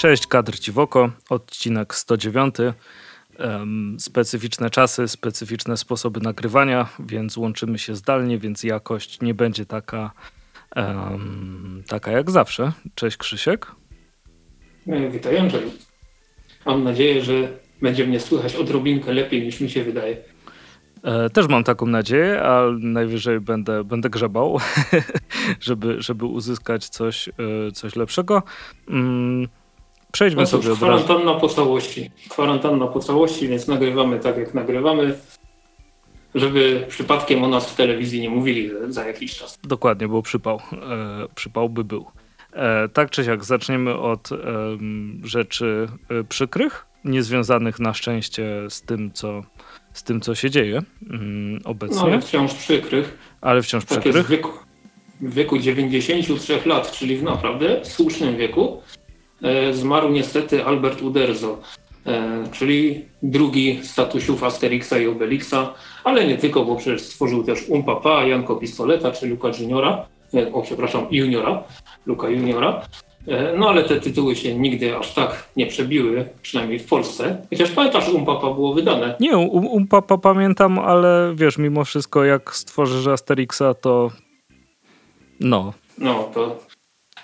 Cześć, kadr ci w oko, odcinek 109. Um, specyficzne czasy, specyficzne sposoby nagrywania, więc łączymy się zdalnie, więc jakość nie będzie taka, um, taka jak zawsze. Cześć Krzysiek. E, witaj Andrzej. Mam nadzieję, że będzie mnie słychać odrobinkę lepiej niż mi się wydaje. E, też mam taką nadzieję, ale najwyżej będę, będę grzebał, żeby, żeby uzyskać coś, e, coś lepszego. Mm, przejdźmy no cóż, sobie od razu. Kwarantanna po całości. Kwarantanna po całości, więc nagrywamy tak jak nagrywamy, żeby przypadkiem o nas w telewizji nie mówili za jakiś czas. Dokładnie, bo przypał. E, przypał by był. E, tak czy siak, zaczniemy od e, rzeczy przykrych, niezwiązanych na szczęście z tym, co z tym, co się dzieje mm, obecnie. No, ale wciąż przykrych. Ale wciąż tak przykrych. W wieku, w wieku 93 lat, czyli w naprawdę słusznym wieku, zmarł niestety Albert Uderzo, e, czyli drugi statusiów Asterixa i Obelixa, ale nie tylko, bo przecież stworzył też Umpapa, Janko Pistoleta czy Luka Juniora, e, o przepraszam, Juniora, Luka Juniora. E, no ale te tytuły się nigdy aż tak nie przebiły, przynajmniej w Polsce. Chociaż pamiętasz, Umpapa było wydane. Nie, Umpapa pamiętam, ale wiesz, mimo wszystko jak stworzysz Asterixa, to no. No, to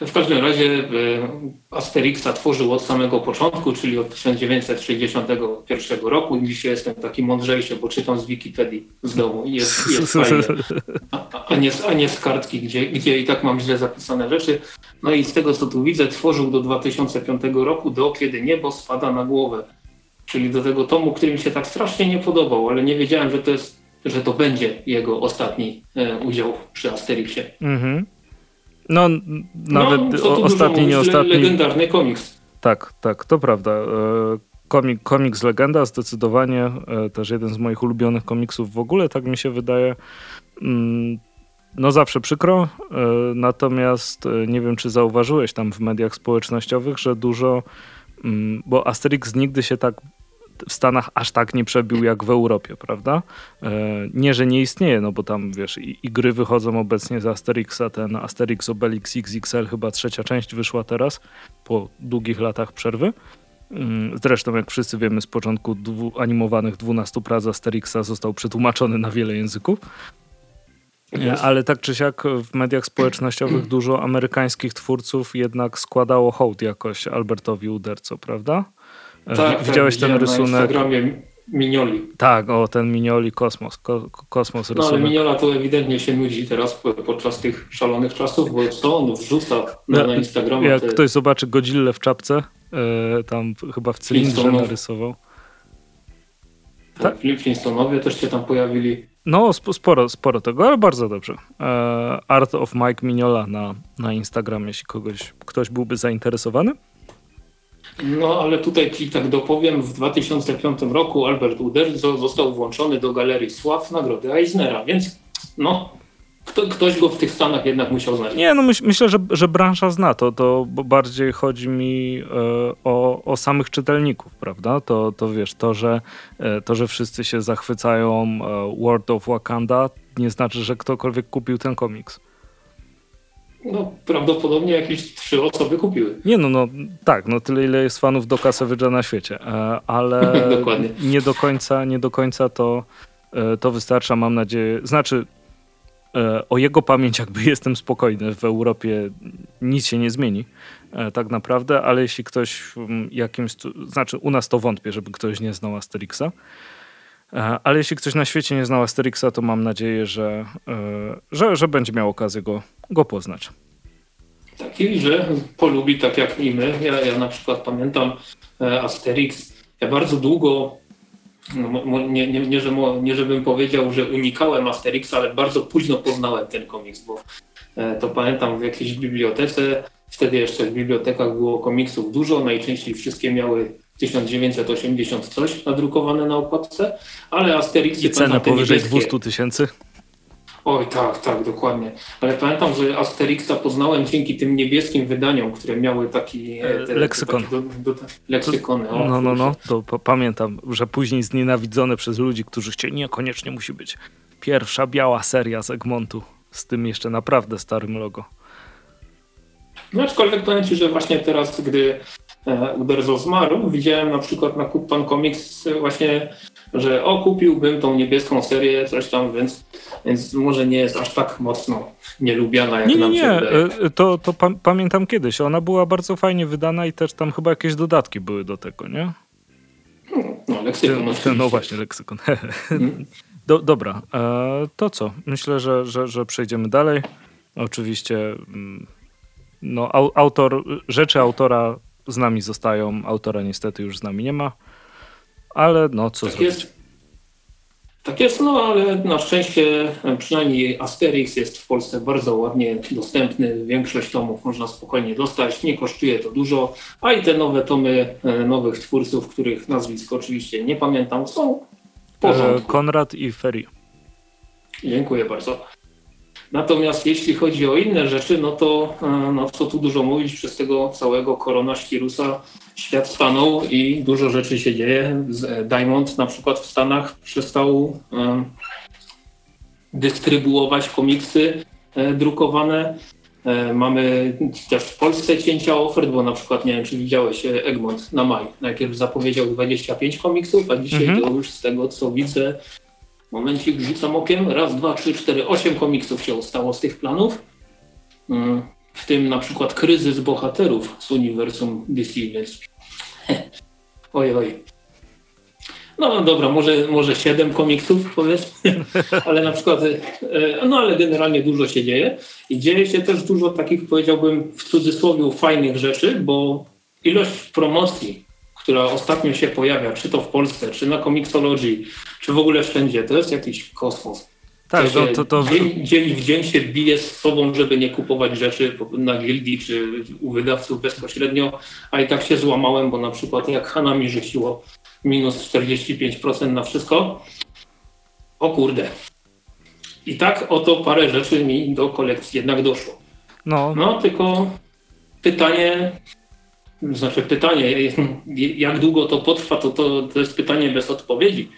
w każdym razie e, Asterixa tworzył od samego początku, czyli od 1961 roku. Dzisiaj jestem taki mądrzejszy, bo czytam z Wikipedii z domu i jest, jest fajnie. A, a, nie, a nie z kartki, gdzie, gdzie i tak mam źle zapisane rzeczy. No i z tego, co tu widzę, tworzył do 2005 roku, do kiedy niebo spada na głowę. Czyli do tego tomu, który mi się tak strasznie nie podobał, ale nie wiedziałem, że to jest, że to będzie jego ostatni e, udział przy Asterixie. Mhm. No, nawet no, ostatni, nie ostatni. Legendarny komiks. Tak, tak, to prawda. E, komik, komiks legenda, zdecydowanie. E, też jeden z moich ulubionych komiksów w ogóle, tak mi się wydaje. Mm, no zawsze przykro, e, natomiast nie wiem, czy zauważyłeś tam w mediach społecznościowych, że dużo, mm, bo Asterix nigdy się tak w Stanach aż tak nie przebił jak w Europie, prawda? E, nie, że nie istnieje, no bo tam wiesz, i, i gry wychodzą obecnie z Asterixa, ten Asterix Obelix XXL, chyba trzecia część wyszła teraz, po długich latach przerwy. Mm, zresztą, jak wszyscy wiemy, z początku dwu, animowanych 12 prac Asterixa został przetłumaczony na wiele języków. Yes. Ale tak czy siak w mediach społecznościowych dużo amerykańskich twórców jednak składało hołd jakoś Albertowi Uderco, prawda? Tak, tak, Widziałeś ten rysunek? Na Instagramie Minioli. Tak, o ten Minioli Kosmos. Ko, kosmos rysunek. No ale Miniola to ewidentnie się nudzi teraz podczas tych szalonych czasów, bo co on wrzuca na, na Instagramie? Jak te... ktoś zobaczy Godzillę w czapce, yy, tam chyba w cylindrze narysował. Tak, tak? Flintstonowie też się tam pojawili. No, sporo, sporo tego, ale bardzo dobrze. E, Art of Mike Mignola na, na Instagramie, jeśli kogoś, ktoś byłby zainteresowany. No ale tutaj ci tak dopowiem, w 2005 roku Albert Uderzo został włączony do Galerii Sław Nagrody Eisnera, więc no kto, ktoś go w tych Stanach jednak musiał znać. Nie, no myśl, myślę, że, że branża zna to, to bardziej chodzi mi e, o, o samych czytelników, prawda? To, to wiesz, to że, e, to, że wszyscy się zachwycają e, World of Wakanda nie znaczy, że ktokolwiek kupił ten komiks. No, prawdopodobnie jakieś trzy osoby kupiły. Nie no, no tak, no tyle ile jest fanów do Savage'a na świecie, e, ale nie do końca, nie do końca to, e, to wystarcza, mam nadzieję. Znaczy, e, o jego pamięć jakby jestem spokojny, w Europie nic się nie zmieni tak naprawdę, ale jeśli ktoś jakimś, znaczy u nas to wątpię, żeby ktoś nie znał Asterixa, ale jeśli ktoś na świecie nie znał Asterixa, to mam nadzieję, że, że, że będzie miał okazję go, go poznać. Taki, że polubi tak jak i my. Ja, ja na przykład pamiętam e, Asterix. Ja bardzo długo, no, nie, nie, nie, że, nie żebym powiedział, że unikałem Asterixa, ale bardzo późno poznałem ten komiks, bo e, to pamiętam w jakiejś bibliotece. Wtedy jeszcze w bibliotekach było komiksów dużo, najczęściej wszystkie miały 1980 coś nadrukowane na okładce, ale Asterix... I cenę powyżej 200 tysięcy? Oj, tak, tak, dokładnie. Ale pamiętam, że Asterixa poznałem dzięki tym niebieskim wydaniom, które miały taki e, te, leksykon. Taki do, do, leksykony. O, no, no, no, to pamiętam, że później znienawidzone przez ludzi, którzy chcieli, niekoniecznie musi być pierwsza biała seria z Egmontu z tym jeszcze naprawdę starym logo. No aczkolwiek powiem Ci, że właśnie teraz, gdy e, Uderzo zmarł, widziałem na przykład na Kupan Comics właśnie, że o, kupiłbym tą niebieską serię, coś tam, więc, więc może nie jest aż tak mocno nielubiana, jak nie, nam nie. się wydaje. E, To, to pa pamiętam kiedyś. Ona była bardzo fajnie wydana i też tam chyba jakieś dodatki były do tego, nie? No, leksykon No, no właśnie, leksykon. Mhm. Do, dobra, e, to co? Myślę, że, że, że przejdziemy dalej. Oczywiście mm, no, au, autor, rzeczy autora z nami zostają, autora niestety już z nami nie ma, ale no co Tak zrobić? jest. Tak jest, no ale na szczęście przynajmniej Asterix jest w Polsce bardzo ładnie dostępny. Większość tomów można spokojnie dostać, nie kosztuje to dużo, a i te nowe tomy e, nowych twórców, których nazwisk oczywiście nie pamiętam, są w E, porządku. Konrad i Ferry. Dziękuję bardzo. Natomiast jeśli chodzi o inne rzeczy, no to e, no co tu dużo mówić, przez tego całego koronawirusa świat stanął i dużo rzeczy się dzieje. E, Diamond na przykład w Stanach przestał e, dystrybuować komiksy e, drukowane. Mamy też w Polsce cięcia ofert, bo na przykład nie wiem, czy widziałeś Egmont na maj. Najpierw zapowiedział 25 komiksów, a dzisiaj Mhm. to już z tego co widzę Momencik, rzucam okiem. Raz, dwa, trzy, cztery, osiem komiksów się ustało z tych planów. W tym na przykład Kryzys Bohaterów z uniwersum DC, oj, oj. No dobra, może, może siedem komiksów powiedzmy, ale na przykład, e, no ale generalnie dużo się dzieje i dzieje się też dużo takich powiedziałbym w cudzysłowie fajnych rzeczy, bo ilość promocji, która ostatnio się pojawia, czy to w Polsce, czy na Comixology, czy w ogóle wszędzie, to jest jakiś kosmos. Tak, To to, to, dzień, dzień w dzień się bije z sobą, żeby nie kupować rzeczy na gildii czy u wydawców bezpośrednio, a i tak się złamałem, bo na przykład jak Hana mi rzuciło minus 45% na wszystko, o kurde. I tak oto parę rzeczy mi do kolekcji jednak doszło. no, No tylko pytanie, znaczy pytanie, jak długo to potrwa, to, to, to jest pytanie bez odpowiedzi.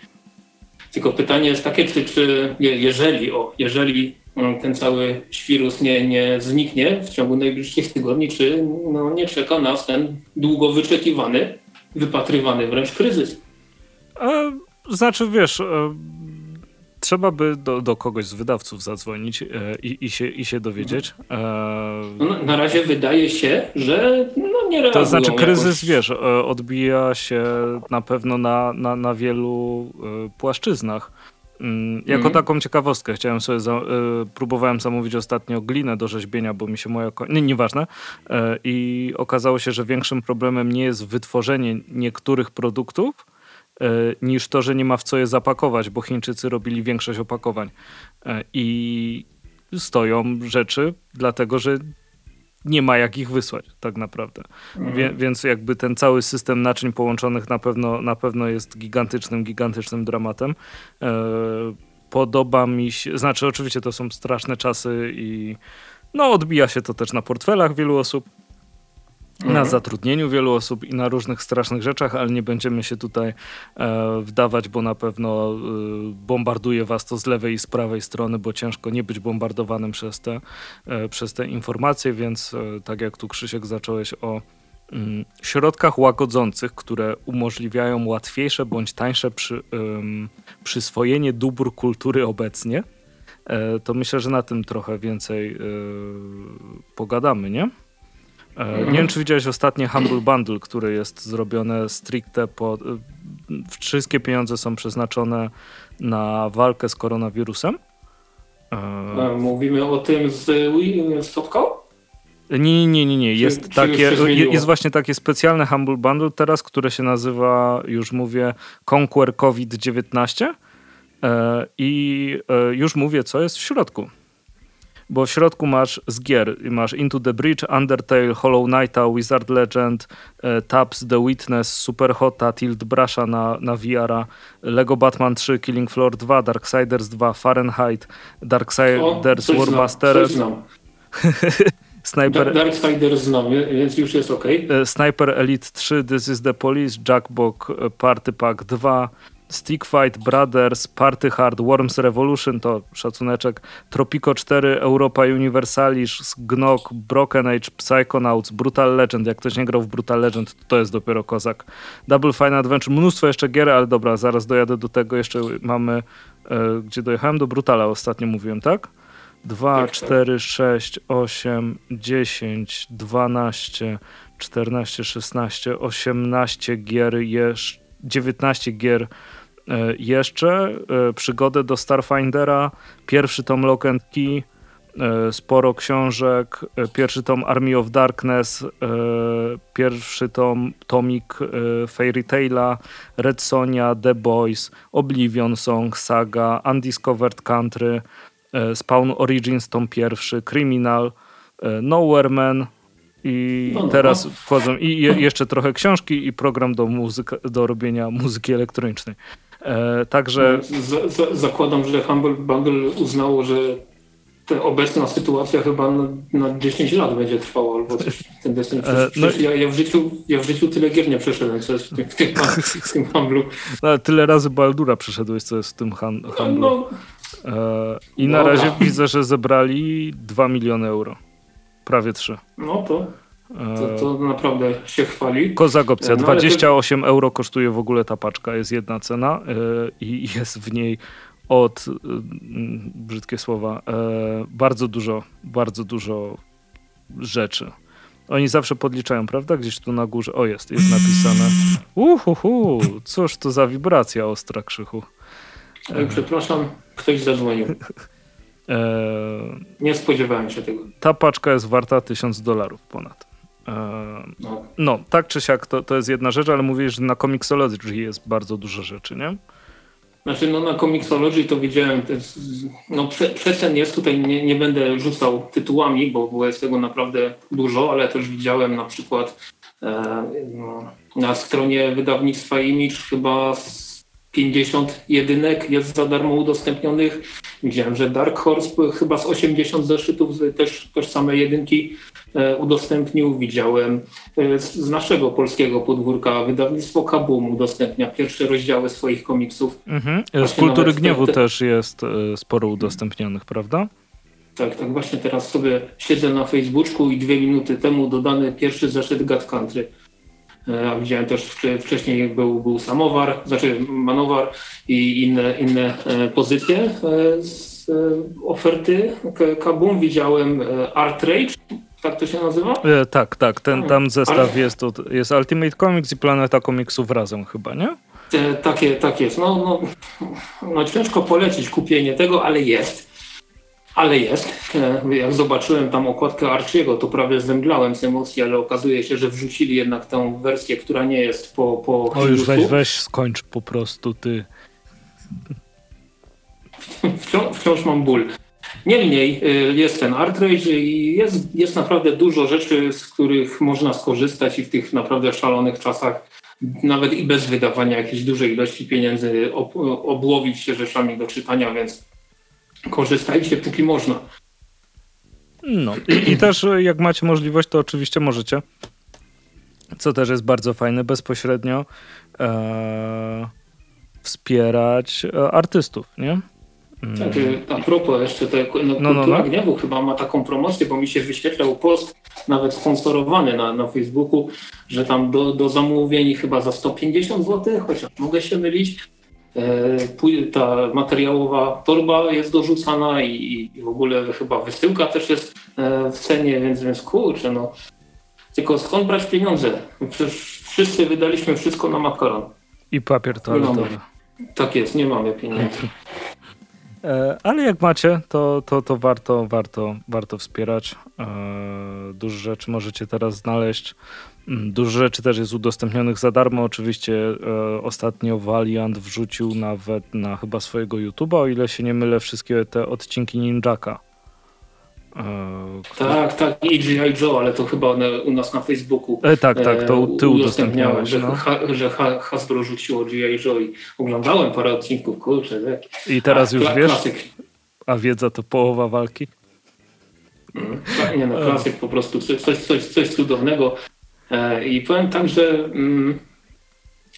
Tylko pytanie jest takie, czy, czy je- jeżeli, o, jeżeli mm, ten cały świrus nie, nie zniknie w ciągu najbliższych tygodni, czy no, nie czeka nas ten długo wyczekiwany, wypatrywany wręcz kryzys. E, znaczy, wiesz, e, trzeba by do, do kogoś z wydawców zadzwonić e, i, i, się, i się dowiedzieć. E, No, na- razie wydaje się, że no, nie to znaczy, kryzys, jakoś. wiesz, e, odbija się na pewno na, na, na wielu płaszczyznach. Mm, Jako Mhm. taką ciekawostkę chciałem sobie, za, e, próbowałem zamówić ostatnio glinę do rzeźbienia, bo mi się moja, nie, nieważne. E, I okazało się, że większym problemem nie jest wytworzenie niektórych produktów, niż to, że nie ma w co je zapakować, bo Chińczycy robili większość opakowań. E, I stoją rzeczy, dlatego że nie ma jak ich wysłać, tak naprawdę. Mhm. Wie, więc jakby ten cały system naczyń połączonych na pewno, na pewno jest gigantycznym, gigantycznym dramatem. E, podoba mi się, znaczy oczywiście to są straszne czasy i no odbija się to też na portfelach wielu osób, na Mhm. zatrudnieniu wielu osób i na różnych strasznych rzeczach, ale nie będziemy się tutaj e, wdawać, bo na pewno e, bombarduje was to z lewej i z prawej strony, bo ciężko nie być bombardowanym przez te, e, przez te informacje, więc e, tak jak tu Krzysiek zacząłeś o mm, środkach łagodzących, które umożliwiają łatwiejsze bądź tańsze przy, ym, przyswojenie dóbr kultury obecnie, e, to myślę, że na tym trochę więcej e, pogadamy, nie? Mhm. Nie wiem, czy widziałeś ostatnie Humble Bundle, które jest zrobione stricte po... Wszystkie pieniądze są przeznaczone na walkę z koronawirusem. E, E, Mówimy o tym z, Wii- z Topką? Nie, nie, nie, nie, nie. Czy- Jest, czy takie, zmieniło? jest właśnie takie specjalne Humble Bundle teraz, które się nazywa, już mówię, Conquer COVID-19 e, i już mówię, co jest w środku. Bo w środku masz z gier, masz Into the Breach, Undertale, Hollow Knighta, Wizard Legend, e, Tabs, The Witness, Superhota, Tilt Brusha na, na VR-a, Lego Batman 3, Killing Floor 2, Darksiders 2, Fahrenheit, Darksiders coś znam. Sniper, Darksider znam, więc już jest ok. E, Sniper Elite 3, This is the Police, Jackbox e, Party Pack 2, Stick Fight Brothers, Party Hard, Worms Revolution to szacuneczek, Tropico 4, Europa Universalis, Gnog, Broken Age, Psychonauts, Brutal Legend. Jak ktoś nie grał w Brutal Legend, to, to jest dopiero kozak. Double Fine Adventure, mnóstwo jeszcze gier, ale dobra, zaraz dojadę do tego. Jeszcze mamy, e, gdzie dojechałem? Do Brutala ostatnio mówiłem, tak? 2, Tak, tak. 4, 6, 8, 10, 12, 14, 16, 18 gier, jeszcze 19 gier jeszcze. E, Przygodę do Starfindera, pierwszy tom Lock and Key, e, sporo książek, e, pierwszy tom Army of Darkness, e, pierwszy tom tomik e, Fairy Taila, Red Sonia, The Boys, Oblivion Song, Saga, Undiscovered Country, e, Spawn Origins tom pierwszy, Criminal, e, Nowhere Man i No, no, teraz wchodzą i je, jeszcze trochę książki i program do, muzyka, do robienia muzyki elektronicznej. E, także Z, z, zakładam, że Humble Bundle uznało, że ta obecna sytuacja chyba na, na 10 lat będzie trwała albo coś w ten desen. No Przecież ja, ja, w życiu, ja w życiu tyle gier nie przeszedłem, co jest w tym, w tym, w tym Humblu. no, tyle razy Baldura przeszedłeś, co jest w tym han, No, handlu. no, E, I na razie widzę, że zebrali 2 miliony euro. Prawie 3. no to, to, to naprawdę się chwali. Kozak opcja. No, ale to- 28 euro kosztuje w ogóle ta paczka. Jest jedna cena e, i jest w niej od, e, brzydkie słowa, e, bardzo dużo, bardzo dużo rzeczy. Oni zawsze podliczają, prawda? Gdzieś tu na górze. O, jest, jest napisane. Uhuhu, cóż to za wibracja ostra, krzychu. Oj, przepraszam, ktoś zadzwonił. E, Nie spodziewałem się tego. ta paczka jest warta 1000 dolarów ponad. E, No. tak czy siak, to, to jest jedna rzecz, ale mówisz, że na Comixology jest bardzo dużo rzeczy, nie? Znaczy, no na Comixology to widziałem, to jest, no prze, jest, tutaj nie, nie będę rzucał tytułami, bo, bo jest tego naprawdę dużo, ale też widziałem na przykład e, no, na stronie wydawnictwa Image chyba z 50 jedynek jest za darmo udostępnionych. Widziałem, że Dark Horse chyba z 80 zeszytów też, też same jedynki udostępnił. Widziałem e, z, naszego polskiego podwórka wydawnictwo Kabum udostępnia pierwsze rozdziały swoich komiksów. Mhm. Z kultury gniewu te- też jest e, sporo udostępnionych, prawda? Tak, tak właśnie teraz sobie siedzę na Facebooku i dwie minuty temu dodany pierwszy zeszyt God Country. E, A widziałem też wcze- wcześniej był, był Samowar, znaczy Manowar i inne, inne e, pozycje e, z e, oferty Kabum. Widziałem e, Art Rage, tak to się nazywa? E, tak, tak. Ten Hmm. tam zestaw Ale- jest, jest Ultimate Comics i Planeta Komiksów razem chyba, nie? E, Takie, tak jest. No, no, no ciężko polecić kupienie tego, ale jest. Ale jest. E, Jak zobaczyłem tam okładkę Archiego, to prawie zemdlałem z emocji, ale okazuje się, że wrzucili jednak tę wersję, która nie jest po, po O już weź, weź, skończ po prostu ty. Wciąż, wciąż mam ból. Niemniej y, jest ten Art Rage i jest, jest naprawdę dużo rzeczy, z których można skorzystać i w tych naprawdę szalonych czasach nawet i bez wydawania jakiejś dużej ilości pieniędzy ob, obłowić się rzeczami do czytania, więc korzystajcie póki można. No i, i też e, jak macie możliwość, to oczywiście możecie. Co też jest bardzo fajne, bezpośrednio e, wspierać e, artystów, nie? Tak, a propos jeszcze tego, no, No, no, Kultura no. Gniewu chyba ma taką promocję, bo mi się wyświetlał post, nawet sponsorowany na, na Facebooku, że tam do, do zamówień chyba za 150 zł, chociaż mogę się mylić, e, ta materiałowa torba jest dorzucana i, i w ogóle chyba wysyłka też jest e, w cenie, więc, więc kurczę, no. Tylko skąd brać pieniądze? Przecież wszyscy wydaliśmy wszystko na makaron. I papier toaletowy. Tak jest, nie mamy pieniędzy. E, Ale jak macie, to, to, to warto, warto, warto wspierać. E, Dużo rzeczy możecie teraz znaleźć. Mm, Dużo rzeczy też jest udostępnionych za darmo. Oczywiście e, ostatnio Valiant wrzucił nawet na chyba swojego YouTube'a, o ile się nie mylę, wszystkie te odcinki Ninjaka. E, Tak, tak, i G.I. Joe, ale to chyba one u nas na Facebooku. E, tak, tak, to e, ty udostępniałeś. że, No. ha, że ha, Hasbro rzuciło G.I. Joe i oglądałem parę odcinków, kurczę. Tak. I teraz A, już kla- wiesz, Klasyk. a wiedza to połowa walki. Mm, Nie no, klasyk po prostu, coś, coś, coś, cudownego. E, I powiem tak, że mm,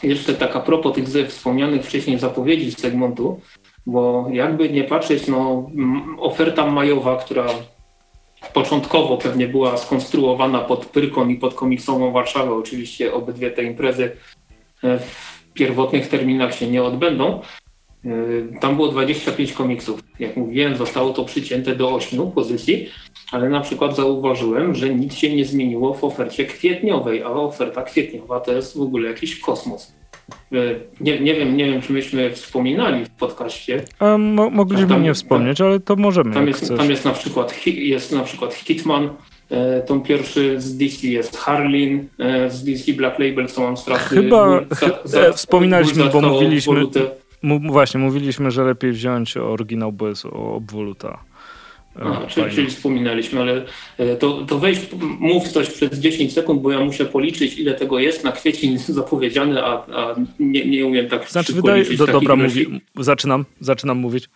jeszcze tak a propos tych ze wspomnianych wcześniej zapowiedzi z segmentu, bo jakby nie patrzeć, no oferta majowa, która początkowo pewnie była skonstruowana pod Pyrkon i pod komiksową Warszawę, oczywiście obydwie te imprezy e, w pierwotnych terminach się nie odbędą, Yy, tam było 25 komiksów. Jak mówiłem, zostało to przycięte do 8 pozycji, ale na przykład zauważyłem, że nic się nie zmieniło w ofercie kwietniowej, a oferta kwietniowa to jest w ogóle jakiś kosmos. Yy, nie, nie wiem, nie wiem, czy myśmy wspominali w podcaście. A mo mogliśmy tam, nie wspomnieć, tam, ale to możemy. Tam jest, tam jest na przykład jest na przykład Hitman, e, tą pierwszy z DC jest Harlin, e, z DC Black Label, co mam straszny... Chyba za, za, wspominaliśmy, bo mówiliśmy... Właśnie, mówiliśmy, że lepiej wziąć oryginał bez obwoluta. Czyli, czyli, wspominaliśmy, ale e, to, to weź, mów coś przez 10 sekund, bo ja muszę policzyć, ile tego jest na kwiecień zapowiedziane, a, a nie, nie umiem tak Znaczy, wydaje do, dobra, mówi, zaczynam, zaczynam mówić.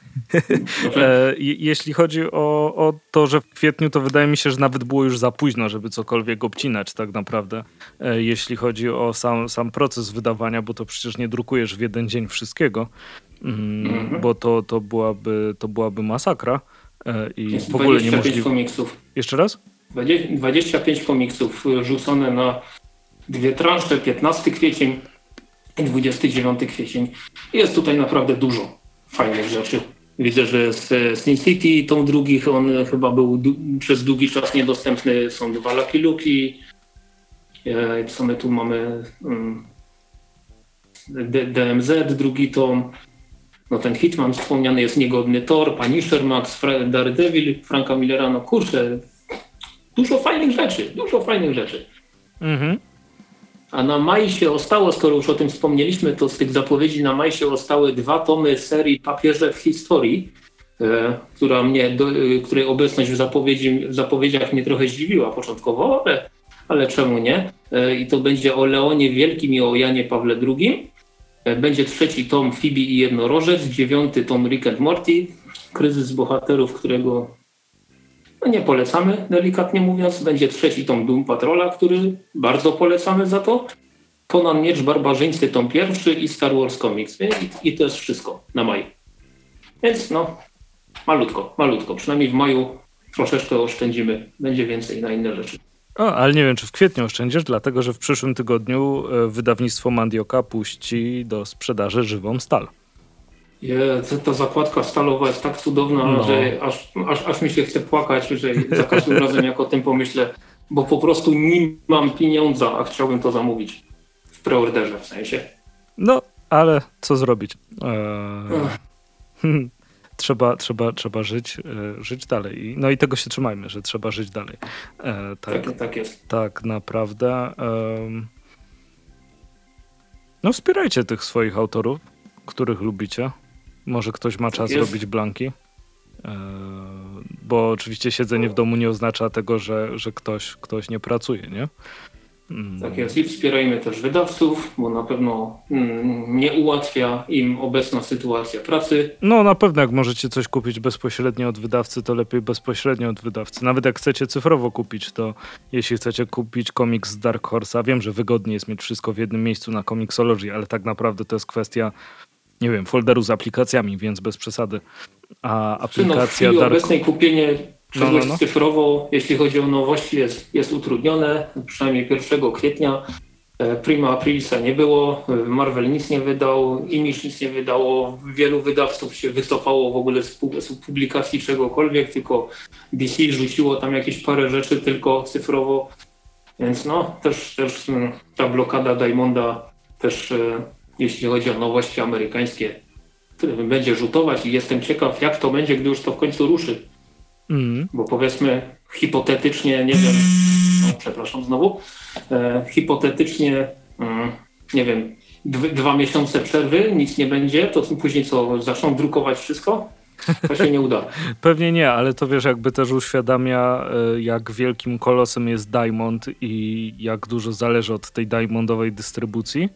e, jeśli chodzi o, o to, że w kwietniu, to wydaje mi się, że nawet było już za późno, żeby cokolwiek obcinać tak naprawdę. E, jeśli chodzi o sam, sam proces wydawania, bo to przecież nie drukujesz w jeden dzień wszystkiego, mm, mhm. bo to, to, byłaby, to byłaby masakra. E, i jest w ogóle niemożliwe. komiksów. Jeszcze raz? 25 komiksów e, rzucone na dwie transze, 15 kwiecień i 29 kwiecień. Jest tutaj naprawdę dużo fajnych rzeczy. Widzę, że z Sin City, tą drugich, on chyba był przez długi czas niedostępny. Są dwa Lucky Luki. E, co my tu mamy? Mm, DMZ, drugi tom. No ten Hitman wspomniany jest niegodny Thor, Punisher Max, Daredevil, Franka Millera, no kurczę, dużo fajnych rzeczy, dużo fajnych rzeczy. Mhm. A na maj się ostało, skoro już o tym wspomnieliśmy, to z tych zapowiedzi na maj się ostały dwa tomy serii Papieże w historii, e, która mnie, do, e, której obecność w, zapowiedzi, w zapowiedziach mnie trochę zdziwiła początkowo, ale, ale czemu nie? E, I to będzie o Leonie Wielkim i o Janie Pawle II. E, będzie trzeci tom Phoebe i Jednorożec, dziewiąty tom Rick and Morty, kryzys bohaterów, którego no nie polecamy, delikatnie mówiąc. Będzie trzeci tom Doom Patrola, który bardzo polecamy za to. Conan Miecz Barbarzyńcy tom pierwszy i Star Wars Comics. I, I to jest wszystko na maj. Więc no, malutko, malutko. Przynajmniej w maju troszeczkę oszczędzimy. Będzie więcej na inne rzeczy. O, ale nie wiem, czy w kwietniu oszczędzisz, dlatego że w przyszłym tygodniu e, wydawnictwo Mandioka puści do sprzedaży żywą stal. Je, ta zakładka stalowa jest tak cudowna, no. że aż, aż, aż mi się chce płakać, że za każdym razem jak o tym pomyślę, bo po prostu nie mam pieniądza, a chciałbym to zamówić w preorderze w sensie. No, ale co zrobić? Eee... trzeba, trzeba, trzeba żyć, e, żyć dalej. No i tego się trzymajmy, że trzeba żyć dalej. E, tak, tak, tak jest. Tak, naprawdę. no wspierajcie tych swoich autorów, których lubicie. Może ktoś ma tak czas jest. robić blanki. E, bo oczywiście siedzenie w domu nie oznacza tego, że, że ktoś, ktoś nie pracuje, nie? Mm. Tak jest i wspierajmy też wydawców, bo na pewno mm, nie ułatwia im obecna sytuacja pracy. No na pewno jak możecie coś kupić bezpośrednio od wydawcy, to lepiej bezpośrednio od wydawcy. Nawet jak chcecie cyfrowo kupić, to jeśli chcecie kupić komiks z Dark Horse'a, wiem, że wygodnie jest mieć wszystko w jednym miejscu na Comixology, ale tak naprawdę to jest kwestia nie wiem, folderu z aplikacjami, więc bez przesady. A aplikacja no, w Dark... obecnej kupienie no, no, no. cyfrowo, jeśli chodzi o nowości, jest, jest utrudnione, przynajmniej 1 kwietnia. E, Prima Aprilsa nie było, Marvel nic nie wydał, Image nic nie wydało, wielu wydawców się wycofało w ogóle z, publikacji czegokolwiek, tylko DC rzuciło tam jakieś parę rzeczy tylko cyfrowo, więc no też, też mm, ta blokada Diamonda też e, jeśli chodzi o nowości amerykańskie będzie rzutować i jestem ciekaw jak to będzie, gdy już to w końcu ruszy. Mm. Bo powiedzmy hipotetycznie, nie wiem, no, przepraszam znowu, e, hipotetycznie, mm, nie wiem, dwa miesiące przerwy, nic nie będzie, to później co, zaczną drukować wszystko? To się nie uda. Pewnie nie, ale to wiesz, jakby też uświadamia, e, jak wielkim kolosem jest Diamond i jak dużo zależy od tej Diamondowej dystrybucji.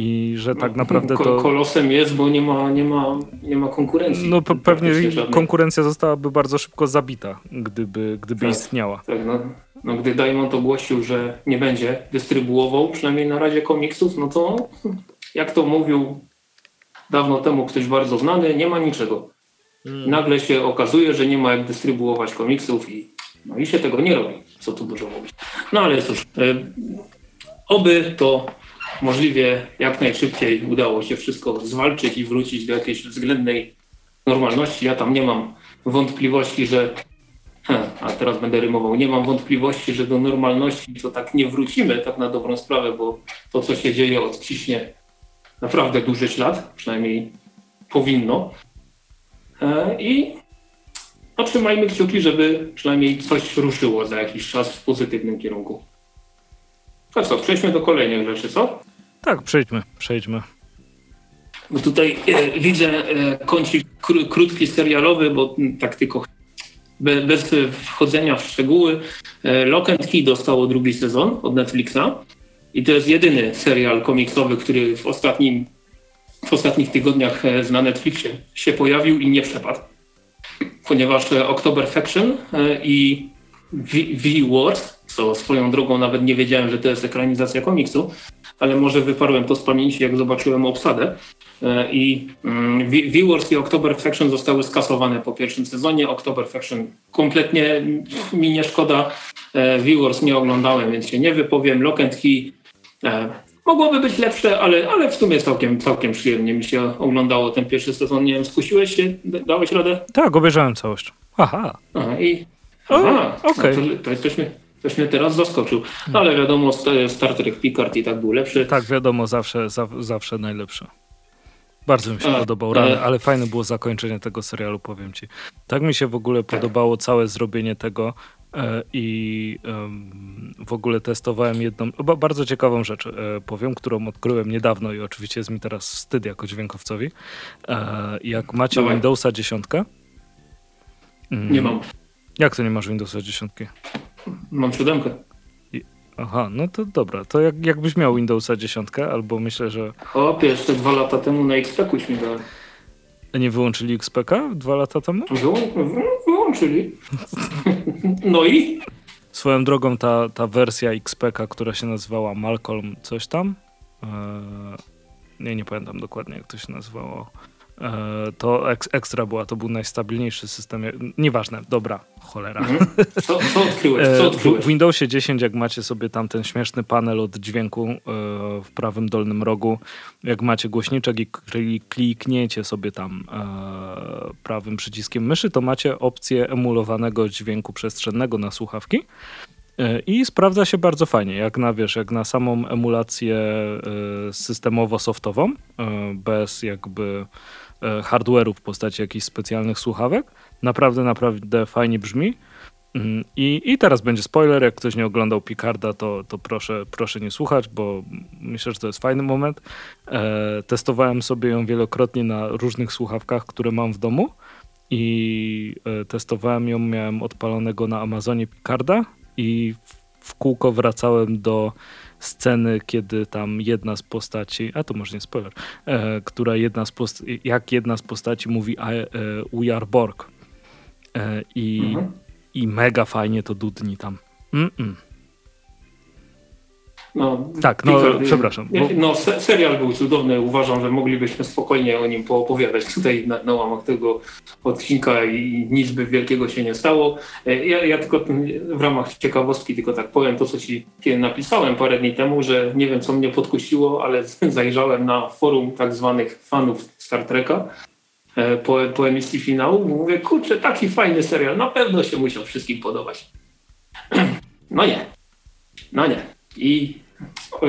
I że tak naprawdę to. Kolosem jest, bo nie ma, nie ma, nie ma konkurencji. No pewnie konkurencja zostałaby bardzo szybko zabita, gdyby, gdyby tak, istniała. Tak, no. no, gdy Diamond ogłosił, że nie będzie dystrybuował, przynajmniej na razie komiksów, no to jak to mówił dawno temu ktoś bardzo znany, nie ma niczego. Hmm. Nagle się okazuje, że nie ma jak dystrybuować komiksów i, no i się tego nie robi. Co tu dużo mówić. No ale cóż, y, oby to możliwie jak najszybciej udało się wszystko zwalczyć i wrócić do jakiejś względnej normalności. Ja tam nie mam wątpliwości, że a teraz będę rymował. Nie mam wątpliwości, że do normalności to tak nie wrócimy, tak na dobrą sprawę, bo to, co się dzieje, odciśnie naprawdę duży ślad, przynajmniej powinno. E, I otrzymajmy kciuki, żeby przynajmniej coś ruszyło za jakiś czas w pozytywnym kierunku. A co, przejdźmy do kolejnych rzeczy, co? Tak, przejdźmy, przejdźmy. Bo tutaj e, widzę e, kącik kró, krótki serialowy, bo tak tylko be, bez wchodzenia w szczegóły. E, Lock and Key dostało drugi sezon od Netflixa i to jest jedyny serial komiksowy, który w, ostatnim, w ostatnich tygodniach e, na Netflixie się pojawił i nie przepadł. Ponieważ e, October Faction e, i V-Wars, co swoją drogą nawet nie wiedziałem, że to jest ekranizacja komiksu, ale może wyparłem to z pamięci, jak zobaczyłem obsadę. E, I mm, V-Wars i October Faction zostały skasowane po pierwszym sezonie. October Faction kompletnie mi nie szkoda. E, V-Wars nie oglądałem, więc się nie wypowiem. Lock and Key e, mogłoby być lepsze, ale, ale w sumie całkiem, całkiem przyjemnie mi się oglądało ten pierwszy sezon. Nie wiem, skusiłeś się? Dałeś radę? Tak, obejrzałem całość. Aha. Aha i Aha, okej. Okay. No to, to jesteśmy Ktoś mnie teraz zaskoczył. No, ale wiadomo, Star Trek Picard i tak był lepszy. Tak, wiadomo, zawsze, za, zawsze najlepszy. Bardzo mi się podobał, ale, ale fajne było zakończenie tego serialu, powiem ci. Tak mi się w ogóle podobało całe zrobienie tego e, i w ogóle testowałem jedną, bardzo ciekawą rzecz, e, powiem, którą odkryłem niedawno i oczywiście jest mi teraz wstyd jako dźwiękowcowi. E, jak macie Dawaj. Windowsa 10. Nie mam. Jak to nie masz Windowsa 10? Mam siódemkę. Aha, no to dobra. To jak, jakbyś miał Windowsa 10, albo myślę, że... O, jeszcze dwa lata temu na XP mi dali. A nie wyłączyli XPK dwa lata temu? Wyłą wyłączyli. no i? Swoją drogą ta, ta wersja XPK, która się nazywała Malcolm coś tam, eee, nie, nie pamiętam dokładnie jak to się nazywało, E, to ekstra była, to był najstabilniejszy system. Nieważne, dobra, cholera. Mhm. Co, co, odkryłeś? co odkryłeś? W Windowsie 10, jak macie sobie tam ten śmieszny panel od dźwięku e, w prawym dolnym rogu, jak macie głośniczek i klikniecie sobie tam e, prawym przyciskiem myszy, to macie opcję emulowanego dźwięku przestrzennego na słuchawki. I sprawdza się bardzo fajnie, jak na, wiesz, jak na samą emulację systemowo-softową, bez jakby E, hardware'u w postaci jakichś specjalnych słuchawek. Naprawdę, naprawdę fajnie brzmi. Mm, I, I teraz będzie spoiler. Jak ktoś nie oglądał Picarda, to, to proszę, proszę nie słuchać, bo myślę, że to jest fajny moment. E, testowałem sobie ją wielokrotnie na różnych słuchawkach, które mam w domu. I e, testowałem ją, miałem odpalonego na Amazonie Picarda i w, w kółko wracałem do sceny, kiedy tam jedna z postaci, a to może nie spoiler, e, która jedna z post- jak jedna z postaci mówi e, We are Borg. E, i, mhm. I mega fajnie to dudni tam. Mm -mm. No, tak, no przepraszam. Bo... No, serial był cudowny. Uważam, że moglibyśmy spokojnie o nim poopowiadać tutaj na, na łamach tego odcinka i nic by wielkiego się nie stało. E, ja, ja, tylko w ramach ciekawostki tylko tak powiem to, co ci napisałem parę dni temu, że nie wiem, co mnie podkusiło, ale zajrzałem na forum tak zwanych fanów Star Treka e, po, po emisji finału. Mówię, kurczę, taki fajny serial, na pewno się musiał wszystkim podobać. No nie. No nie. I e,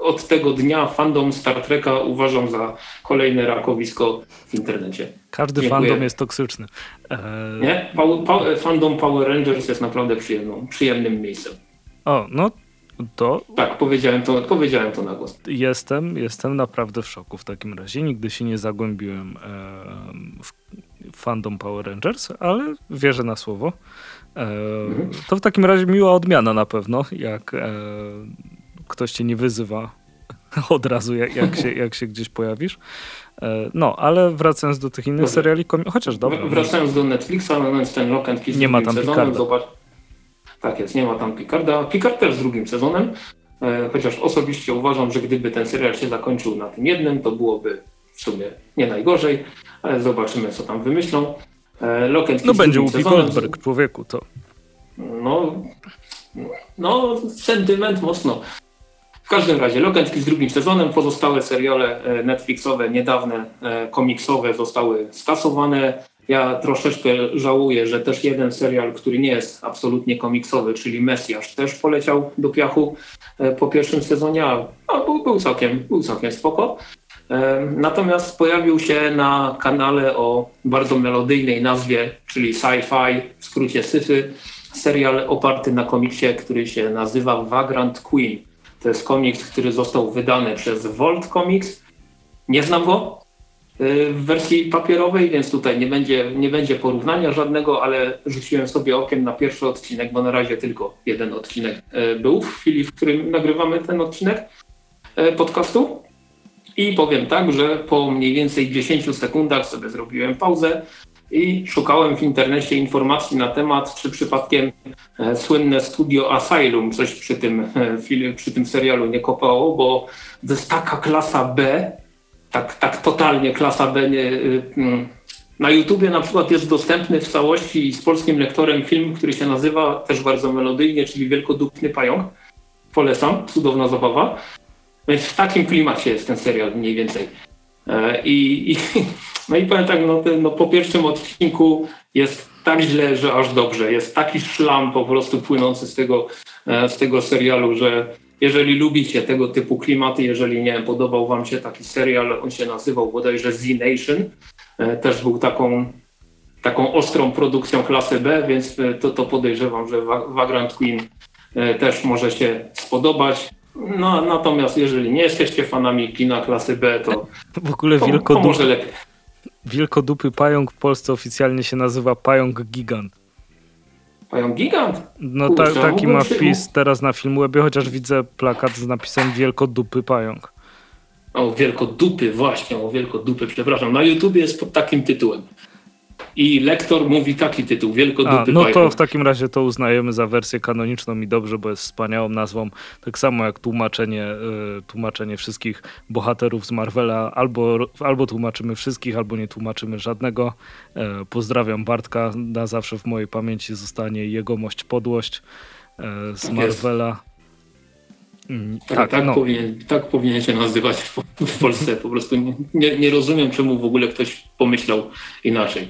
od tego dnia fandom Star Treka uważam za kolejne rakowisko w internecie. Każdy Dziękuję. fandom jest toksyczny. E... Nie? Pa, pa, fandom Power Rangers jest naprawdę przyjemną, przyjemnym miejscem. O, no to... Tak, powiedziałem to, powiedziałem to na głos. Jestem, jestem naprawdę w szoku w takim razie. Nigdy się nie zagłębiłem e, w fandom Power Rangers, ale wierzę na słowo. E, mhm. To w takim razie miła odmiana na pewno, jak e, ktoś cię nie wyzywa od razu, jak, jak, się, jak się gdzieś pojawisz. E, no, ale wracając do tych innych Dobrze. seriali, chociaż dobra. Wracając do Netflixa, no ten Lock and Key nie ma tam sezonem, zobacz. Tak jest, nie ma tam Picarda. Picard też z drugim sezonem, chociaż osobiście uważam, że gdyby ten serial się zakończył na tym jednym, to byłoby w sumie nie najgorzej, ale zobaczymy, co tam wymyślą. E, no będzie Whoopi Goldberg, człowieku, to. No, no, sentyment mocno. W każdym razie Lokentki z drugim sezonem, pozostałe seriale e, Netflixowe, niedawne, e, komiksowe zostały skasowane. Ja troszeczkę żałuję, że też jeden serial, który nie jest absolutnie komiksowy, czyli Mesjasz, też poleciał do piachu po pierwszym sezonie, a był, był, całkiem, był całkiem spoko. Natomiast pojawił się na kanale o bardzo melodyjnej nazwie, czyli sci-fi, w skrócie syfy, serial oparty na komiksie, który się nazywa Vagrant Queen. To jest komiks, który został wydany przez Volt Comics. Nie znam go y, w wersji papierowej, więc tutaj nie będzie, nie będzie porównania żadnego, ale rzuciłem sobie okiem na pierwszy odcinek, bo na razie tylko jeden odcinek y, był w chwili, w którym nagrywamy ten odcinek y, podcastu. I powiem tak, że po mniej więcej 10 sekundach sobie zrobiłem pauzę i szukałem w internecie informacji na temat, czy przypadkiem e, słynne studio Asylum coś przy tym, e, przy tym serialu nie kopało, bo to jest taka klasa B, tak, tak totalnie klasa B. Nie, y, mm. na YouTubie na przykład jest dostępny w całości z polskim lektorem film, który się nazywa też bardzo melodyjnie, czyli Wielkodupny Pająk. Polecam, cudowna zabawa. Więc w takim klimacie jest ten serial mniej więcej. E, I, i no i powiem tak, no, no, po pierwszym odcinku jest tak źle, że aż dobrze. Jest taki szlam po prostu płynący z tego, e, z tego serialu, że jeżeli lubicie tego typu klimaty, jeżeli nie podobał wam się taki serial, on się nazywał bodajże Z Nation, e, też był taką, taką ostrą produkcją klasy B, więc to, to podejrzewam, że Vagrant Queen też może się spodobać. No, natomiast jeżeli nie jesteście fanami kina klasy B, to, w ogóle to, to może lepiej. Wielkodupy pająk w Polsce oficjalnie się nazywa pająk gigant. Pająk gigant? No ta, taki ma wpis teraz na Filmwebie, chociaż widzę plakat z napisem Wielkodupy pająk. O, Wielkodupy, właśnie, o Wielkodupy, przepraszam. Na YouTubie jest pod takim tytułem. I lektor mówi taki tytuł, Wielkodupy No to w takim razie to uznajemy za wersję kanoniczną i dobrze, bo jest wspaniałą nazwą. Tak samo jak tłumaczenie, y, tłumaczenie wszystkich bohaterów z Marvela. Albo, albo tłumaczymy wszystkich, albo nie tłumaczymy żadnego. E, pozdrawiam Bartka. Na zawsze w mojej pamięci zostanie jegomość podłość e, z tak Marvela. Mm, tak, tak, tak, no. powinien, tak powinien się nazywać w, w Polsce. Po prostu nie, nie, nie rozumiem, czemu w ogóle ktoś pomyślał inaczej.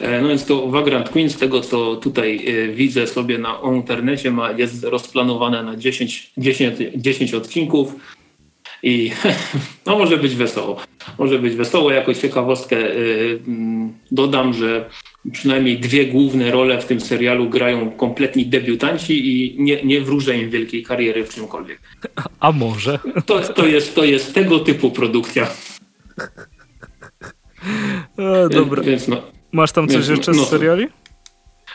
E, no więc to Vagrant Queen, z tego co tutaj e, widzę sobie na internecie, ma, jest rozplanowane na 10, 10, 10 odcinków i no może być wesoło. Może być wesoło. Jako ciekawostkę e, mm, dodam, że przynajmniej dwie główne role w tym serialu grają kompletni debiutanci i nie, nie wróżę im wielkiej kariery w czymkolwiek. A może? To, to, jest, to jest tego typu produkcja. A, dobra. Więc, no, Masz tam coś jeszcze z no, seriali?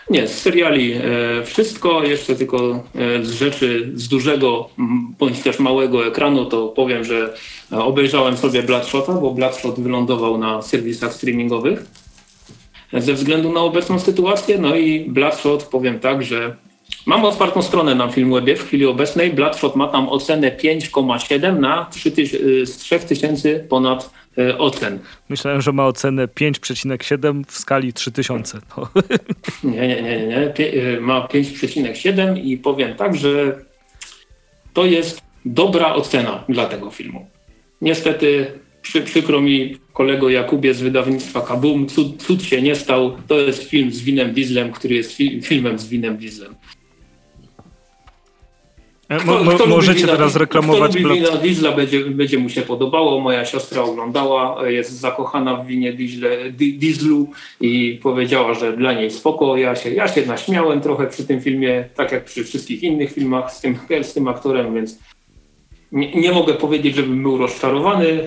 Nie, z seriali e, wszystko, jeszcze tylko e, z rzeczy z dużego bądź też małego ekranu, to powiem, że e, obejrzałem sobie Bloodshota, bo Bloodshot wylądował na serwisach streamingowych ze względu na obecną sytuację. No i Bloodshot powiem tak, że mam otwartą stronę na Filmwebie w chwili obecnej. Bloodshot ma tam ocenę 5,7 na 3 z 3000 ponad E, ocen. Myślałem, że ma ocenę 5,7 w skali 3000. No. Nie, nie, nie, nie. E, ma 5,7 i powiem tak, że to jest dobra ocena dla tego filmu. Niestety przy, przykro mi kolego Jakubie z wydawnictwa Kabum, cud, cud się nie stał. To jest film z Winem Dieslem, który jest fi filmem z Winem Dieslem. E, kto, kto możecie wina, teraz reklamować kto lubi wina Diesla, będzie, będzie mu się podobało. Moja siostra oglądała, jest zakochana w winie Diesle, Dieslu i powiedziała, że dla niej spoko. Ja się, ja się naśmiałem trochę przy tym filmie, tak jak przy wszystkich innych filmach z tym, z tym aktorem, więc nie, nie mogę powiedzieć, żebym był rozczarowany,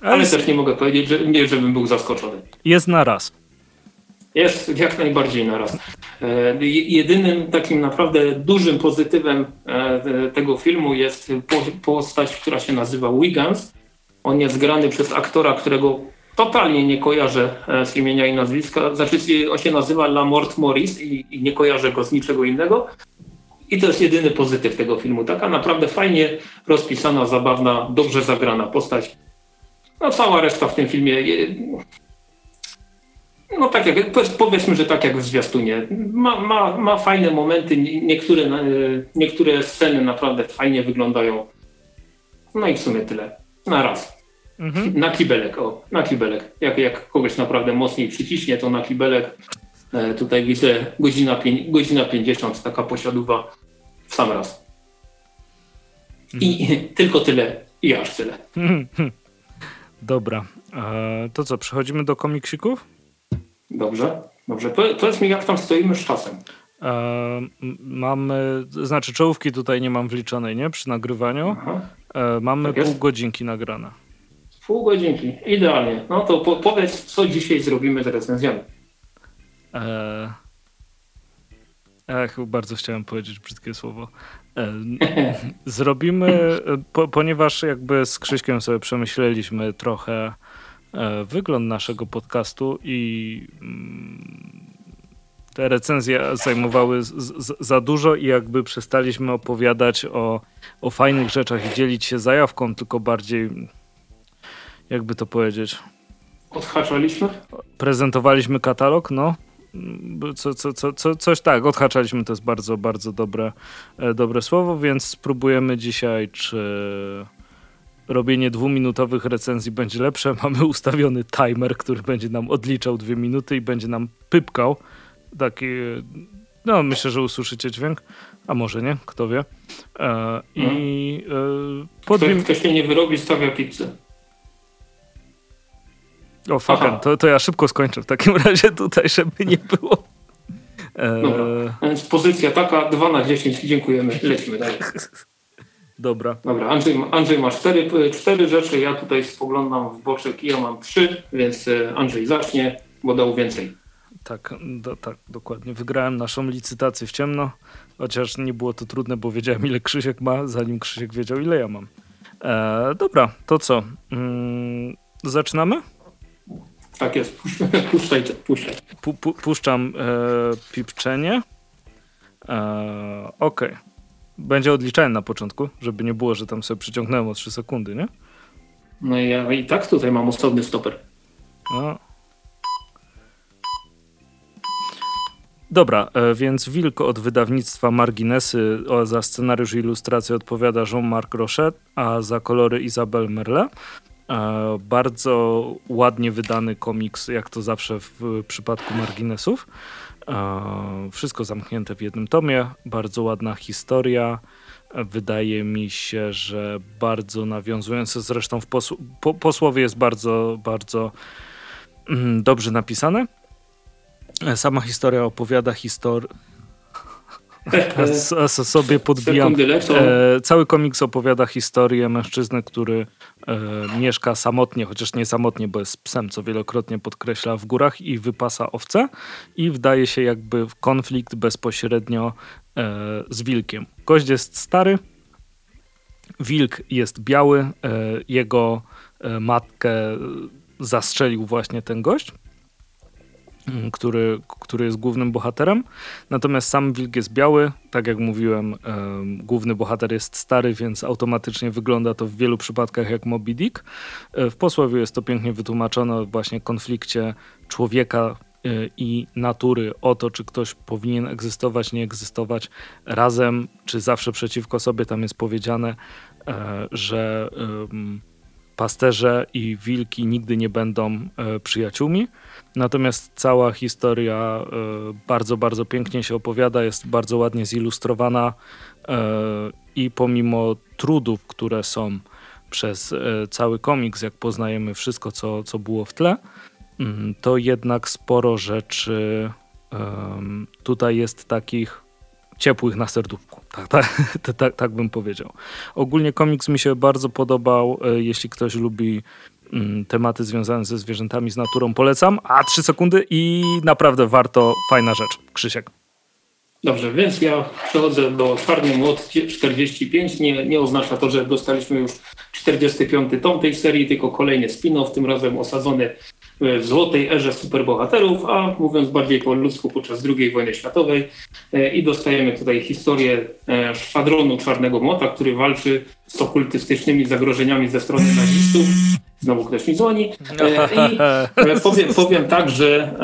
ale, ale też nie mogę powiedzieć, że nie, żebym był zaskoczony. Jest na raz. Jest jak najbardziej naraz. E, jedynym takim naprawdę dużym pozytywem e, tego filmu jest postać, która się nazywa Wiggins. On jest grany przez aktora, którego totalnie nie kojarzę e, z imienia i nazwiska. Znaczy on się nazywa Lamort Morris i nie kojarzę go z niczego innego. I to jest jedyny pozytyw tego filmu. Taka naprawdę fajnie rozpisana, zabawna, dobrze zagrana postać. No cała reszta w tym filmie no tak jak, powiedzmy, że tak jak w zwiastunie. Ma, ma, ma fajne momenty, niektóre, niektóre sceny naprawdę fajnie wyglądają. No i w sumie tyle. Na raz. Mhm. Na kibelek, o, na kibelek. Jak, jak kogoś naprawdę mocniej przyciśnie, to na kibelek. E, tutaj widzę godzina, pię godzina 50, taka posiaduwa w sam raz. I mhm. tylko tyle, i aż tyle. Dobra. E, to co, przechodzimy do komiksików? Dobrze, dobrze. Powiedz mi, jak tam stoimy z czasem. E, mamy, znaczy czołówki tutaj nie mam wliczonej, nie? Przy nagrywaniu. E, mamy tak pół godzinki nagrane. Pół godzinki, idealnie. No to po, powiedz, co dzisiaj zrobimy z recenzjami. E, ach, bardzo chciałem powiedzieć brzydkie słowo. E, zrobimy, e, po, ponieważ jakby z Krzyśkiem sobie przemyśleliśmy trochę E, wygląd naszego podcastu i mm, te recenzje zajmowały z, z, za dużo i jakby przestaliśmy opowiadać o, o fajnych rzeczach i dzielić się zajawką, tylko bardziej jakby to powiedzieć. Odhaczaliśmy? Prezentowaliśmy katalog, no. Co, co, co, co, coś tak, odhaczaliśmy to jest bardzo, bardzo dobre, e, dobre słowo, więc spróbujemy dzisiaj, czy robienie dwuminutowych recenzji będzie lepsze. Mamy ustawiony timer, który będzie nam odliczał dwie minuty i będzie nam pypkał. Taki, no myślę, że usłyszycie dźwięk, a może nie, kto wie. E, I hmm. e, pod nim... Ktoś się nie wyrobi, stawia pizzę. O fuck, to, to ja szybko skończę w takim razie tutaj, żeby nie było. E... Dobra, więc pozycja taka, 2 na 10, dziękujemy, lecimy dalej. Dobra. Dobra, Andrzej, Andrzej ma cztery, cztery rzeczy, ja tutaj spoglądam w boczek i ja mam trzy, więc e, Andrzej zacznie, bo dał więcej. Tak, do, tak, dokładnie. Wygrałem naszą licytację w ciemno, chociaż nie było to trudne, bo wiedziałem ile Krzysiek ma, zanim Krzysiek wiedział ile ja mam. E, dobra, to co? Mm, zaczynamy? Tak jest, puszczaj, puszczaj. Pu, pu, puszczam e, pipczenie. E, Okej. Okay. Będzie odliczałem na początku, żeby nie było, że tam sobie przyciągnąłem o 3 sekundy, nie? No i ja i tak tutaj mam osobny stoper. No. Dobra, e, więc Wilk od wydawnictwa Marginesy za scenariusz i ilustrację odpowiada Jean-Marc Rochet, a za kolory Isabelle Merle. E, bardzo ładnie wydany komiks, jak to zawsze w przypadku Marginesów. Wszystko zamknięte w jednym tomie, bardzo ładna historia. Wydaje mi się, że bardzo nawiązujące, zresztą w posł po posłowie jest bardzo, bardzo mm, dobrze napisane. Sama historia opowiada historię a, sobie podbijam. E, cały komiks opowiada historię mężczyzny, który e, mieszka samotnie, chociaż nie samotnie, bo jest psem, co wielokrotnie podkreśla w górach i wypasa owce i wdaje się jakby w konflikt bezpośrednio e, z wilkiem. Gość jest stary, wilk jest biały, e, jego matkę zastrzelił właśnie ten gość który, który jest głównym bohaterem. Natomiast sam wilk jest biały. Tak jak mówiłem, główny bohater jest stary, więc automatycznie wygląda to w wielu przypadkach jak Moby Dick. E, w posłowie jest to pięknie wytłumaczone właśnie konflikcie człowieka e, i natury o to, czy ktoś powinien egzystować, nie egzystować razem, czy zawsze przeciwko sobie. Tam jest powiedziane, e, że pasterze i wilki nigdy nie będą przyjaciółmi. Natomiast cała historia e, bardzo, bardzo pięknie się opowiada, jest bardzo ładnie zilustrowana e, i pomimo trudów, które są przez e, cały komiks, jak poznajemy wszystko, co, co było w tle, mm, to jednak sporo rzeczy tutaj jest takich ciepłych na serduszku. Tak, tak, tak, tak bym powiedział. Ogólnie komiks mi się bardzo podobał. Jeśli ktoś lubi Mm, tematy związane ze zwierzętami, z naturą polecam. A trzy sekundy i naprawdę warto, fajna rzecz. Krzysiek. Dobrze, więc ja przechodzę do Czarny Młot 45. Nie, nie oznacza to, że dostaliśmy już 45 tom tej serii, tylko kolejny spin-off, tym razem osadzony w złotej erze superbohaterów, a mówiąc bardziej po ludzku podczas II wojny światowej. I dostajemy tutaj historię szwadronu Czarnego Mota, który walczy z okultystycznymi zagrożeniami ze strony nazistów. Znowu ktoś mi dzwoni. I powiem, powiem tak, że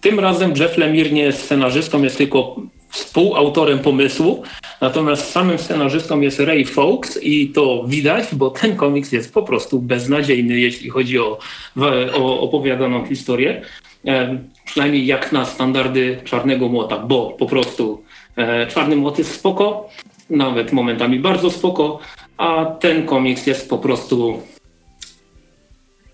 tym razem Jeff Lemire nie jest scenarzystą, jest tylko współautorem pomysłu, natomiast samym scenarzystą jest Ray Fawkes i to widać, bo ten komiks jest po prostu beznadziejny, jeśli chodzi o, o opowiadaną historię. E, przynajmniej jak na standardy Czarnego Młota, bo po prostu e, Czarny Młot jest spoko, nawet momentami bardzo spoko, a ten komiks jest po prostu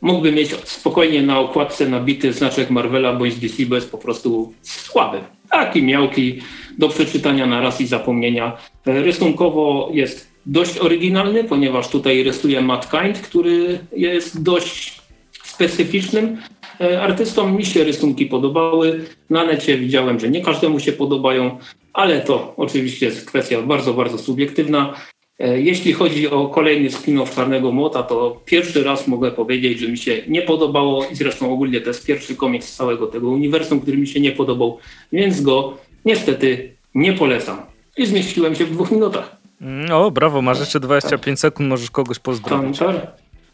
mógłby mieć spokojnie na okładce nabity znaczek Marvela bądź DC, bo jest po prostu słaby. Taki miałki do przeczytania na raz i zapomnienia. Rysunkowo jest dość oryginalny, ponieważ tutaj rysuje Matt Kind, który jest dość specyficznym e, artystą. Mi się rysunki podobały. Na necie widziałem, że nie każdemu się podobają, ale to oczywiście jest kwestia bardzo, bardzo subiektywna. E, jeśli chodzi o kolejny spin-off Czarnego Młota, to pierwszy raz mogę powiedzieć, że mi się nie podobało i zresztą ogólnie to jest pierwszy komiks z całego tego uniwersum, który mi się nie podobał, więc go niestety nie polecam. I zmieściłem się w dwóch minutach. O, brawo, masz jeszcze 25 sekund, możesz kogoś pozdrowić.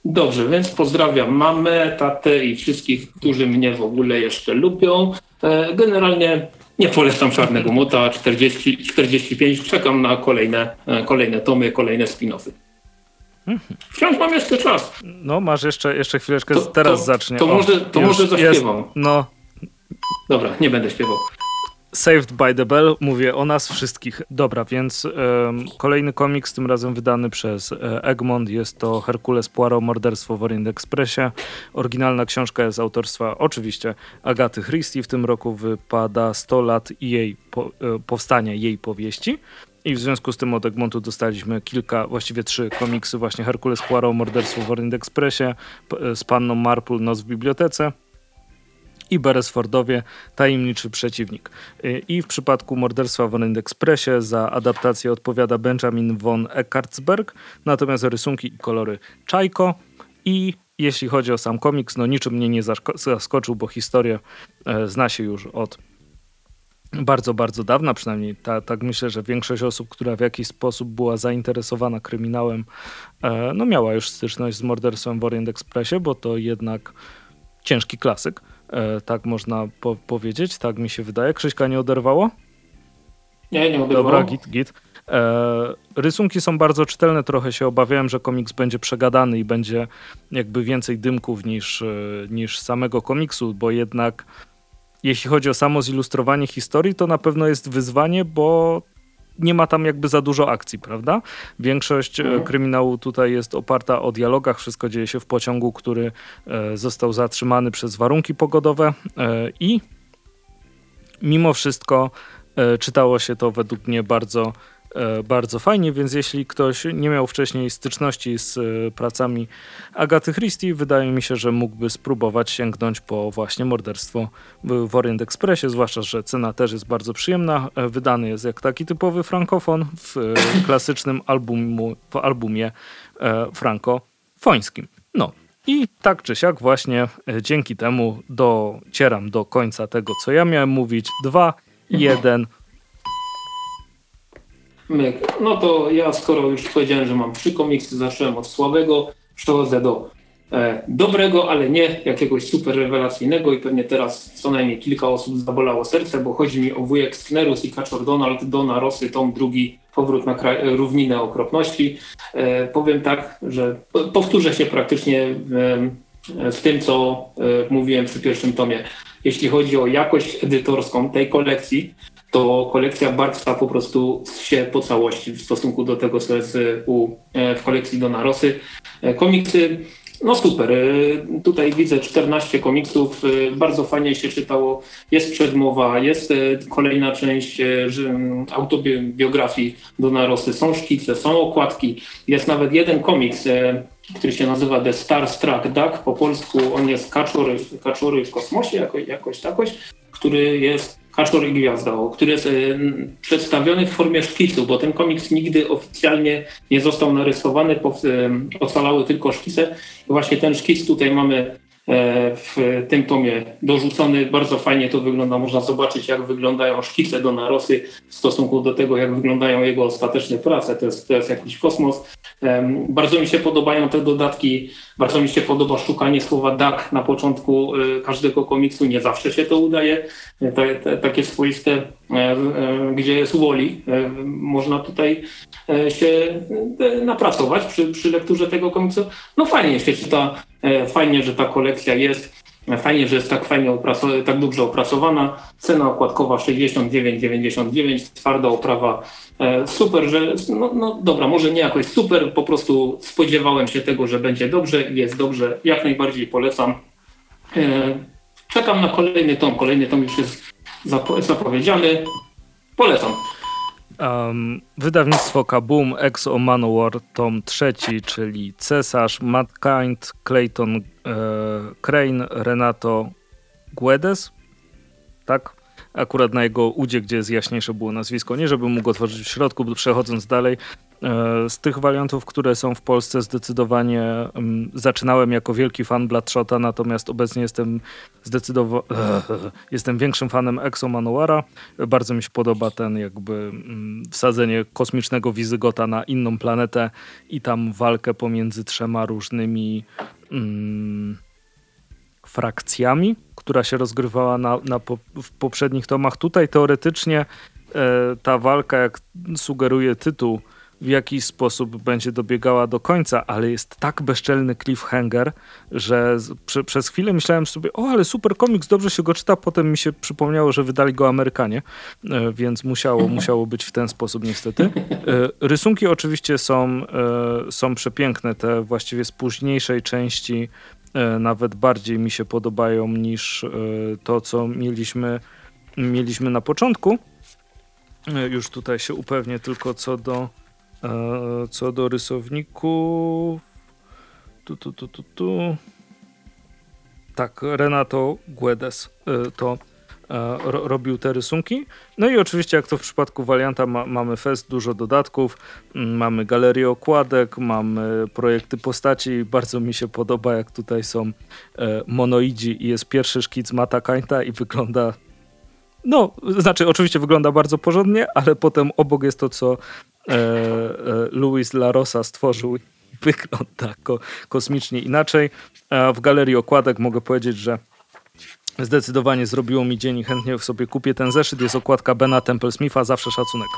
Dobrze, więc pozdrawiam mamę, tatę i wszystkich, którzy mnie w ogóle jeszcze lubią. E, generalnie nie polecam Czarnego Mota, 40, 45, czekam na kolejne, e, kolejne tomy, kolejne spin-offy. Mhm. Wciąż mam jeszcze czas. No, masz jeszcze, jeszcze chwileczkę, to, teraz to, zacznie. To, o, może, to może zaśpiewam. Jest, no. Dobra, nie będę śpiewał. Saved by the Bell, mówię o nas wszystkich. Dobra, więc kolejny komiks, tym razem wydany przez e, Egmont. Jest to Herkules Poirot, Morderstwo w Orient Expressie. Oryginalna książka jest autorstwa oczywiście Agaty Christie. W tym roku wypada 100 lat jej po, e, powstania jej powieści. I w związku z tym od Egmontu dostaliśmy kilka, właściwie trzy komiksy, właśnie Herkules Poirot, Morderstwo w Orient Expressie, e, z Panną Marple, Noc w bibliotece i Beresfordowie Tajemniczy Przeciwnik. I w przypadku Morderstwa w Orient Expressie za adaptację odpowiada Benjamin von Eckartsberg, natomiast rysunki i kolory Czajko i jeśli chodzi o sam komiks, no niczym mnie nie zaskoczył, bo historię e, zna się już od bardzo, bardzo dawna, przynajmniej ta, tak myślę, że większość osób, która w jakiś sposób była zainteresowana kryminałem, e, no miała już styczność z morderstwem w Orient Expressie, bo to jednak ciężki klasyk. E, tak można po powiedzieć, tak mi się wydaje. Krzyśka nie oderwało? Nie, nie oderwało. Dobra, git, git. E, rysunki są bardzo czytelne, trochę się obawiałem, że komiks będzie przegadany i będzie jakby więcej dymków niż, e, niż samego komiksu, bo jednak jeśli chodzi o samo zilustrowanie historii, to na pewno jest wyzwanie, bo nie ma tam jakby za dużo akcji, prawda? Większość e, mhm. kryminału tutaj jest oparta o dialogach, wszystko dzieje się w pociągu, który e, został zatrzymany przez warunki pogodowe e, i mimo wszystko czytało się to według mnie bardzo bardzo fajnie, więc jeśli ktoś nie miał wcześniej styczności z e, pracami Agaty Christie, wydaje mi się, że mógłby spróbować sięgnąć po właśnie morderstwo w Orient Expressie, zwłaszcza, że cena też jest bardzo przyjemna. E, wydany jest jak taki typowy frankofon w klasycznym albumu, w albumie frankofońskim. No, i tak czy siak właśnie dzięki temu docieram do końca tego, co ja miałem mówić. Dwa, jeden. Myk. No to ja skoro już powiedziałem, że mam trzy komiksy, zacząłem od słabego, przechodzę do e, dobrego, ale nie jakiegoś super rewelacyjnego i pewnie teraz co najmniej kilka osób zabolało serce, bo chodzi mi o wujek Sknerus i Kaczor Donald, Dona Rosy, tom drugi, powrót na kraj, równinę okropności. E, powiem tak, że powtórzę się praktycznie w, w tym, co e, mówiłem przy pierwszym tomie. Jeśli chodzi o jakość edytorską tej kolekcji, to kolekcja Bartsa po prostu się po całości w stosunku do tego, co jest u, e, w kolekcji Dona Rosy. E, komiksy, no super. E, tutaj widzę 14 komiksów, bardzo fajnie się czytało. Jest przedmowa, jest kolejna część autobiografii Dona Rosy, są szkice, są okładki. Jest nawet jeden komiks, który się nazywa The Star Struck Duck. Po polsku on jest Kaczory, Kaczory w kosmosie, jakoś, jakoś takoś, który jest Kaczor i Gwiazda, który jest e, przedstawiony w formie szkicu, bo ten komiks nigdy oficjalnie nie został narysowany, e, ocalały tylko szkice. Właśnie ten szkic tutaj mamy w tym tomie dorzucony. Bardzo fajnie to wygląda. Można zobaczyć, jak wyglądają szkice do narosy w stosunku do tego, jak wyglądają jego ostateczne prace. To jest, to jest jakiś kosmos. Bardzo mi się podobają te dodatki. Bardzo mi się podoba szukanie słowa duck na początku e, każdego komiksu. Nie zawsze się to udaje. Te, te, takie swoiste, e, e, gdzie jest Wally. Można tutaj się napracować przy, przy lekturze tego komiksu. No fajnie się czyta, fajnie, że ta kolekcja jest. Fajnie, że jest tak fajnie tak dobrze opracowana. Cena okładkowa 69,99, twarda oprawa. E, super, że no, no dobra, może nie jakoś super, po prostu spodziewałem się tego, że będzie dobrze jest dobrze. Jak najbardziej polecam. E, czekam na kolejny tom. Kolejny tom już jest zapowiedziany. Polecam. Um, wydawnictwo Kaboom, Exo Manowar, tom trzeci, czyli Cesarz, Matt Kind, Clayton Crane, Renato Guedes, tak? Akurat na jego udzie, gdzie jest jaśniejsze było nazwisko. Nie, żeby mógł otworzyć w środku, przechodząc dalej. E, z tych wariantów, które są w Polsce, zdecydowanie um, zaczynałem jako wielki fan Bloodshota, natomiast obecnie jestem zdecydowanie jestem większym fanem Exo Manuara. Bardzo mi się podoba ten jakby um, wsadzenie kosmicznego Wizygota na inną planetę i tam walkę pomiędzy trzema różnymi um, frakcjami, która się rozgrywała na, na po, w poprzednich tomach. Tutaj teoretycznie e, ta walka, jak sugeruje tytuł, w jakiś sposób będzie dobiegała do końca, ale jest tak bezczelny cliffhanger, że przy, przez chwilę myślałem sobie, o ale super komiks, dobrze się go czyta, potem mi się przypomniało, że wydali go Amerykanie, e, więc musiało, musiało być w ten sposób niestety. E, rysunki oczywiście są, e, są przepiękne, te właściwie z późniejszej części nawet bardziej mi się podobają niż to, co mieliśmy, mieliśmy na początku. Już tutaj się upewnię tylko co do co do rysowników. Tu, tu, tu, tu, tu. Tak, Renato Guedes e, to e, ro, robił te rysunki. No i oczywiście, jak to w przypadku Valianta, ma, mamy fest, dużo dodatków, mamy galerię okładek, mamy projekty postaci. Bardzo mi się podoba, jak tutaj są e, monoidzi i jest pierwszy szkic Mata Kainta i wygląda no, znaczy oczywiście wygląda bardzo porządnie, ale potem obok jest to, co e, e, Louis Larosa stworzył wygląda ko kosmicznie inaczej. A w galerii okładek mogę powiedzieć, że zdecydowanie zrobiło mi dzień i chętnie sobie kupię ten zeszyt. Jest okładka Bena Temple-Smitha, zawsze szacunek.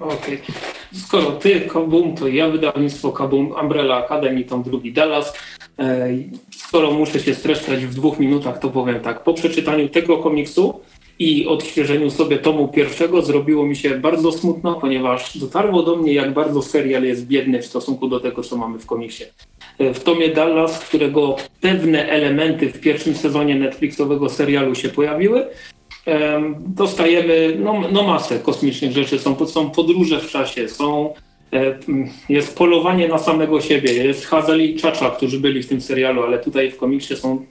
Okej. Okay. Skoro ty Kabum, to ja wydawnictwo Kabum Umbrella Academy, tom drugi Dallas. E, skoro muszę się streszczać w dwóch minutach, to powiem tak. Po przeczytaniu tego komiksu i odświeżeniu sobie tomu pierwszego zrobiło mi się bardzo smutno, ponieważ dotarło do mnie, jak bardzo serial jest biedny w stosunku do tego, co mamy w komiksie. W tomie Dallas, którego pewne elementy w pierwszym sezonie Netflixowego serialu się pojawiły, dostajemy no, no masę kosmicznych rzeczy. Są, są podróże w czasie, są, e, jest polowanie na samego siebie, jest Hazal i Czacza, którzy byli w tym serialu, ale tutaj w komiksie są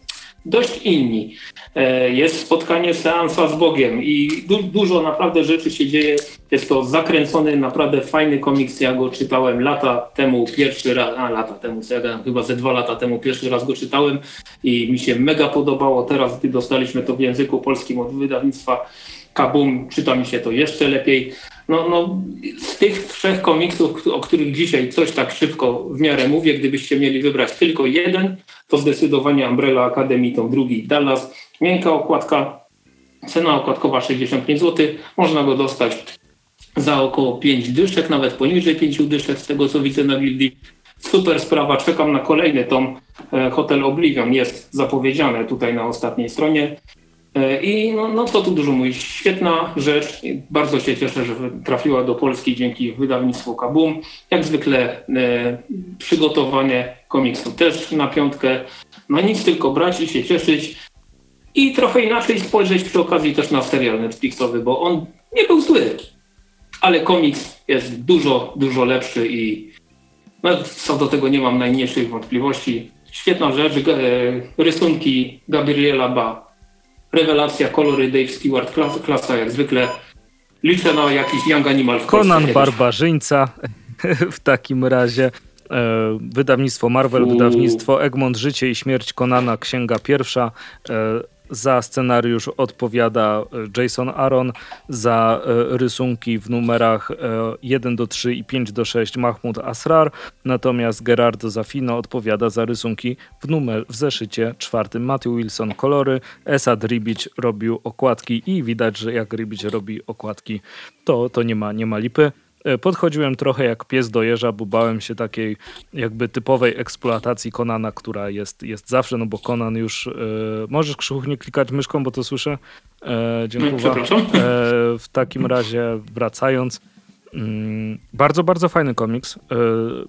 dość inni. E, jest spotkanie seansa z Bogiem i du dużo naprawdę rzeczy się dzieje. Jest to zakręcony, naprawdę fajny komiks. Ja go czytałem lata temu pierwszy raz, a lata temu, co ja chyba ze dwa lata temu pierwszy raz go czytałem i mi się mega podobało. Teraz, gdy dostaliśmy to w języku polskim od wydawnictwa Kabum, czyta mi się to jeszcze lepiej. No, no, z tych trzech komiksów, o których dzisiaj coś tak szybko w miarę mówię, gdybyście mieli wybrać tylko jeden, to zdecydowanie Umbrella Academy, to drugi Dallas. Miękka okładka, cena okładkowa 65 zł. Można go dostać za około 5 dyszek, nawet poniżej 5 dyszek, z tego co widzę na gildii. Super sprawa, czekam na kolejny tom. E, Hotel Oblivion jest zapowiedziane tutaj na ostatniej stronie. E, I no, no co tu dużo mówić, świetna rzecz. Bardzo się cieszę, że trafiła do Polski dzięki wydawnictwu Kabum. Jak zwykle e, przygotowanie komiksu też na piątkę. No nic, tylko brać i się cieszyć. I trochę inaczej spojrzeć przy okazji też na serial Netflixowy, bo on nie był zły. Ale komiks jest dużo, dużo lepszy i no, co do tego nie mam najmniejszych wątpliwości. Świetna rzecz, e, rysunki Gabriela Ba rewelacja, kolory Dave Stewart, klasa, klasa jak zwykle. Liczę na jakiś Young Animal w Conan Barbarzyńca w takim razie. wydawnictwo Marvel, wydawnictwo Egmont Życie i Śmierć Konana, księga pierwsza. Za scenariusz odpowiada e, Jason Aaron, za e, rysunki w numerach 1 e, do 3 i 5 do 6 Mahmoud Asrar, natomiast Gerardo Zafino odpowiada za rysunki w, numer, w zeszycie czwartym. Matthew Wilson kolory, Esad Ribic robił okładki i widać, że jak Ribic robi okładki, to, to nie, ma, nie ma lipy. E, podchodziłem trochę jak pies do jeża, bo bałem się takiej jakby typowej eksploatacji Konana, która jest, jest zawsze, no bo Konan już... E, możesz Krzychuch nie klikać myszką, bo to słyszę. E, dziękuję. E, w takim razie wracając... Mm, bardzo, bardzo fajny komiks. E,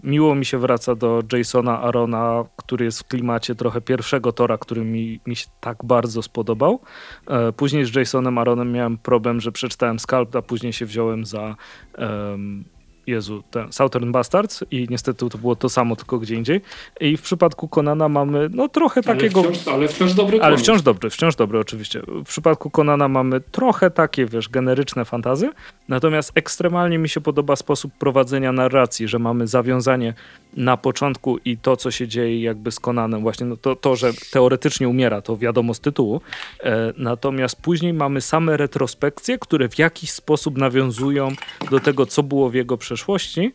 miło mi się wraca do Jasona Arona, który jest w klimacie trochę pierwszego Tora, który mi, mi się tak bardzo spodobał. E, później z Jasonem Aronem miałem problem, że przeczytałem Scalp, a później się wziąłem za um, Jezu, ten Southern Bastards i niestety to było to samo, tylko gdzie indziej. I w przypadku Konana mamy no trochę ale takiego... Wciąż, ale wciąż dobry Ale wciąż dobry, wciąż dobry oczywiście. W przypadku Konana mamy trochę takie, wiesz, generyczne fantazy, natomiast ekstremalnie mi się podoba sposób prowadzenia narracji, że mamy zawiązanie na początku i to, co się dzieje jakby z Konanem, właśnie no to, to, że teoretycznie umiera, to wiadomo z tytułu, e, natomiast później mamy same retrospekcje, które w jakiś sposób nawiązują do tego, co było w jego przeszłości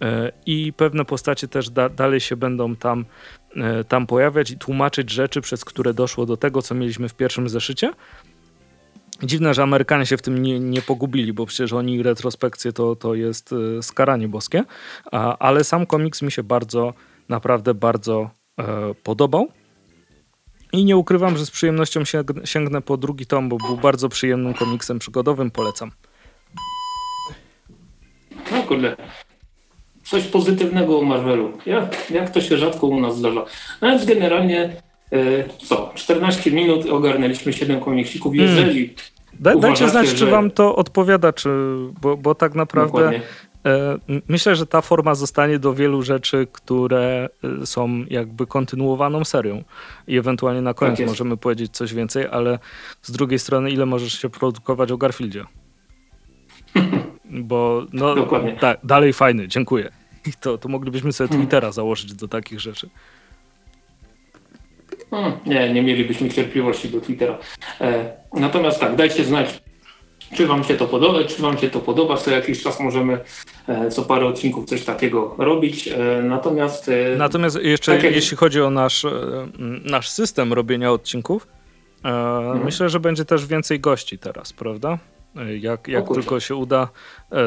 e, i pewne postacie też da, dalej się będą tam, e, tam pojawiać i tłumaczyć rzeczy, przez które doszło do tego, co mieliśmy w pierwszym zeszycie. Dziwne, że Amerykanie się w tym nie, nie pogubili, bo przecież oni retrospekcje to, to jest e, skaranie boskie, ale sam komiks mi się bardzo, naprawdę bardzo e, podobał. I nie ukrywam, że z przyjemnością sięgnę po drugi tom, bo był bardzo przyjemnym komiksem przygodowym. Polecam. No kurde. Coś pozytywnego o Marvelu. Jak, jak to się rzadko u nas zdarza. Więc generalnie co, 14 minut ogarnęliśmy 7 komiksików. Hmm. Jeżeli hmm. Da, dajcie znać, że... czy wam to odpowiada, czy, bo, bo tak naprawdę e, myślę, że ta forma zostanie do wielu rzeczy, które e, są jakby kontynuowaną serią i ewentualnie na koniec tak możemy powiedzieć coś więcej, ale z drugiej strony ile możesz się produkować o Garfieldzie? Bo no, Dokładnie. tak, dalej fajny, dziękuję. I to, to moglibyśmy sobie hmm. Twittera założyć do takich rzeczy. Hmm, nie, nie mielibyśmy cierpliwości do Twittera. E, natomiast tak, dajcie znać, czy wam się to podoba, czy wam się to podoba. Co jakiś czas możemy e, co parę odcinków coś takiego robić. E, natomiast e, Natomiast jeszcze tak jak... jeśli chodzi o nasz, e, nasz system robienia odcinków, e, mhm. myślę, że będzie też więcej gości teraz, prawda? Jak, jak tylko się uda,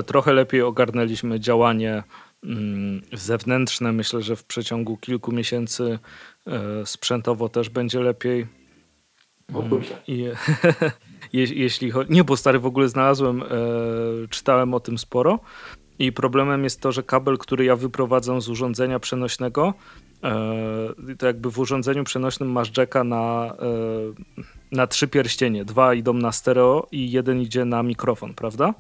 trochę lepiej ogarnęliśmy działanie mm, zewnętrzne. Myślę, że w przeciągu kilku miesięcy sprzętowo też będzie lepiej. O mm, I, jeśli chodzi... Nie, bo stary w ogóle znalazłem, e, czytałem o tym sporo i problemem jest to, że kabel, który ja wyprowadzam z urządzenia przenośnego, e, to jakby w urządzeniu przenośnym masz jacka na, e, na trzy pierścienie. Dwa idą na stereo i jeden idzie na mikrofon, prawda?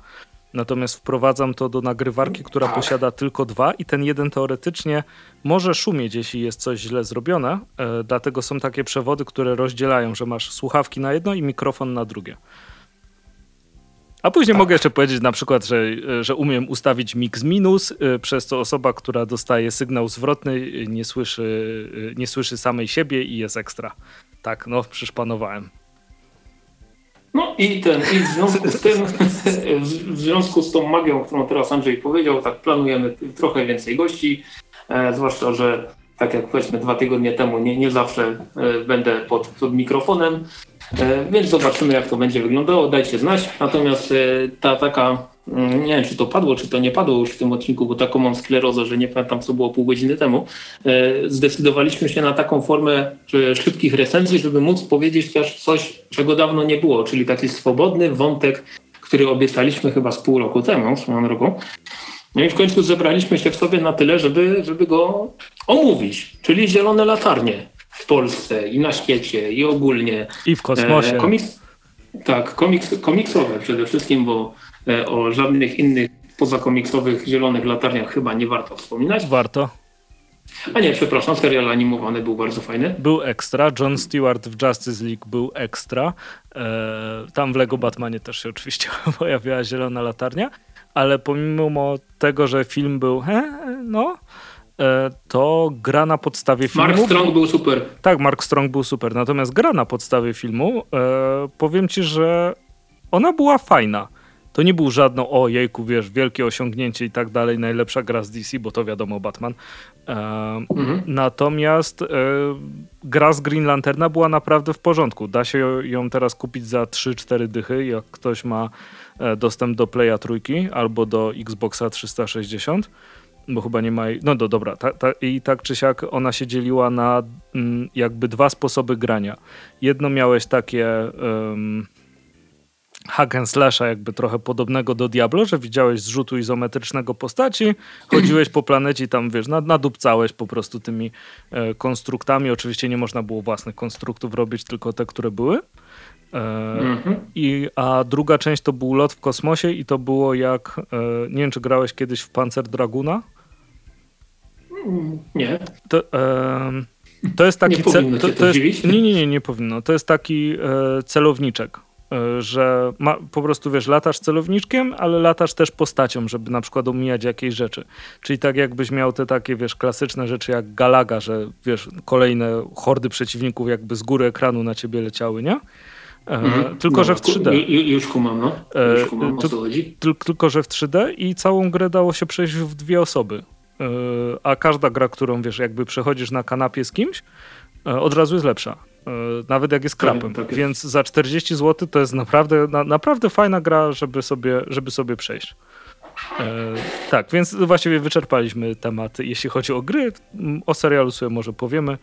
Natomiast wprowadzam to do nagrywarki, która tak. posiada tylko dwa i ten jeden teoretycznie może szumieć, jeśli jest coś źle zrobione. E, dlatego są takie przewody, które rozdzielają, że masz słuchawki na jedno i mikrofon na drugie. A później tak. mogę jeszcze powiedzieć na przykład, że, że umiem ustawić mix minus, e, przez co osoba, która dostaje sygnał zwrotny, nie słyszy, e, nie słyszy samej siebie i jest ekstra. Tak, no, przyszpanowałem. No i ten, i w związku z tym, w związku z tą magią, którą teraz Andrzej powiedział, tak planujemy trochę więcej gości, e, zwłaszcza, że tak jak powiedzmy dwa tygodnie temu, nie, nie zawsze e, będę pod, pod mikrofonem, e, więc zobaczymy jak to będzie wyglądało, dajcie znać. Natomiast e, ta taka nie wiem, czy to padło, czy to nie padło już w tym odcinku, bo taką mam sklerozę, że nie pamiętam, co było pół godziny temu. E, zdecydowaliśmy się na taką formę szybkich recenzji, żeby móc powiedzieć też coś, czego dawno nie było, czyli taki swobodny wątek, który obiecaliśmy chyba z pół roku temu, tym roku. No i w końcu zebraliśmy się w sobie na tyle, żeby, żeby go omówić, czyli zielone latarnie w Polsce i na świecie i ogólnie. I w kosmosie. E, komiks, tak, komiks, komiksowe przede wszystkim, bo o żadnych innych pozakomiksowych zielonych latarniach chyba nie warto wspominać. Warto. A nie, przepraszam, serial animowany był bardzo fajny. Był ekstra. John Stewart w Justice League był ekstra. E, tam w Lego Batmanie też się oczywiście pojawiła zielona latarnia, ale pomimo tego, że film był he, no, e, to gra na podstawie filmu. Mark Strong był super. Tak, Mark Strong był super. Natomiast gra na podstawie filmu, e, powiem ci, że ona była fajna. To nie był żadno, o jejku, wiesz, wielkie osiągnięcie i tak dalej, najlepsza gra z DC, bo to wiadomo, Batman. E, mhm. Natomiast e, gra z Green Lanterna była naprawdę w porządku. Da się ją teraz kupić za 3-4 dychy, jak ktoś ma e, dostęp do Playa trójki albo do Xboxa 360 bo chyba nie ma. No do, dobra, ta, ta, i tak czy siak ona się dzieliła na mm, jakby dwa sposoby grania. Jedno miałeś takie. Um, hack and slasha jakby trochę podobnego do Diablo, że widziałeś zrzutu izometrycznego postaci, chodziłeś po planecie i tam, wiesz, nadupcałeś po prostu tymi e, konstruktami. Oczywiście nie można było własnych konstruktów robić, tylko te, które były. E, mhm. I, a druga część to był lot w kosmosie i to było jak, e, nie wiem czy grałeś kiedyś w Panzer Draguna? Nie. To, to jest taki... Nie powinno to, to jest, nie, nie, nie, nie powinno. To jest taki e, celowniczek że ma, po prostu wiesz, latasz celowniczkiem, ale latasz też postacią, żeby na przykład omijać jakieś rzeczy. Czyli tak jakbyś miał te takie, wiesz, klasyczne rzeczy jak Galaga, że wiesz, kolejne hordy przeciwników jakby z góry ekranu na ciebie leciały, nie? Mhm. Tylko, no, że w 3D. Już kumam, no. Już e, kumam, o co chodzi. Tylko, że w 3D i całą grę dało się przejść w dwie osoby. E, a każda gra, którą wiesz, jakby przechodzisz na kanapie z kimś, od razu jest lepsza. E, nawet jak jest krapem. Tak, tak Więc za 40 zł to jest naprawdę, na, naprawdę fajna gra, żeby sobie, żeby sobie przejść. E, tak, więc właściwie wyczerpaliśmy tematy, jeśli chodzi o gry. O serialu sobie może powiemy.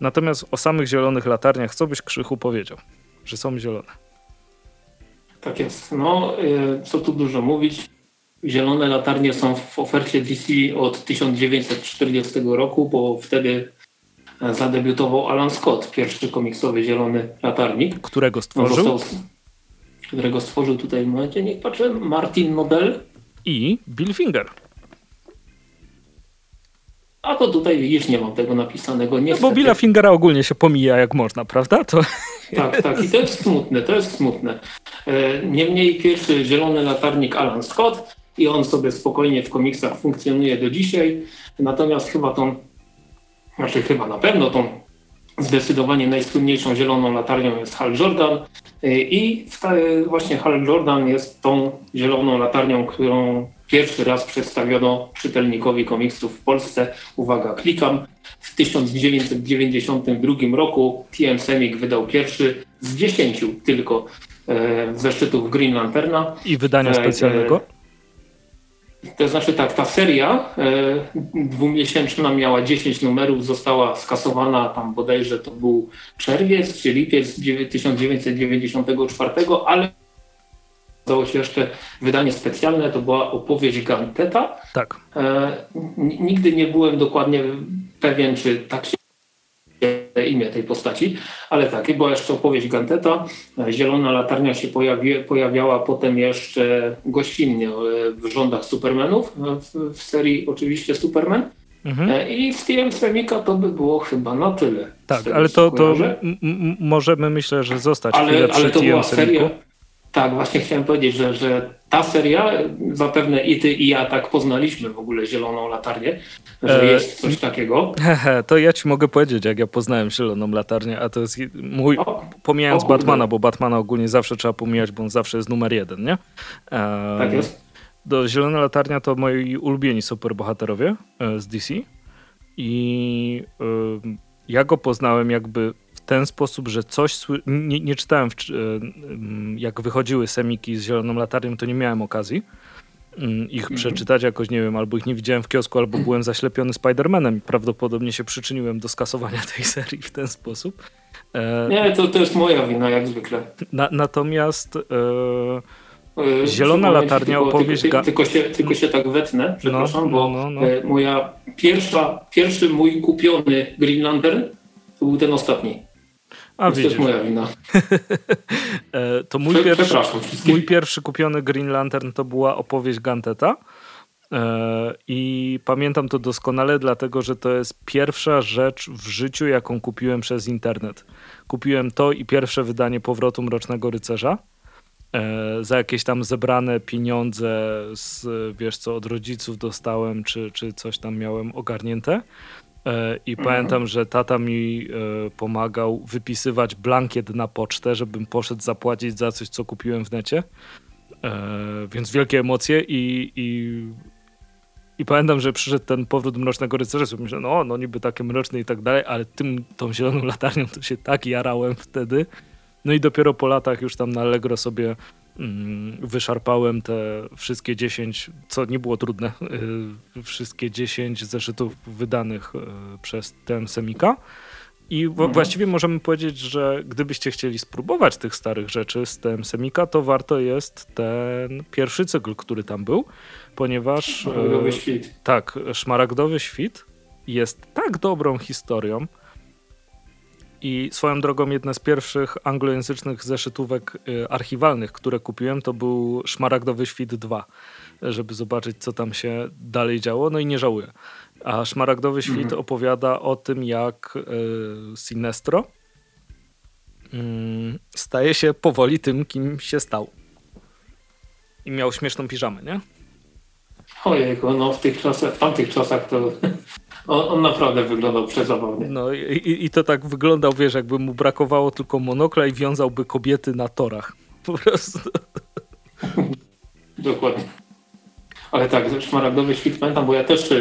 Natomiast o samych zielonych latarniach, co byś Krzychu powiedział? Że są zielone. Tak jest. No, e, co tu dużo mówić. Zielone latarnie są w ofercie DC od 1940 roku, bo wtedy zadebiutował Alan Scott, pierwszy komiksowy zielony latarnik. Którego stworzył? Został, którego stworzył tutaj w momencie, niech patrzę, Martin Nobel. I Bill Finger. A to tutaj widzisz, nie mam tego napisanego. Niestety. No bo Billa Fingera ogólnie się pomija jak można, prawda? To... Tak, tak. I to jest smutne, to jest smutne. E, niemniej pierwszy zielony latarnik Alan Scott i on sobie spokojnie w komiksach funkcjonuje do dzisiaj. Natomiast chyba tą znaczy chyba na pewno tą zdecydowanie najsłynniejszą zieloną latarnią jest Hal Jordan y, i właśnie Hal Jordan jest tą zieloną latarnią, którą pierwszy raz przedstawiono czytelnikowi komiksów w Polsce. Uwaga, klikam. W 1992 roku TM Semik wydał pierwszy z dziesięciu tylko e, zeszytów Green Lanterna. I wydania e, specjalnego? To znaczy tak, ta seria e, dwumiesięczna miała 10 numerów, została skasowana tam bodajże to był czerwiec czy lipiec 1994, ale udało się jeszcze wydanie specjalne, to była opowieść Ganteta. Tak. E, nigdy nie byłem dokładnie pewien, czy tak się imię tej postaci, ale tak, była jeszcze opowieść Ganteta. Zielona latarnia się pojawi, pojawiała potem jeszcze gościnnie e, w rządach Supermanów, e, w, w serii oczywiście Superman. Mhm. E, I w TM Semika to by było chyba na tyle. Tak, ale to, to możemy myślę, że zostać ale, chwilę przy ale to była seria, tak, właśnie chciałem powiedzieć, że, że ta seria, zapewne i ty i ja tak poznaliśmy w ogóle Zieloną Latarnię, że e, jest coś takiego. Hehe, to ja ci mogę powiedzieć, jak ja poznałem Zieloną Latarnię, a to jest mój, o, pomijając o, Batmana, bo Batmana ogólnie zawsze trzeba pomijać, bo on zawsze jest numer jeden, nie? E, tak jest. Do Zielona Latarnia to moi ulubieni superbohaterowie e, z DC i e, ja go poznałem jakby ten sposób, że coś. Nie, nie czytałem, w, e, jak wychodziły semiki z Zieloną Latarnią, to nie miałem okazji mm, ich mhm. przeczytać jakoś, nie wiem, albo ich nie widziałem w kiosku, albo byłem zaślepiony Spider-Manem prawdopodobnie się przyczyniłem do skasowania tej serii w ten sposób. E, nie, to, jest moja wina, jak zwykle. Na, natomiast e, e Zielona Latarnia tylko, opowieść... Tylko, tylko, się, tylko się tak wetnę, przepraszam, no, bo no, no. E, moja pierwsza, pierwszy mój kupiony Green Lantern to był ten ostatni. A to jest moja wina. E, to mój pierwszy, mój pierwszy kupiony Green Lantern to była opowieść Ganteta. E, I pamiętam to doskonale, dlatego że to jest pierwsza rzecz w życiu, jaką kupiłem przez internet. Kupiłem to i pierwsze wydanie Powrotu Mrocznego Rycerza. e, za jakieś tam zebrane pieniądze z, wiesz co, od rodziców dostałem, czy, czy coś tam miałem ogarnięte. E, I pamiętam, że tata mi e, pomagał wypisywać blankiet na pocztę, żebym poszedł zapłacić za coś, co kupiłem w necie. Więc wielkie emocje i, i i pamiętam, że przyszedł ten powrót Mrocznego Rycerza, myślałem, no, no niby takie mroczne i tak dalej, ale tym, tą zieloną latarnią to się tak jarałem wtedy. No i dopiero po latach już tam na Allegro sobie wyszarpałem te wszystkie 10, co nie było trudne, y, wszystkie 10 zeszytów wydanych y, przez ten Semika. I mhm. właściwie możemy powiedzieć, że gdybyście chcieli spróbować tych starych rzeczy z tym Semika, to warto jest ten pierwszy cykl, który tam był, ponieważ... Szmaragdowy e, świt. Tak, Szmaragdowy świt jest tak dobrą historią i swoją drogą jedna z pierwszych anglojęzycznych zeszytówek e, archiwalnych, które kupiłem, to był Szmaragdowy świt 2, żeby zobaczyć, co tam się dalej działo, no i nie żałuję. A Szmaragdowy Świt mhm. opowiada o tym, jak y, Sinestro y, staje się powoli tym, kim się stał. I miał śmieszną piżamę, nie? Ojejku, no w tych czasach, w tamtych czasach to on, on naprawdę wyglądał przezabawnie. No i, i to tak wyglądał, wiesz, jakby mu brakowało tylko monokla i wiązałby kobiety na torach. Po prostu. Dokładnie. Ale tak, szmaragdowy świt pamiętam, bo ja też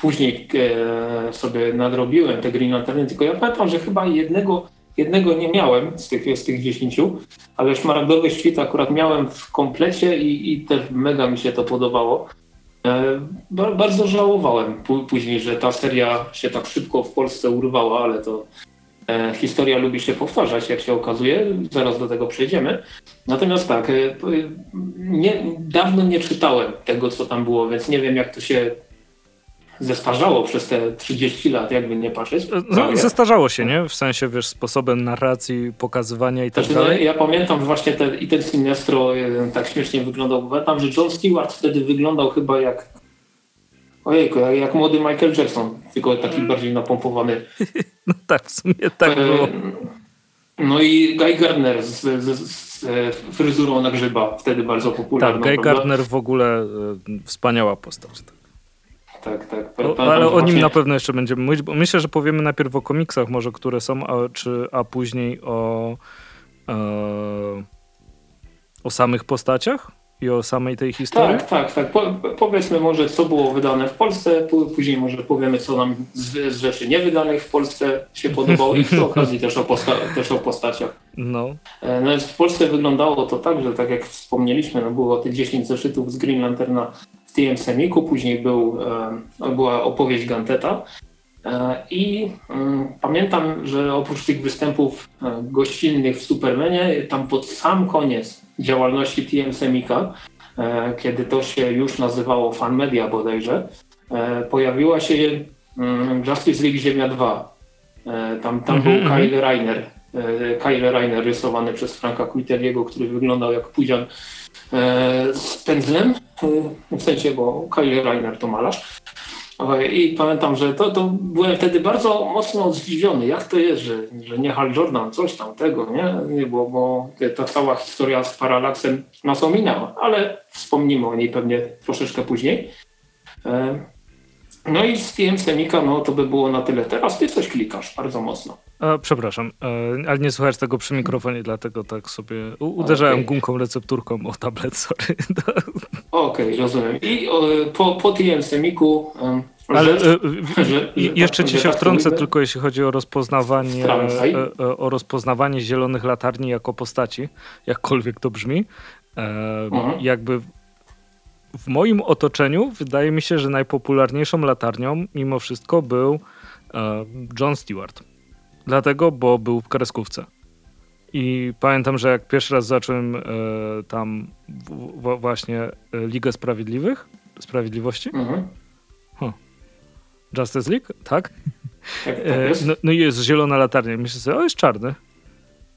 później e, sobie nadrobiłem te Green Lanterny, tylko ja pamiętam, że chyba jednego, jednego nie miałem z tych, z tych dziesięciu, ale szmaragdowy świt akurat miałem w komplecie i, i też mega mi się to podobało. E, bardzo żałowałem później, że ta seria się tak szybko w Polsce urwała, ale to e, historia lubi się powtarzać, jak się okazuje. Zaraz do tego przejdziemy. Natomiast tak, nie, dawno nie czytałem tego, co tam było, więc nie wiem, jak to się zestarzało przez te 30 lat, jakby nie patrzeć. No, zestarzało się, nie? W sensie, wiesz, sposobem narracji, pokazywania i tak znaczy, no, dalej. No, ja pamiętam właśnie i ten Sinestro tak śmiesznie wyglądał. Pamiętam, że John Stewart wtedy wyglądał chyba jak ojejku, jak, jak młody Michael Jackson, tylko taki mm. bardziej napompowany. no tak, w sumie tak e, było. No i Guy Gardner z, z, z fryzurą na grzyba, wtedy bardzo popularną. Tak, Guy Gardner w ogóle y, wspaniała postać. Tak tak, tak. ale o nim na pewno jeszcze będziemy mówić, bo myślę, że powiemy najpierw o komiksach może, które są, a, czy, a później o, e, o samych postaciach i o samej tej historii? Tak, tak, tak. Po, powiedzmy może, co było wydane w Polsce, później może powiemy, co nam z, z rzeczy niewydanych w Polsce się podobało i przy okazji też o, posta też o postaciach. No. E, no w Polsce wyglądało to tak, że tak jak wspomnieliśmy, no było te 10 zeszytów z Green Lanterna w TM Semiku, później był, e, była opowieść Ganteta. E, I mm, pamiętam, że oprócz tych występów e, gościnnych w Supermanie, tam pod sam koniec działalności TM Semika, kiedy to się już nazywało Fan Media bodajże, pojawiła się mm, Justice League Ziemia 2. Tam, tam mm -hmm. był mhm. Kyle Reiner, Kyle Reiner rysowany przez Franka Quitteriego, który wyglądał jak Pudzian z pędzlem w sensie, bo Kyle Reiner to malarz. I pamiętam, że to, to byłem wtedy bardzo mocno zdziwiony, jak to jest, że, że nie Hal Jordan, coś tam tego, nie bo, bo ta cała historia z Paralaksem nas ominęła, ale wspomnimy o niej pewnie troszeczkę później. E, no i z TM Semika, no to by było na tyle. Teraz ty coś klikasz bardzo mocno. E, przepraszam, e, ale nie słuchasz tego przy mikrofonie, dlatego tak sobie uderzałem okay. gumką recepturką o tablet, sorry. Okej, okay, rozumiem. I o, po, po TM Semiku... Um, ale że, że, że, jeszcze ci się tak wtrącę, tylko jeśli chodzi o rozpoznawanie, e, o rozpoznawanie zielonych latarni jako postaci, jakkolwiek to brzmi. Mhm. Jakby w moim otoczeniu wydaje mi się, że najpopularniejszą latarnią mimo wszystko był John Stewart. Dlatego, bo był w kreskówce. I pamiętam, że jak pierwszy raz zacząłem e, tam w, w, właśnie e, Ligę Sprawiedliwych, Sprawiedliwości. Mhm. Huh. Justice League, tak? tak, tak e, no, no i jest zielona latarnia. Myślę sobie, o jest czarny.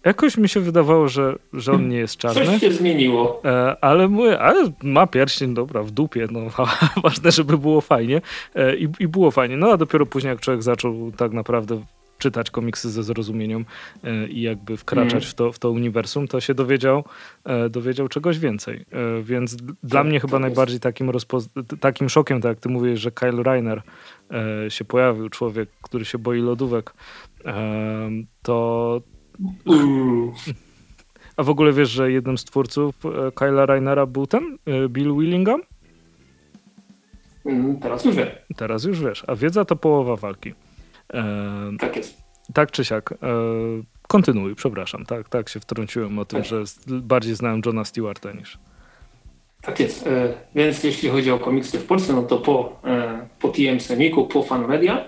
Jakoś mi się wydawało, że, że on nie jest czarny. Coś się zmieniło. E, ale mówię, ale ma pierścień, dobra, w dupie, no ważne, żeby było fajnie. E, i, I było fajnie. No a dopiero później, jak człowiek zaczął tak naprawdę czytać komiksy ze zrozumieniem e, i jakby wkraczać Mm. w, to, w to uniwersum, to się dowiedział, dowiedział czegoś więcej. Więc dla Tak, mnie chyba jest. najbardziej takim, takim szokiem, tak jak ty mówisz, że Kyle Reiner się pojawił, człowiek, który się boi lodówek, to... A w ogóle wiesz, że jednym z twórców e, Kyla Reinera był ten, e, Bill Willingham? Mm, Teraz już wiem. Teraz już wiesz, a wiedza to połowa walki. E, Tak jest. tak czy siak. E, kontynuuj, przepraszam. Tak, tak się wtrąciłem o tym, Tak. że bardziej znałem Johna Stewarta niż. Tak jest. E, Więc jeśli chodzi o komiksy w Polsce, no to po, e, po TM Semiku, po Fan Media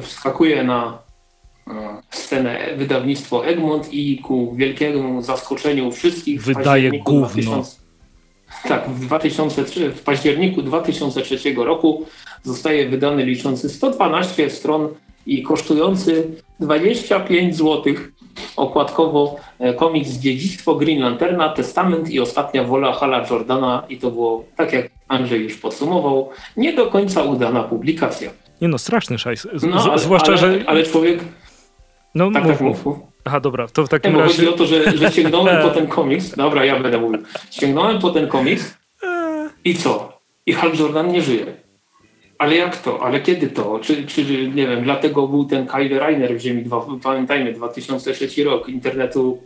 wskakuje na scenę wydawnictwo Egmont i ku wielkiemu zaskoczeniu wszystkich Wydaje gówno. 2000 Tak, w, 2003, w październiku 2003 roku zostaje wydany liczący 112 stron i kosztujący 25 zł okładkowo e, komiks Dziedzictwo Green Lanterna, Testament i Ostatnia Wola Hala Jordana i to było, tak jak Andrzej już podsumował, nie do końca udana publikacja. Nie no, straszny szajs. Z, No, ale, zwłaszcza, ale, że. ale człowiek... no, Tak, mów, tak, mów, mów. Aha, dobra, to w takim bo chodzi razie. o to, że, że sięgnąłem po ten komiks. Dobra, ja będę mówił. Sięgnąłem po ten komiks i co? I Hal Jordan nie żyje. Ale jak to? Ale kiedy to? Czy, czy nie wiem, dlatego był ten Kyle Reiner w Ziemi 2, pamiętajmy, 2003 rok. Internetu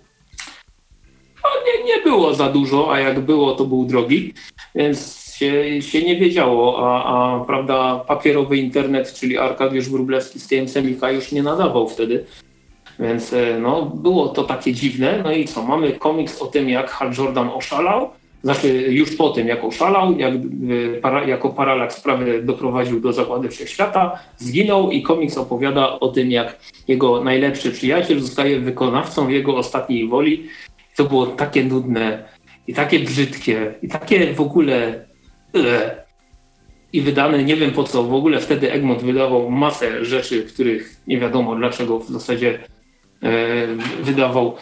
no, nie, nie było za dużo, a jak było, to był drogi, więc się, się nie wiedziało, a, a prawda, papierowy internet, czyli Arkadiusz Wróblewski z TM Semika już nie nadawał wtedy. Więc e, no, było to takie dziwne. No i co? Mamy komiks o tym, jak Hal Jordan oszalał. Znaczy już po tym, jak oszalał, jak, e, para, jako paralaks sprawy doprowadził do zakładu wszechświata, zginął i komiks opowiada o tym, jak jego najlepszy przyjaciel zostaje wykonawcą jego ostatniej woli. To było takie nudne i takie brzydkie i takie w ogóle... Ugh. I wydane, nie wiem po co, w ogóle wtedy Egmont wydawał masę rzeczy, których nie wiadomo dlaczego w zasadzie wydawał.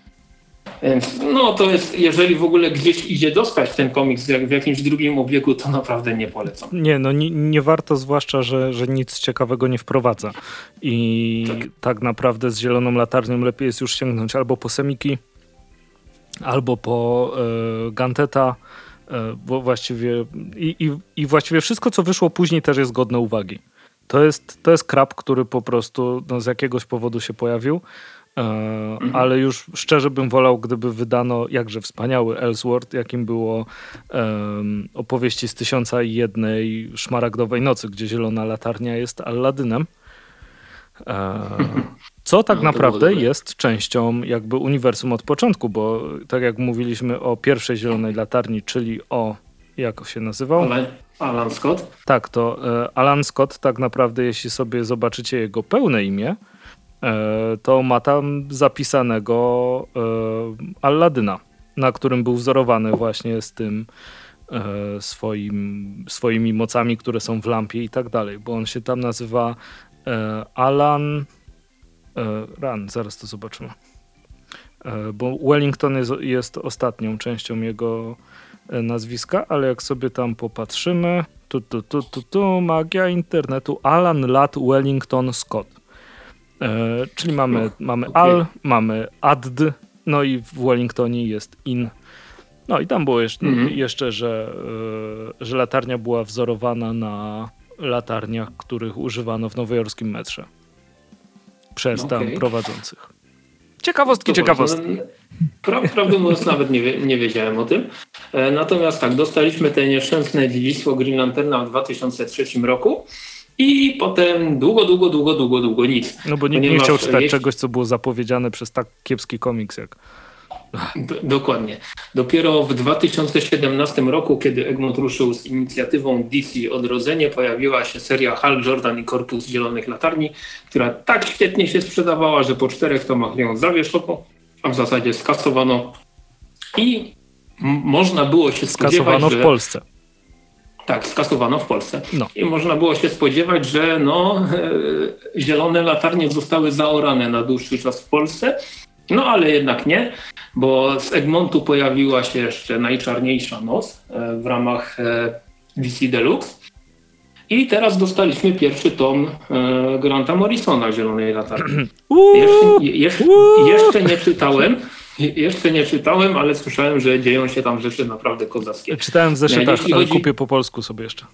Więc no to jest, jeżeli w ogóle gdzieś idzie dostać ten komiks jak w jakimś drugim obiegu, to naprawdę nie polecam. Nie, no nie, nie warto, zwłaszcza, że, że nic ciekawego nie wprowadza. I tak. Tak. naprawdę z zieloną latarnią lepiej jest już sięgnąć albo po Semiki, albo po e, Ganteta, e, bo właściwie i, i, i właściwie wszystko, co wyszło później też jest godne uwagi. To jest, to jest krab, który po prostu no, z jakiegoś powodu się pojawił. E, Ale już szczerze bym wolał, gdyby wydano jakże wspaniały Ellsworth, jakim było em, opowieści z tysiąca i jednej szmaragdowej nocy, gdzie zielona latarnia jest Alladynem. E, co tak No, naprawdę jest częścią jakby uniwersum od początku, bo tak jak mówiliśmy o pierwszej zielonej latarni, czyli o jak się nazywał? Alan Scott? Tak, to e, Alan Scott tak naprawdę, jeśli sobie zobaczycie jego pełne imię, to ma tam zapisanego e, Alladyna, na którym był wzorowany właśnie z tym e, swoim, swoimi mocami, które są w lampie i tak dalej, bo on się tam nazywa e, Alan e, Run, zaraz to zobaczymy. E, bo Wellington jest, jest ostatnią częścią jego e, nazwiska, ale jak sobie tam popatrzymy, tu, tu, tu, tu, tu, magia internetu, Alan Ladd Wellington Scott. E, czyli mamy, Och, mamy okej. Al, mamy Add, no i w Wellingtonie jest In. No i tam było jeszcze, Mhm. jeszcze że, e, że latarnia była wzorowana na latarniach, których używano w nowojorskim metrze. Przez tam Okej. prowadzących. Ciekawostki, ciekawostki. no, Pra, prawdę mówiąc, nawet nie, nie wiedziałem o tym. E, Natomiast tak, dostaliśmy te nieszczęsne dziedzictwo Green Lanterna w 2003 roku i potem długo, długo, długo, długo, długo nic. No bo nikt nie chciał czytać jeśli- czegoś, co było zapowiedziane przez tak kiepski komiks jak... D- dokładnie. Dopiero w 2017 roku, kiedy Egmont ruszył z inicjatywą DC Odrodzenie, pojawiła się seria Hal Jordan i Korpus Zielonych Latarni, która tak świetnie się sprzedawała, że po czterech tomach ją zawieszono, a w zasadzie skasowano i można było się spodziewać, Skasowano że... w Polsce. Tak, skasowano w Polsce. No. I można było się spodziewać, że no, e, zielone latarnie zostały zaorane na dłuższy czas w Polsce. No ale jednak nie, bo z Egmontu pojawiła się jeszcze Najczarniejsza Noc e, w ramach e, DC Deluxe. I teraz dostaliśmy pierwszy tom e, Granta Morrisona Zielonej Latarni. Jeszcze, jeszcze, jeszcze nie czytałem, jeszcze nie czytałem, ale słyszałem, że dzieją się tam rzeczy naprawdę kozackie. Czytałem w zeszytach, chodzi... kupię po polsku sobie jeszcze.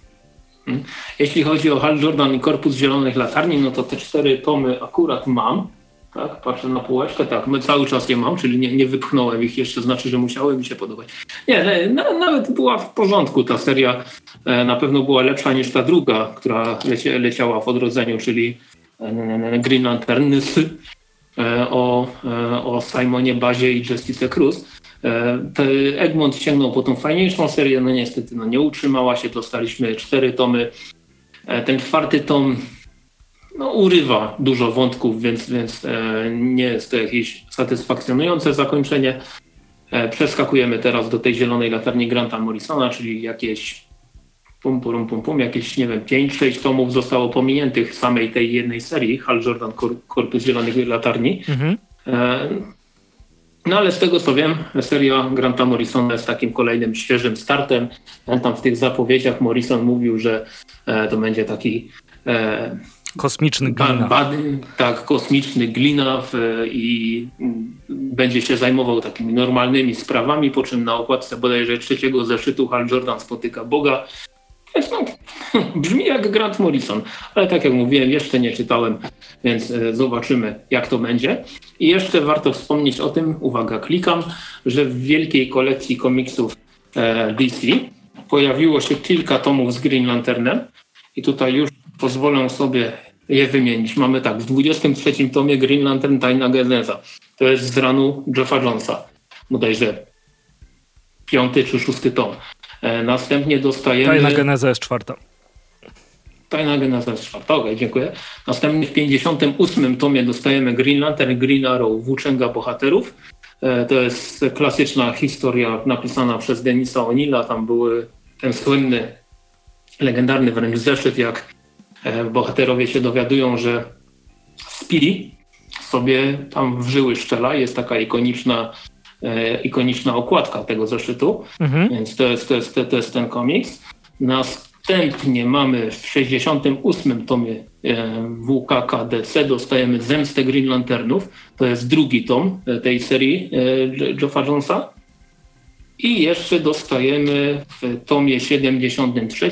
Hmm. Jeśli chodzi o Hal Jordan i Korpus Zielonych Latarni, no to te cztery tomy akurat mam. Tak, patrzę na półeczkę, tak, my cały czas je mam, czyli nie, nie wypchnąłem ich jeszcze, znaczy, że musiały mi się podobać. Nie, nie nawet była w porządku ta seria, e, na pewno była lepsza niż ta druga, która lecie, leciała w odrodzeniu, czyli e, Green Lanterns e, o, o Simonie Bazie i Justice Cruz. Egmont sięgnął po tą fajniejszą serię, no niestety no nie utrzymała się, dostaliśmy cztery tomy. Ten czwarty tom no, urywa dużo wątków, więc, więc e, nie jest to jakieś satysfakcjonujące zakończenie. E, przeskakujemy teraz do tej zielonej latarni Granta Morrisona, czyli jakieś pum, pum, pum, pum, jakieś, nie wiem, 5-6 tomów zostało pominiętych samej tej jednej serii, Hal Jordan Korpus Zielonych Latarni. Mhm. E, no ale z tego co wiem, seria Granta Morrisona jest takim kolejnym świeżym startem. Tam w tych zapowiedziach Morrison mówił, że to będzie taki Kosmiczny glina. tak, kosmiczny glina i będzie się zajmował takimi normalnymi sprawami, po czym na okładce bodajże trzeciego zeszytu Hal Jordan spotyka Boga. No, brzmi jak Grant Morrison, ale tak jak mówiłem, jeszcze nie czytałem, więc e, zobaczymy jak to będzie. I jeszcze warto wspomnieć o tym, uwaga, klikam, że w wielkiej kolekcji komiksów e, DC pojawiło się kilka tomów z Green Lanternem i tutaj już pozwolę sobie je wymienić. Mamy tak, w 23 tomie Green Lantern Tajna Geneza. To jest z ranu Jeffa Jonesa. Bodajże piąty czy szósty tom. E, następnie dostajemy... Tajna Geneza jest czwarta. Tajna Geneza jest czwarta, okej, okay, dziękuję. Następnie w 58 tomie dostajemy Green Lantern, Green Arrow, Włóczęga Bohaterów. E, to jest klasyczna historia napisana przez Denisa O'Neilla. Tam były ten słynny, legendarny wręcz zeszyt, jak E, bohaterowie się dowiadują, że Speedy sobie tam w żyły szczela. Jest taka ikoniczna, ikoniczna okładka tego zeszytu, mhm. więc to jest, to, jest, to jest ten komiks. Następnie mamy w 68 tomie e, WKKDC dostajemy Zemstę Green Lanternów. To jest drugi tom tej serii Joffa Jonesa. I jeszcze dostajemy w tomie 73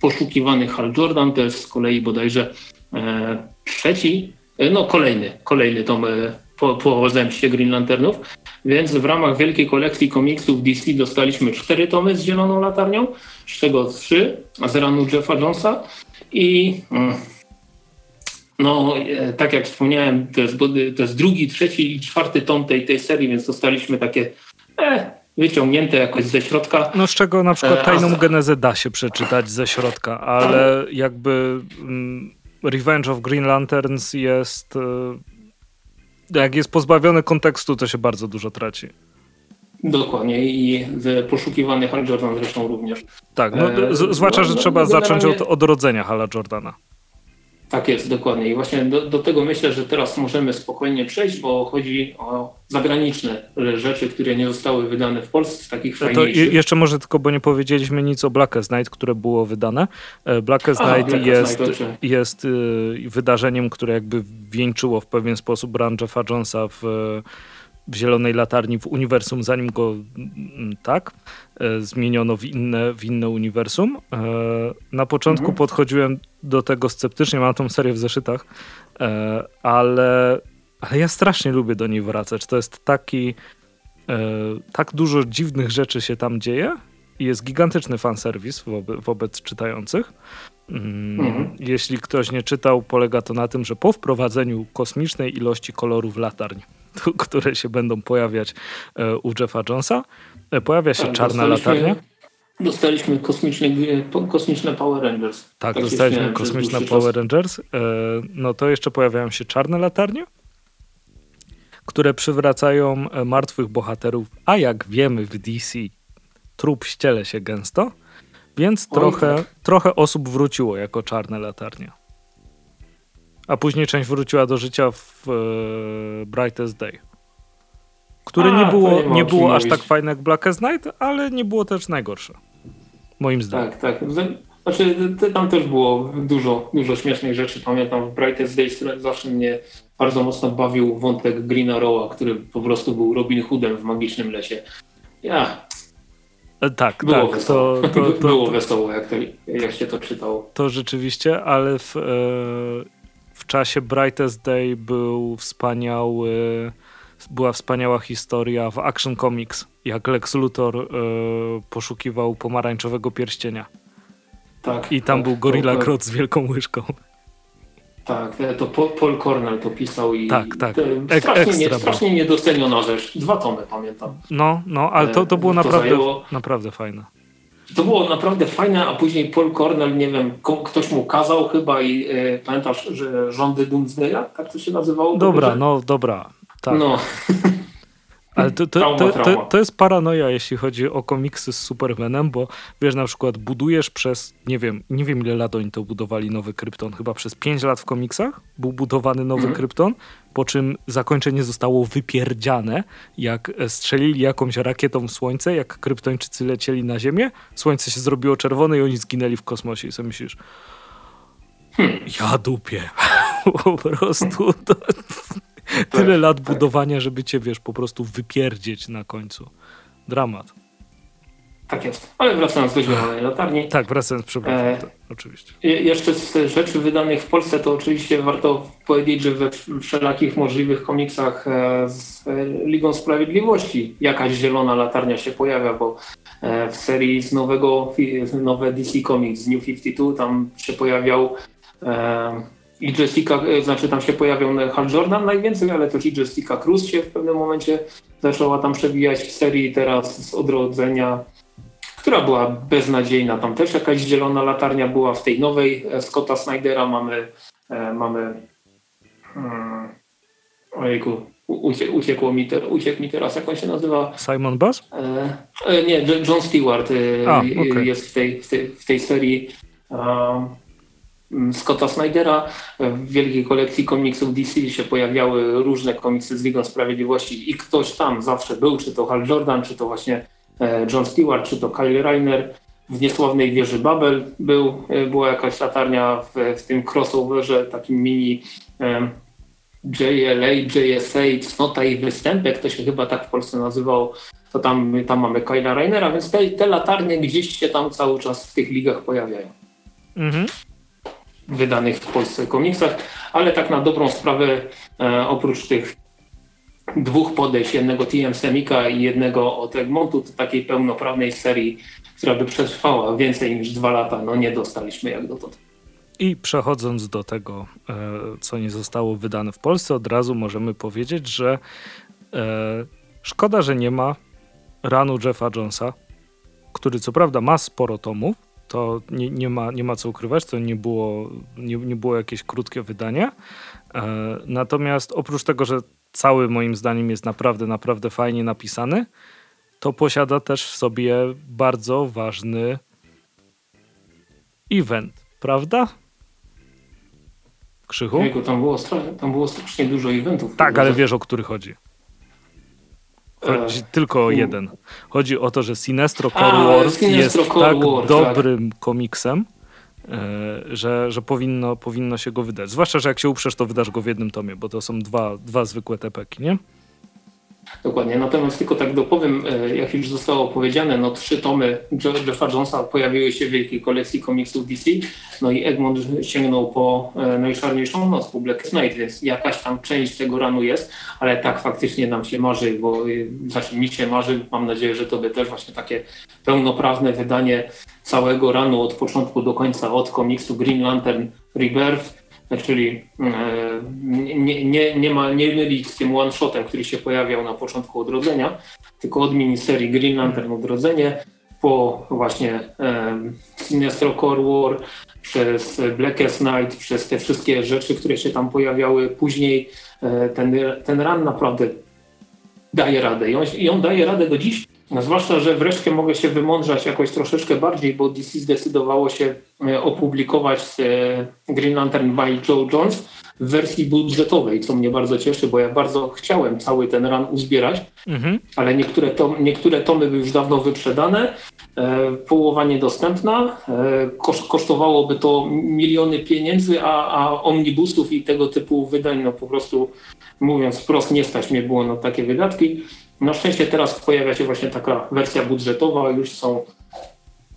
poszukiwany Hal Jordan, to jest z kolei bodajże e, trzeci, e, no kolejny, kolejny tom e, po, po zemście Green Lanternów. Więc w ramach wielkiej kolekcji komiksów DC dostaliśmy cztery tomy z Zieloną Latarnią, z czego trzy z ranu Jeffa Jonesa i mm, no, e, tak jak wspomniałem, to jest, to jest drugi, trzeci i czwarty tom tej, tej serii, więc dostaliśmy takie e, wyciągnięte jakoś ze środka. No z czego na przykład e, tajną genezę da się przeczytać ze środka, ale jakby mm, Revenge of Green Lanterns jest e, jak jest pozbawiony kontekstu, to się bardzo dużo traci. Dokładnie i poszukiwany Hal Jordan zresztą również. Tak, no, e, zwłaszcza, że no, trzeba zacząć od odrodzenia Hala Jordana. Tak jest, dokładnie. I właśnie do, do, tego myślę, że teraz możemy spokojnie przejść, bo chodzi o zagraniczne rzeczy, które nie zostały wydane w Polsce, takich no fajniejszych. To jeszcze może tylko, bo nie powiedzieliśmy nic o Blackest Night, które było wydane. E, Blackest Aha, Night Black jest, Night, jest y, wydarzeniem, które jakby wieńczyło w pewien sposób run Jeffa Jonesa w w Zielonej Latarni w uniwersum, zanim go tak e, zmieniono w inne, w inne uniwersum. E, na początku mhm. podchodziłem do tego sceptycznie, mam tą serię w zeszytach, e, ale, ale ja strasznie lubię do niej wracać. To jest taki tak dużo dziwnych rzeczy się tam dzieje i jest gigantyczny fanserwis wobec, wobec czytających. Mm, mhm. Jeśli ktoś nie czytał, polega to na tym, że po wprowadzeniu kosmicznej ilości kolorów latarń które się będą pojawiać e, u Jeffa Jonesa. E, pojawia się tak, czarna latarnia. Dostaliśmy kosmiczne, kosmiczne Power Rangers. Tak, tak dostaliśmy kosmiczne Power. Rangers. E, no to jeszcze pojawiają się czarne latarnie, które przywracają martwych bohaterów, a jak wiemy w DC trup ściele się gęsto, więc Oj, trochę, tak. trochę osób wróciło jako czarne latarnie. A później część wróciła do życia w e, Brightest Day. Które A, nie było, nie, nie było aż tak fajne jak Blackest Night, ale nie było też najgorsze. Moim zdaniem. Tak, tak. Znaczy, tam też było dużo, dużo śmiesznych rzeczy. Pamiętam w Brightest Days zawsze mnie bardzo mocno bawił wątek Green Arrowa, który po prostu był Robin Hoodem w Magicznym Lesie. Ja. E, tak, było tak. Wesoło. To, to, to, było wesoło, jak, to, jak się to czytało. To rzeczywiście, ale w, e, w czasie Brightest Day był wspaniały, była wspaniała historia w Action Comics, jak Lex Luthor e, poszukiwał pomarańczowego pierścienia. Tak. I tam tak, był Gorilla Krot z wielką łyżką. Tak, to Paul Cornell to pisał i tak, tak. strasznie, nie, strasznie niedoceniona rzecz. Dwa tomy pamiętam. No, no, ale to, to było to naprawdę, zajęło... naprawdę fajne. To było naprawdę fajne, a później Paul Cornell, nie wiem, ktoś mu kazał chyba i e, pamiętasz, że rządy Doomsdaya, tak to się nazywało? Dobra, no dobra. Tak. No. Ale to, to, to, to, jest paranoja, jeśli chodzi o komiksy z Supermanem, bo wiesz, na przykład budujesz przez, nie wiem, nie wiem ile lat oni to budowali nowy Krypton, chyba przez 5 lat w komiksach był budowany nowy mm. Krypton, po czym zakończenie zostało wypierdziane, jak strzelili jakąś rakietą w słońce, jak kryptończycy lecieli na ziemię, słońce się zrobiło czerwone i oni zginęli w kosmosie i sobie myślisz, hmm. ja dupię. po prostu to, Tyle tak, lat tak. budowania, żeby cię, wiesz, po prostu wypierdzieć na końcu. Dramat. Tak jest. Ale wracając do zielonej latarni. Tak, wracając, przepraszam, e, oczywiście. Jeszcze z rzeczy wydanych w Polsce, to oczywiście warto powiedzieć, że we wszelakich możliwych komiksach e, z Ligą Sprawiedliwości jakaś zielona latarnia się pojawia, bo e, w serii z nowego, nowe DC Comics, z New 52, tam się pojawiał e, i Jessica, e, znaczy tam się pojawiał Hal Jordan najwięcej, ale też i Jessica Cruz się w pewnym momencie zaczęła tam przewijać w serii teraz z odrodzenia, która była beznadziejna. Tam też jakaś zielona latarnia była w tej nowej e, Scotta Snydera. Mamy, e, mamy hmm, ojejku, uciekło mi, te, uciekł mi teraz, jak on się nazywa? Simon Bass? E, nie, John Stewart A, okay. jest w tej, w tej, w tej serii. Mm, Scotta Snydera. W wielkiej kolekcji komiksów DC się pojawiały różne komiksy z Ligą Sprawiedliwości i ktoś tam zawsze był, czy to Hal Jordan, czy to właśnie e, John Stewart, czy to Kyle Reiner. W niesławnej wieży Babel był, e, była jakaś latarnia w, w tym crossoverze, takim mini um, JLA, JSA, cnota i występek, to się chyba tak w Polsce nazywało, to tam, tam mamy Kyla Rainera, więc te, te latarnie gdzieś się tam cały czas w tych ligach pojawiają. Mhm wydanych w Polsce komiksach, ale tak na dobrą sprawę e, oprócz tych dwóch podejść, jednego TM Semika i jednego od Egmontu, to takiej pełnoprawnej serii, która by przetrwała więcej niż dwa lata, no nie dostaliśmy jak dotąd. I przechodząc do tego, e, co nie zostało wydane w Polsce, od razu możemy powiedzieć, że e, szkoda, że nie ma ranu Jeffa Jonesa, który co prawda ma sporo tomów, to nie, nie, ma, nie ma co ukrywać, to nie było, nie, nie było jakieś krótkie wydanie. E, natomiast oprócz tego, że cały moim zdaniem jest naprawdę, naprawdę fajnie napisany, to posiada też w sobie bardzo ważny event, prawda? Krzychu? Jejku, tam było, tam było strasznie dużo eventów. Tak, ale wiesz o który chodzi. Chodzi e, tylko o jeden. Chodzi o to, że Sinestro Core Wars jest Core tak War, dobrym tak. komiksem, e, że, że powinno, powinno się go wydać. Zwłaszcza, że jak się uprzesz, to wydasz go w jednym tomie, bo to są dwa, dwa zwykłe tepeki, nie? Dokładnie, natomiast tylko tak dopowiem, e, jak już zostało powiedziane, no trzy tomy Jeffa Jonesa pojawiły się w wielkiej kolekcji komiksów DC, no i Egmont sięgnął po e, najczarniejszą noc, po Black Knight, więc jakaś tam część tego ranu jest, ale tak faktycznie nam się marzy, bo e, znaczy mi się marzy, mam nadzieję, że to by też właśnie takie pełnoprawne wydanie całego ranu od początku do końca, od komiksu Green Lantern Rebirth, czyli e, nie, nie, nie ma nie mylić z tym one-shotem, który się pojawiał na początku Odrodzenia, tylko od miniserii Green Lantern Odrodzenie po właśnie um, Sinestro Core War, przez Blackest Night, przez te wszystkie rzeczy, które się tam pojawiały później. E, ten, ten run naprawdę daje radę i on, i on daje radę do dziś, no, zwłaszcza, że wreszcie mogę się wymądrzać jakoś troszeczkę bardziej, bo DC zdecydowało się e, opublikować e, Green Lantern by Joe Jones, w wersji budżetowej, co mnie bardzo cieszy, bo ja bardzo chciałem cały ten run uzbierać, mhm. ale niektóre, tom, niektóre tomy były już dawno wyprzedane, e, połowa niedostępna, koszt, kosztowałoby to miliony pieniędzy, a, a omnibusów i tego typu wydań, no po prostu mówiąc wprost, nie stać mnie było na takie wydatki. Na szczęście teraz pojawia się właśnie taka wersja budżetowa, już są,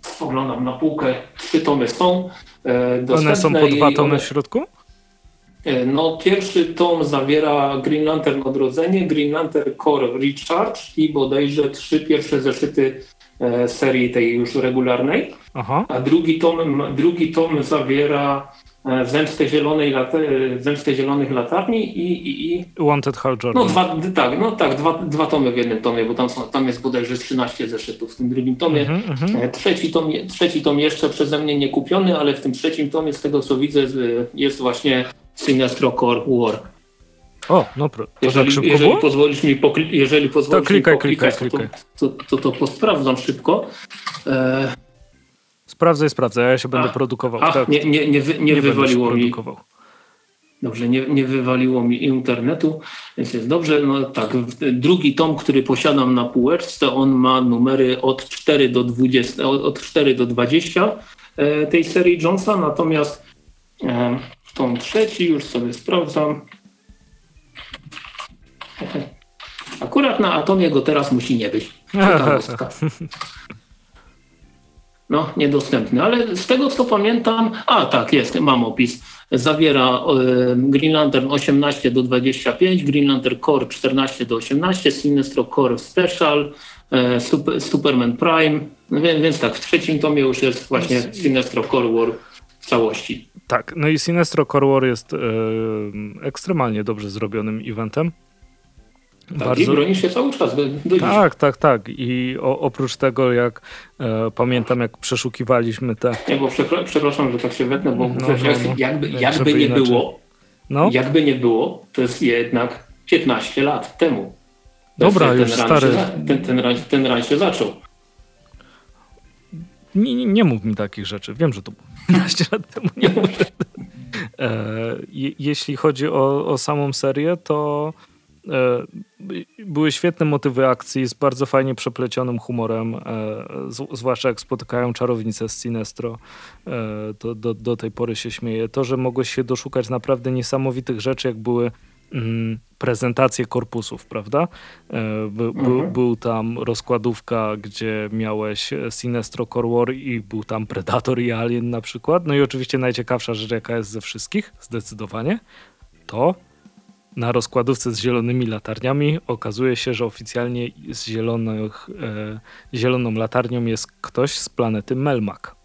spoglądam na półkę, trzy tomy są e, One są po dwa tomy one, w środku? E, no, pierwszy tom zawiera Green Lantern Odrodzenie, Green Lantern Core Recharge i bodajże trzy pierwsze zeszyty e, serii tej już regularnej. Aha. A drugi tom, drugi tom zawiera Zemstę, zielonej e, Zemstę Zielonych Latarni i, i, i... Wanted Hal Jordan. No, dwa, tak, no tak, dwa, dwa tomy w jednym tomie, bo tam, są, tam jest bodajże 13 zeszytów w tym drugim tomie. Mm -hmm. trzeci, tom, trzeci tom jeszcze przeze mnie nie kupiony, ale w tym trzecim tomie, z tego co widzę, jest właśnie Sinestro Core War. O, no to jeżeli, tak jeżeli pozwolisz mi, pokli, jeżeli pozwolisz to klikaj, mi poklikać, klikaj, klikaj. To, to, to, to, posprawdzam szybko. E Sprawdzaj, sprawdzaj, ja się będę produkował. A, tak. nie, nie, nie, wy, nie, nie wywaliło mi. Dobrze, nie, nie wywaliło mi internetu, więc jest dobrze. No tak, drugi tom, który posiadam na półeczce, on ma numery od 4 do 20, od 4 do 20 e, tej serii Jonesa, natomiast e, tom trzeci już sobie sprawdzam. Akurat na Atomie go teraz musi nie być. no, niedostępny. Ale z tego co pamiętam, a tak jest, mam opis. Zawiera e, Green Lantern 18 do 25, Green Lantern Core 14 do 18, Sinestro Core Special, e, Super, Superman Prime. No, więc, więc tak, w trzecim tomie już jest właśnie Sinestro Core War w całości. Tak, no i Sinestro Core War jest e, ekstremalnie dobrze zrobionym eventem. Tak, bardzo... i broni się cały czas. Tak, tak, tak. I o, oprócz tego, jak e, pamiętam, jak przeszukiwaliśmy te... Nie, bo przepraszam, że tak się wetnę, bo no, no, no. jakby, jakby nie inaczej. było, no? jakby nie było, to jest jednak 15 lat temu. Dobra, już stary. Się, ten, ten, ten run się zaczął. Nie, nie, nie, mów mi takich rzeczy. Wiem, że to było 15 lat temu. Nie mów, e, je, jeśli chodzi o, o samą serię, to były świetne motywy akcji z bardzo fajnie przeplecionym humorem, e, zwłaszcza jak spotykają czarownicę z Sinestro. E, to do, do tej pory się śmieje. To, że mogłeś się doszukać naprawdę niesamowitych rzeczy, jak były mm, prezentacje korpusów, prawda? By, mhm. by, był tam rozkładówka, gdzie miałeś Sinestro Core War i był tam Predator i Alien na przykład. No i oczywiście najciekawsza rzecz, jaka jest ze wszystkich, zdecydowanie, to na rozkładówce z zielonymi latarniami okazuje się, że oficjalnie z zielonych, e, zieloną latarnią jest ktoś z planety Melmak.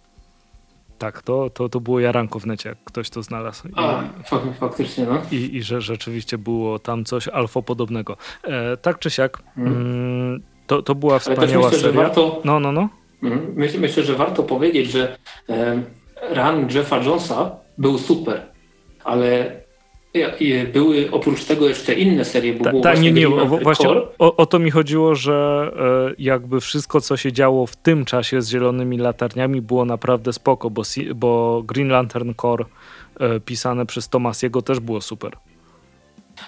Tak, to, to, to było jaranko w necie, jak ktoś to znalazł. I, A, faktycznie, no. I, I że rzeczywiście było tam coś alfopodobnego. E, tak czy siak, hmm. mm, to, to była wspaniała myślę, seria. Warto, no, no, no. Mm, myślę, myślę, że warto powiedzieć, że e, run Jeffa Jonesa był super, ale były oprócz tego jeszcze inne serie, bo Ta, ta, nie, nie, o, właśnie o, o, to mi chodziło, że e, jakby wszystko, co się działo w tym czasie z zielonymi latarniami było naprawdę spoko, bo, bo Green Lantern Core e, pisane przez Tomasiego też było super.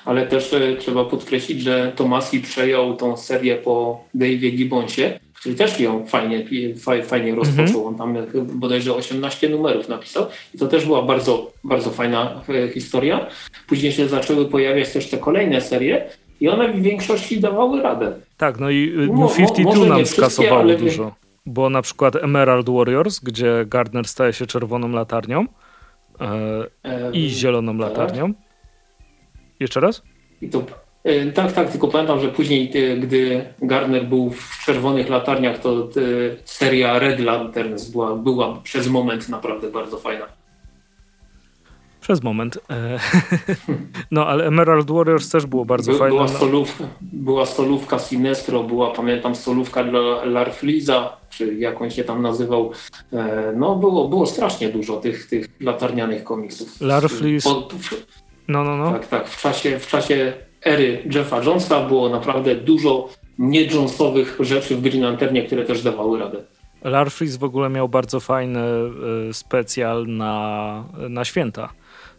Ale też e, trzeba podkreślić, że Tomasi przejął tą serię po Dave'ie Gibbonsie który też ją fajnie, fajnie mhm. rozpoczął. On tam bodajże 18 numerów napisał i to też była bardzo, bardzo fajna e, historia. Później się zaczęły pojawiać też te kolejne serie i one w większości dawały radę. Tak, no i y, New 52 nam skasowało dużo. Bo na przykład Emerald Warriors, gdzie Gardner staje się czerwoną latarnią e, i zieloną tak. latarnią. Jeszcze raz? I to E, tak, tak, tylko pamiętam, że później, e, gdy Gardner był w czerwonych latarniach, to e, seria Red Lanterns była, była przez moment naprawdę bardzo fajna. Przez moment. No, ale Emerald Warriors też było bardzo By, fajne. Była, stolówka, była stolówka Sinestro, była, pamiętam, stolówka dla Larfliza, czy jak on się tam nazywał. No, było, było strasznie dużo tych, tych latarnianych komiksów. Larfliz. No, no, no. Tak, tak. W czasie, w czasie ery Jeffa Jonesa było naprawdę dużo nie-Jonesowych rzeczy w Green Lanternie, które też dawały radę. Larfris w ogóle miał bardzo fajny y, specjal na, na święta.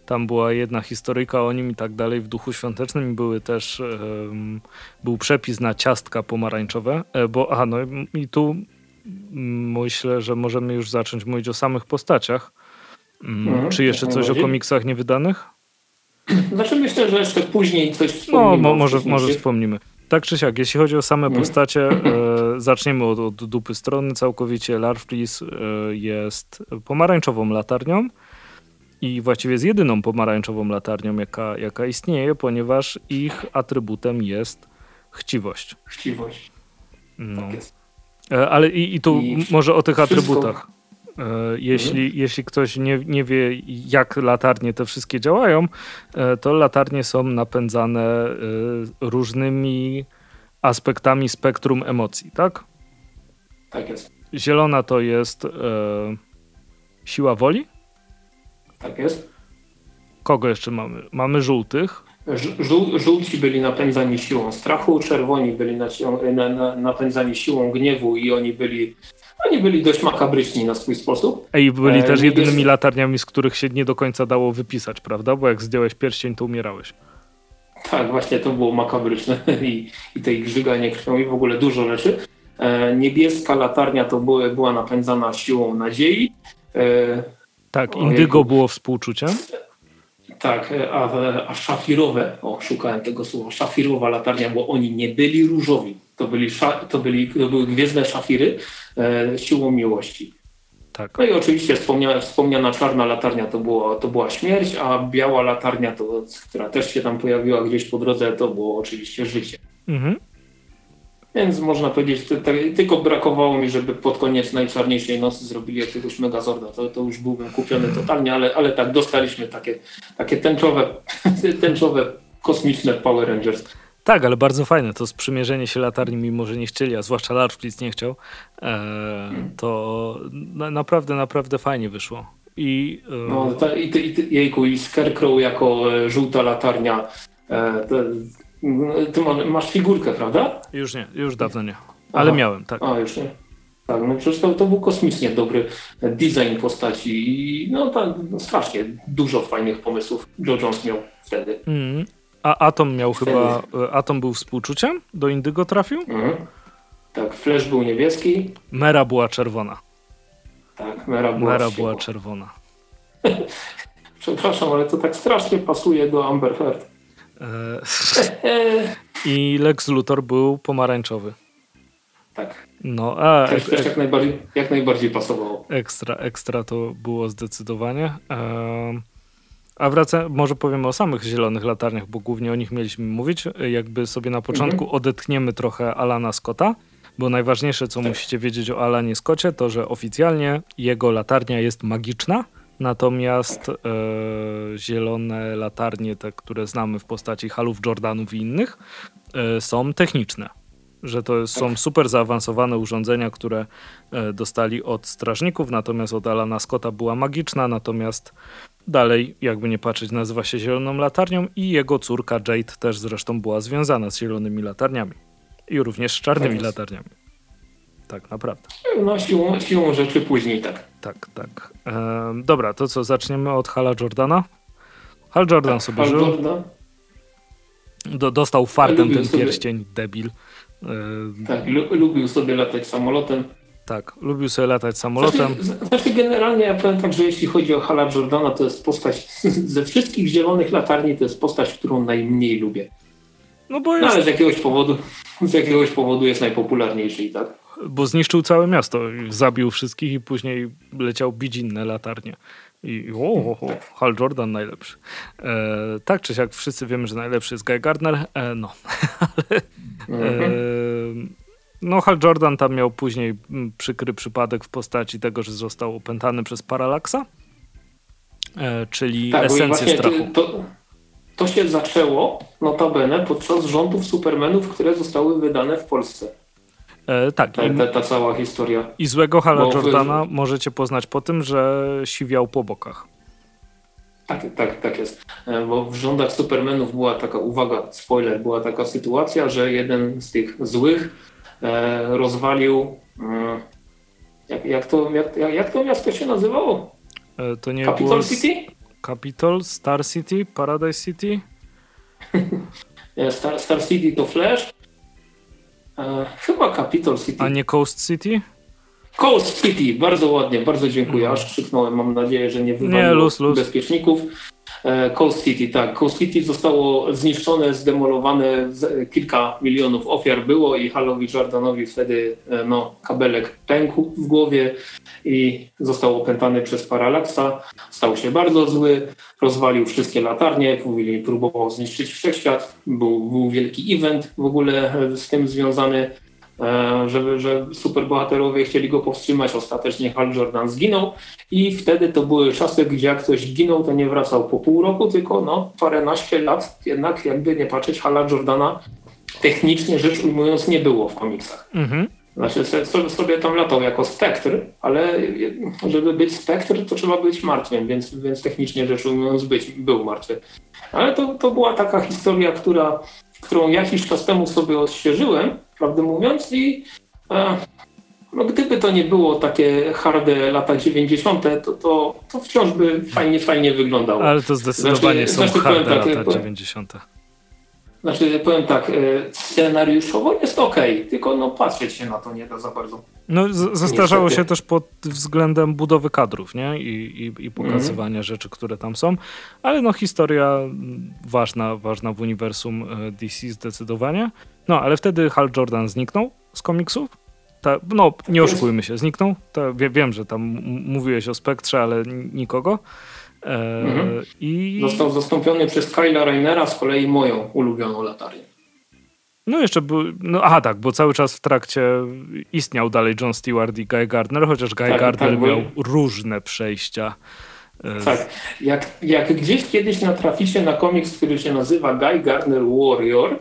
tam była jedna historyjka o nim i tak dalej w duchu świątecznym. Były też, um, był przepis na ciastka pomarańczowe, e, bo aha, no i tu myślę, że możemy już zacząć mówić o samych postaciach. Mm, mhm, Czy jeszcze coś o komiksach niewydanych? Znaczy myślę, że jeszcze później coś wspomnimy. No, może, może wspomnimy. Tak czy siak, jeśli chodzi o same mhm. postacie, e, zaczniemy od, od, dupy strony całkowicie. Larflis e, jest pomarańczową latarnią i właściwie jest jedyną pomarańczową latarnią, jaka, jaka istnieje, ponieważ ich atrybutem jest chciwość. Chciwość. No. Tak jest. E, ale i, i tu I może o tych wszystko... atrybutach. E, jeśli, mhm. jeśli ktoś nie, nie wie, jak latarnie te wszystkie działają, e, to latarnie są napędzane różnymi aspektami spektrum emocji, tak? Tak jest. Zielona to jest e, siła woli? Tak jest. Kogo jeszcze mamy? Mamy żółtych. Żół, żółci byli napędzani siłą strachu, czerwoni byli na, na, na, napędzani siłą gniewu i oni byli, oni byli dość makabryczni na swój sposób. I byli e, też jedynymi latarniami, z których się nie do końca dało wypisać, prawda? Bo jak zdjąłeś pierścień, to umierałeś. Tak, właśnie to było makabryczne i, i tej grzyganie krwią i w ogóle dużo rzeczy. E, niebieska latarnia to były, była napędzana siłą nadziei. E, tak, indygo było współczuciem. Tak, a, a szafirowe, o szukałem tego słowa, szafirowa latarnia, bo oni nie byli różowi. To, byli, to, byli, to były gwiezdne szafiry e, siłą miłości. Tak. No i oczywiście wspomniana, wspomniana czarna latarnia to, było, to była śmierć, a biała latarnia, to, która też się tam pojawiła gdzieś po drodze, to było oczywiście życie. Mhm. Więc można powiedzieć, tylko brakowało mi, żeby pod koniec najczarniejszej nocy zrobili jakiegoś megazorda. To, to już byłbym kupiony totalnie, ale, ale tak, dostaliśmy takie, takie tęczowe, tęczowe, kosmiczne Power Rangers. Tak, ale bardzo fajne to sprzymierzenie się latarni, mimo że nie chcieli, a zwłaszcza Large nie chciał, e, to na, naprawdę, naprawdę fajnie wyszło. I, e... no, ta, i, i, jejku, i Scarecrow jako e, żółta latarnia, ty masz figurkę, prawda? Już nie, już dawno nie. Ale Aha. miałem, tak. A, już nie. Tak, no przecież to, to był kosmicznie dobry design postaci i no tak, no strasznie dużo fajnych pomysłów Joe Jones miał wtedy. Mm. A Atom miał wtedy. chyba, e, Atom był współczuciem? Do Indygo trafił? Mm. Tak, Flash był niebieski. Mera była czerwona. Tak, Mera była, Mera była czerwona. Przepraszam, ale to tak strasznie pasuje do Amber Heard. E, I Lex Luthor był pomarańczowy. Tak. No, a, też, też jak, najbardziej, jak najbardziej pasowało. Ekstra, ekstra to było zdecydowanie. E, a wracam, może powiemy o samych zielonych latarniach, bo głównie o nich mieliśmy mówić. Jakby sobie na początku mhm. odetchniemy trochę Alana Scotta, bo najważniejsze, co tak. musicie wiedzieć o Alanie Scottie, to że oficjalnie jego latarnia jest magiczna Natomiast e, zielone latarnie, te, które znamy w postaci halów Jordanów i innych, e, są techniczne. Że to są tak. super zaawansowane urządzenia, które e, dostali od strażników, natomiast od Alana Scotta była magiczna, natomiast dalej, jakby nie patrzeć, nazywa się zieloną latarnią i jego córka Jade też zresztą była związana z zielonymi latarniami. I również z czarnymi tak latarniami. Tak, naprawdę. No siłą, siłą rzeczy później tak. Tak, tak. E, dobra, to co, zaczniemy od Hala Jordana? Hal Jordan tak, sobie Hal żył. Jordan. Do, dostał fartem ten sobie... pierścień, debil. E, tak, lubił sobie latać samolotem. Tak, lubił sobie latać samolotem. Znaczy, znaczy generalnie ja powiem tak, że jeśli chodzi o Hala Jordana, to jest postać ze wszystkich zielonych latarni, to jest postać, którą najmniej lubię. No bo jest... No, ale z jakiegoś powodu, z jakiegoś powodu jest najpopularniejszy i tak bo zniszczył całe miasto, zabił wszystkich i później leciał bić inne latarnie. I Hal Jordan najlepszy. E, tak czy siak wszyscy wiemy, że najlepszy jest Guy Gardner. E, no, ale e, no Hal Jordan tam miał później przykry przypadek w postaci tego, że został opętany przez Paralaksa, e, czyli tak, esencję strachu. To, to się zaczęło notabene podczas rządów Supermanów, które zostały wydane w Polsce. E, tak. Ta, ta, ta, cała historia. I złego Hala Jordana możecie poznać po tym, że siwiał po bokach. Tak, tak, tak jest. E, bo w rządach Supermanów była taka, uwaga, spoiler, była taka sytuacja, że jeden z tych złych e, rozwalił. E, jak, jak, to, jak, jak to miasto się nazywało? E, to nie Capital było City? Capitol, Star City, Paradise City? Star, Star City to Flash. E, chyba Capitol City. A nie Coast City? Coast City, bardzo ładnie, bardzo dziękuję. Aż krzyknąłem, mam nadzieję, że nie wywaliło Nie, luz, luz. bezpieczników. E, Coast City, tak. Coast City zostało zniszczone, zdemolowane, z- kilka milionów ofiar było i Halowi Jordanowi wtedy e, no, kabelek pękł w głowie i został opętany przez Paralaksa. Stał się bardzo zły, rozwalił wszystkie latarnie, próbował zniszczyć wszechświat. Był, był wielki event w ogóle e, z tym związany e, żeby, że superbohaterowie chcieli go powstrzymać. Ostatecznie Hal Jordan zginął i wtedy to były czasy, gdzie jak ktoś ginął, to nie wracał po pół roku, tylko no paręnaście lat. Jednak jakby nie patrzeć, Hala Jordana technicznie rzecz ujmując nie było w komiksach. Mhm. Znaczy sobie tam latał jako spektr, ale żeby być spektr, to trzeba być martwym, więc, więc technicznie rzecz ujmując być, był martwy. Ale to, to była taka historia, która, którą jakiś czas temu sobie odświeżyłem, prawdę mówiąc, i e, no, gdyby to nie było takie harde lata 90., to, to, to wciąż by fajnie, fajnie wyglądało. Ale to zdecydowanie Znaczy- są znaczy, harde tak, lata bo- 90. Znaczy, powiem tak, e, scenariuszowo jest okej, tylko no, patrzeć się na to nie da za bardzo. No, z- zestarzało Niestety. się też pod względem budowy kadrów, nie? I, i, i pokazywania rzeczy, które tam są. Ale no, historia ważna, ważna w uniwersum e, DC zdecydowanie. No, ale wtedy Hal Jordan zniknął z komiksów. Ta, no, nie oszukujmy się, zniknął. To, wie, wiem, że tam m- mówiłeś o Spektrze, ale n- nikogo. E, Mhm. I Został zastąpiony przez Kyla Rainera, z kolei moją ulubioną latarnię. no jeszcze był, no aha tak, bo cały czas w trakcie istniał dalej John Stewart i Guy Gardner, chociaż Guy Tak, Gardner tak, bo- miał różne przejścia. e, Tak, jak, jak gdzieś kiedyś natraficie na komiks, który się nazywa Guy Gardner Warrior,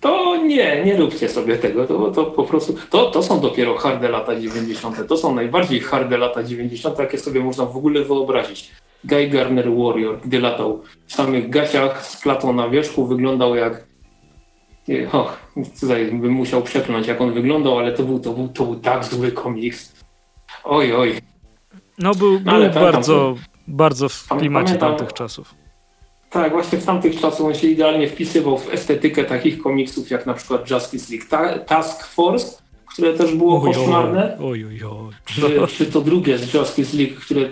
to nie, nie róbcie sobie tego, to, to po prostu, to, to są dopiero harde lata 90. To są najbardziej harde lata 90., jakie sobie można w ogóle wyobrazić. Guy Gardner Warrior, gdy latał w samych gaciach z klatą na wierzchu, wyglądał jak nie, Och, tutaj bym musiał przekląć, jak on wyglądał, ale to był, to był, to był tak zły komiks. Oj, oj. No był, No, ale był pamiętam, bardzo, bardzo w klimacie pamiętam- tamtych czasów. Tak, właśnie w tamtych czasach on się idealnie wpisywał w estetykę takich komiksów jak na przykład Justice League Ta Task Force, które też było koszmarne. oj, oj, oj. Czy, czy to drugie z Justice League, które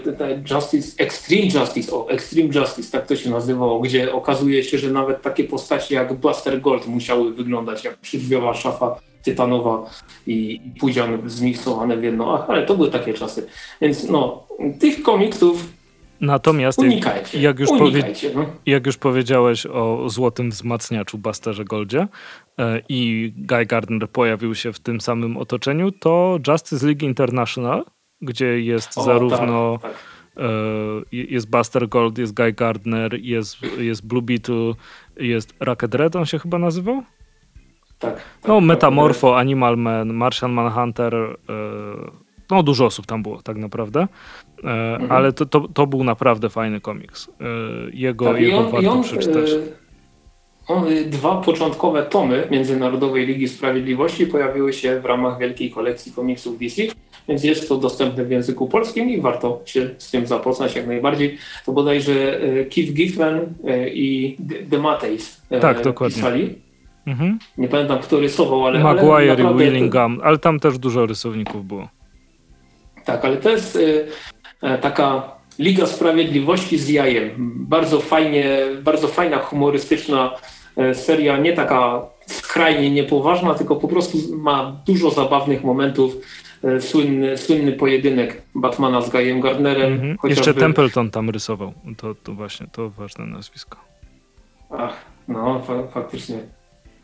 Justice, Extreme Justice, o Extreme Justice, tak to się nazywało, gdzie okazuje się, że nawet takie postacie jak Buster Gold musiały wyglądać jak przydrzwiowa szafa tytanowa i, i pudzian zmiksowane w jedno, Ach, ale to były takie czasy. Więc no, tych komiksów Natomiast jak, unikajcie. jak już powie-. No. jak już powiedziałeś o złotym wzmacniaczu Busterze Goldzie i Guy Gardner pojawił się w tym samym otoczeniu, to Justice League International, gdzie jest O, zarówno tak, tak. e, jest Buster Gold, jest Guy Gardner, jest, jest Blue Beetle, jest Rocket Red, on się chyba nazywał? Tak, tak, No, tak. Metamorpho, Animal Man, Martian Manhunter, e, no dużo osób tam było tak naprawdę, e, Mhm. ale to, to, to był naprawdę fajny komiks. E, Jego, Tak, jego on, warto on, przeczytać. e, e, dwa początkowe tomy Międzynarodowej Ligi Sprawiedliwości pojawiły się w ramach wielkiej kolekcji komiksów DC, więc jest to dostępne w języku polskim i warto się z tym zapoznać jak najbardziej. To bodajże e, Keith Giffen e, i DeMatteis Tak, dokładnie. pisali. Mhm. Nie pamiętam, kto rysował, ale... Maguire i Willingham, ale tam też dużo rysowników było. Tak, ale to jest y, taka Liga Sprawiedliwości z jajem. Bardzo fajnie, bardzo fajna, humorystyczna seria, nie taka skrajnie niepoważna, tylko po prostu ma dużo zabawnych momentów. E, Słynny, słynny pojedynek Batmana z Guyem Gardnerem. Mhm. Jeszcze Templeton tam rysował. To, to właśnie, to ważne nazwisko. Ach, no fa faktycznie.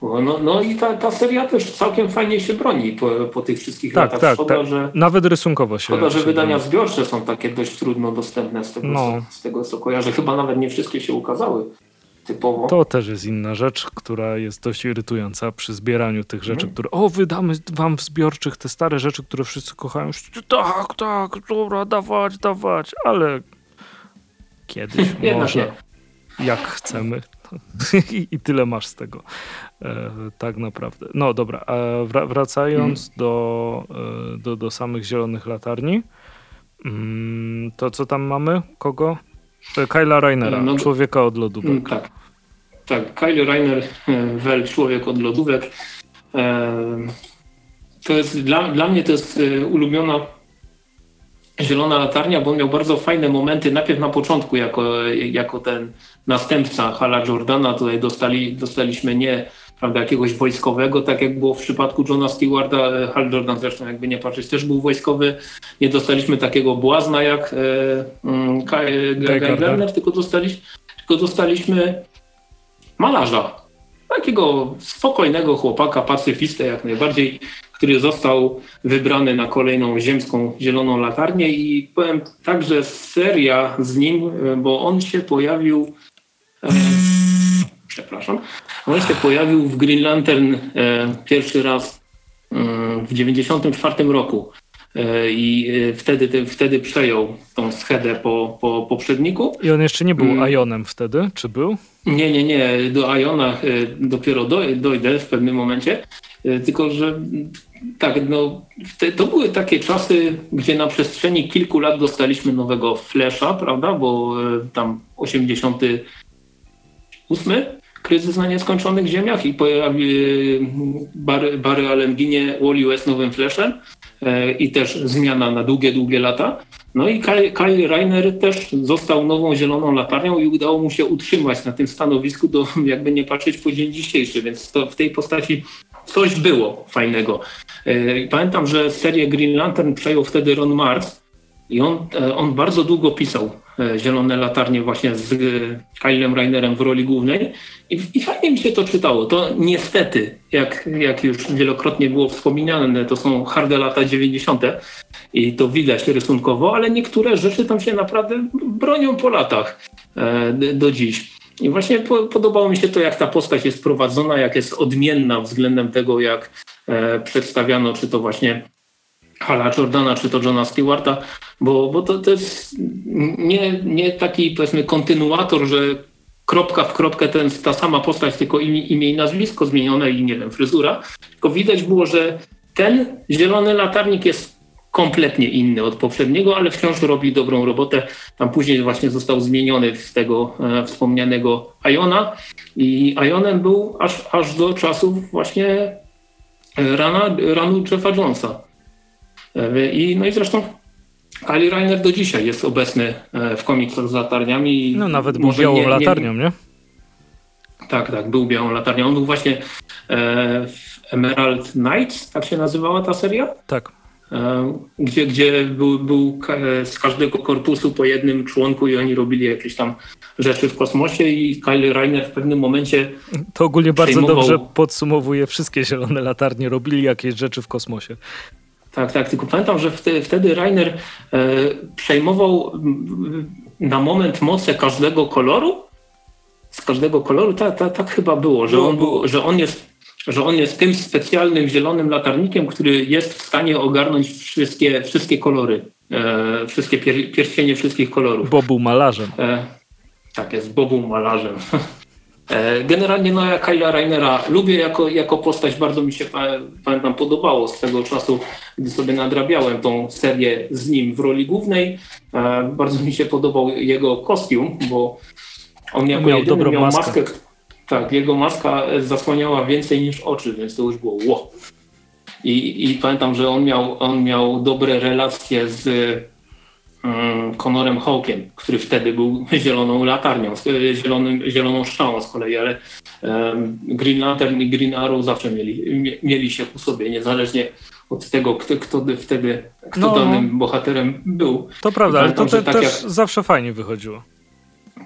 No, no, i ta, ta seria też całkiem fajnie się broni po, po tych wszystkich Tak, latach. tak, Szkoda, tak. że Nawet rysunkowo się... Szkoda, że wydania broni. zbiorcze są takie dość trudno dostępne z tego, No. co, z tego co kojarzę. Chyba nawet nie wszystkie się ukazały typowo. To też jest inna rzecz, która jest dość irytująca przy zbieraniu tych rzeczy, Mhm. które o, wydamy wam w zbiorczych te stare rzeczy, które wszyscy kochają. Tak, tak, dobra, dawać, dawać, ale kiedyś może, jak chcemy. I, tyle masz z tego. E, tak naprawdę. No dobra, wra- wracając Mhm. do, e, do, do samych zielonych latarni, mm, to co tam mamy? Kogo? Kyla Rainera, no, człowieka od lodówek. Mm, tak, tak. Kyle Rainer, wel człowiek od lodówek. To jest, dla, dla mnie to jest ulubiona Zielona Latarnia, bo on miał bardzo fajne momenty, najpierw na początku jako, jako ten następca Hala Jordana, tutaj dostali, dostaliśmy nie prawda, jakiegoś wojskowego, tak jak było w przypadku Johna Stewarta, Hal Jordan zresztą jakby nie patrzeć też był wojskowy, nie dostaliśmy takiego błazna jak e, mm, Guy Gardner, tylko dostaliśmy, tylko dostaliśmy malarza, takiego spokojnego chłopaka, pacyfistę jak najbardziej, który został wybrany na kolejną ziemską zieloną latarnię i powiem tak, że seria z nim, bo on się pojawił e, przepraszam, on się pojawił w Green Lantern e, pierwszy raz mm, w 94 roku e, i e, wtedy, wtedy przejął tą schedę po, po poprzedniku. I on jeszcze nie był mm. Ionem wtedy, czy był? Nie, nie, nie. Do Iona dopiero dojdę w pewnym momencie. Tylko, że tak, no, to były takie czasy, gdzie na przestrzeni kilku lat dostaliśmy nowego Flasha, prawda? Bo tam 88 kryzys na nieskończonych ziemiach i pojawi Barry, Barry Allen ginie, Wally West nowym Flashem e, i też zmiana na długie, długie lata. No i Kyle, Kyle Reiner też został nową zieloną latarnią i udało mu się utrzymać na tym stanowisku, do, jakby nie patrzeć po dzień dzisiejszy, więc to w tej postaci coś było fajnego. E, pamiętam, że serię Green Lantern przejął wtedy Ron Mars i on, e, on bardzo długo pisał e, Zielone Latarnie właśnie z Kylem Rainerem w roli głównej I, i fajnie mi się to czytało. To niestety, jak, jak już wielokrotnie było wspominane, to są harde lata 90. i to widać rysunkowo, ale niektóre rzeczy tam się naprawdę bronią po latach do dziś. I właśnie po, podobało mi się to, jak ta postać jest prowadzona, jak jest odmienna względem tego, jak e, przedstawiano, czy to właśnie Hala Jordana, czy to Johna Stewarta, bo, bo to, to jest nie, nie taki powiedzmy kontynuator, że kropka w kropkę ten, ta sama postać, tylko imię, imię i nazwisko zmienione i nie wiem, fryzura, tylko widać było, że ten zielony latarnik jest kompletnie inny od poprzedniego, ale wciąż robi dobrą robotę. Tam później właśnie został zmieniony w tego e, wspomnianego Iona i Ionem był aż, aż do czasów właśnie e, rana, ranu Jeffa Jonesa. E, I, no i zresztą Ali Rainer do dzisiaj jest obecny e, w komiksach z latarniami. No nawet był białą nie, latarnią, nie? Tak, tak, był białą latarnią. On był właśnie e, w Emerald Knights, tak się nazywała ta seria? Tak. Gdzie, gdzie był, był z każdego korpusu po jednym członku i oni robili jakieś tam rzeczy w kosmosie i Kyle Reiner w pewnym momencie To ogólnie bardzo dobrze podsumowuje wszystkie zielone latarnie, robili jakieś rzeczy w kosmosie. Tak, tak, tylko pamiętam, że wtedy, wtedy Rainer e, przejmował na moment moce każdego koloru. Z każdego koloru, tak, tak, tak chyba było, że on, był, że on jest że on jest tym specjalnym zielonym latarnikiem, który jest w stanie ogarnąć wszystkie, wszystkie kolory, e, wszystkie pier, pierścienie wszystkich kolorów. Bo był malarzem. E, tak jest, bo był malarzem. E, generalnie no ja Kyla Rainera lubię jako, jako postać, bardzo mi się pamiętam podobało z tego czasu, gdy sobie nadrabiałem tą serię z nim w roli głównej. E, bardzo mi się podobał jego kostium, bo on jako miał jedyny miał maskę. maskę. Tak, jego maska zasłaniała więcej niż oczy, więc to już było ło. I, I pamiętam, że on miał, on miał dobre relacje z Conorem Hawkiem, który wtedy był zieloną latarnią, zielonym, zieloną strzałą z kolei, ale Green Lantern i Green Arrow zawsze mieli, mieli się u sobie, niezależnie od tego, kto, kto wtedy, kto no, danym bohaterem był. To prawda, ale to te, tak też jak, zawsze fajnie wychodziło.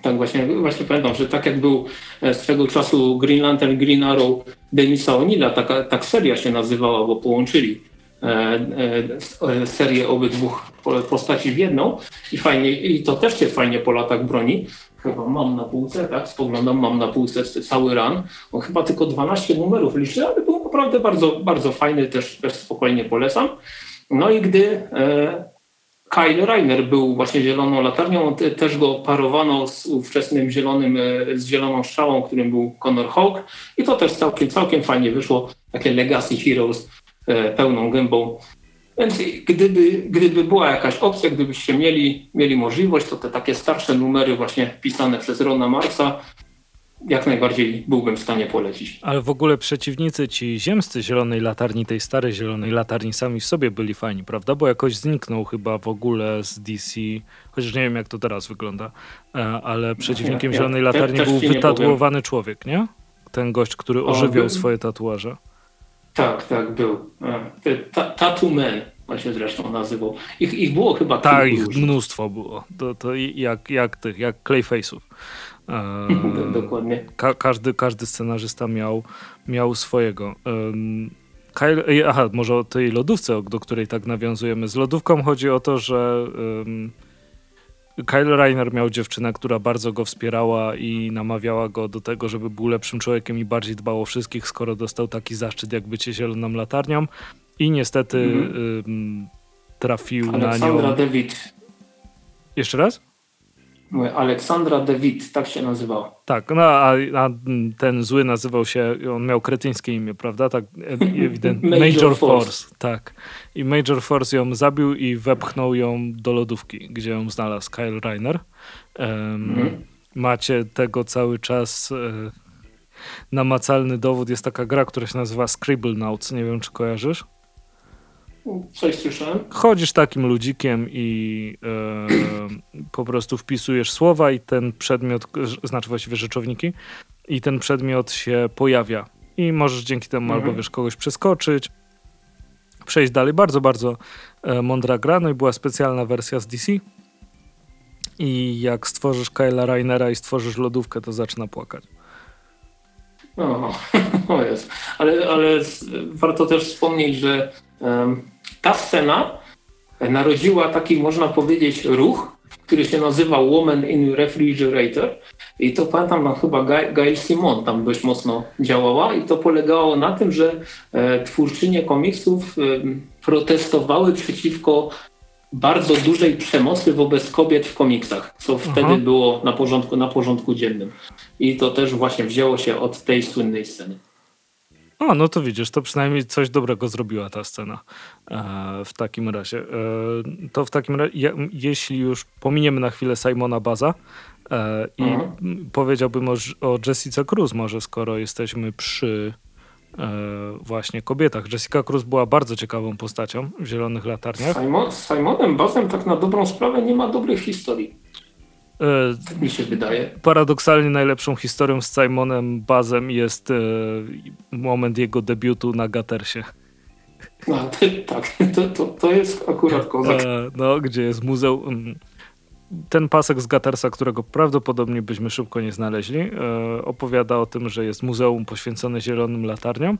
Tak, właśnie, właśnie pamiętam, że tak jak był e, swego czasu Green Lantern, Green Arrow Denisa O'Neilla, tak, tak seria się nazywała, bo połączyli serię obydwu postaci w jedną i fajnie, i to też się fajnie po latach broni. Chyba mam na półce, tak, spoglądam, mam na półce cały ran. On chyba tylko 12 numerów liczy, ale był naprawdę bardzo, bardzo fajny, też, też spokojnie polecam. No i gdy e, Kyle Reiner był właśnie zieloną latarnią, te, też go parowano z ówczesnym zielonym, e, z zieloną strzałą, którym był Connor Hawk i to też całkiem, całkiem fajnie wyszło, takie Legacy Heroes E, pełną gębą Więc gdyby, gdyby była jakaś opcja, gdybyście mieli, mieli możliwość, to te takie starsze numery właśnie pisane przez Rona Marksa jak najbardziej byłbym w stanie polecić. Ale w ogóle przeciwnicy ci ziemscy Zielonej Latarni, tej starej Zielonej Latarni sami w sobie byli fajni, prawda? Bo jakoś zniknął chyba w ogóle z DC, chociaż nie wiem jak to teraz wygląda, e, ale przeciwnikiem ja, Zielonej Latarni był wytatuowany człowiek, nie? Ten gość, który ożywiał swoje tatuaże. Tak, tak, był. E, Tattoo Man on się zresztą nazywał. Ich, ich było chyba Tak, ich mnóstwo było. To, to jak, jak tych, jak Clayface'ów. E, Dokładnie. Ka każdy, każdy scenarzysta miał, miał swojego. Kyle, aha, może o tej lodówce, do której tak nawiązujemy. Z lodówką chodzi o to, że um, Kyle Reiner miał dziewczynę, która bardzo go wspierała i namawiała go do tego, żeby był lepszym człowiekiem i bardziej dbał o wszystkich, skoro dostał taki zaszczyt jak bycie zieloną latarnią. I niestety mm -hmm. trafił Aleksandra na nią... David. Jeszcze raz? Aleksandra David, tak się nazywał. Tak, no a, a, ten zły nazywał się, on miał kretyńskie imię, prawda? Tak, ewidentnie. Major, Major Force. Force. Tak. I Major Force ją zabił i wepchnął ją do lodówki, gdzie ją znalazł Kyle Reiner. Um, mhm. Macie tego cały czas e, namacalny dowód. Jest taka gra, która się nazywa Scribble Notes. Nie wiem, czy kojarzysz? Coś słyszałem. Chodzisz takim ludzikiem i e, po prostu wpisujesz słowa i ten przedmiot, znaczy właściwie rzeczowniki, i ten przedmiot się pojawia. I możesz dzięki temu mhm. albo wiesz kogoś przeskoczyć, przejść dalej. Bardzo, bardzo e, mądra gra. No i była specjalna wersja z DC. I jak stworzysz Kyla Rainera i stworzysz lodówkę, to zaczyna płakać. O, o jest. Ale, ale warto też wspomnieć, że um, ta scena narodziła taki, można powiedzieć, ruch, który się nazywał Woman in Refrigerator. I to pamiętam, no, chyba Gail Simon tam dość mocno działała i to polegało na tym, że e, twórczynie komiksów e, protestowały przeciwko bardzo dużej przemocy wobec kobiet w komiksach, co Aha. wtedy było na porządku, na porządku dziennym. I to też właśnie wzięło się od tej słynnej sceny. A, no to widzisz, to przynajmniej coś dobrego zrobiła ta scena e, w takim razie. E, to w takim razie, jeśli już pominiemy na chwilę Simona Baza e, i mhm. powiedziałbym o, o Jessica Cruz może, skoro jesteśmy przy e, właśnie kobietach. Jessica Cruz była bardzo ciekawą postacią w Zielonych Latarniach. Simon, z Simonem Bazem tak na dobrą sprawę nie ma dobrych historii. Tak mi się wydaje. Paradoksalnie najlepszą historią z Simonem Bazem jest e, moment jego debiutu na Gatersie. No, tak, to, to, to jest akurat kozak. E, no, gdzie jest muzeum ten pasek z Gatersa, którego prawdopodobnie byśmy szybko nie znaleźli, e, opowiada o tym, że jest muzeum poświęcone zielonym latarniom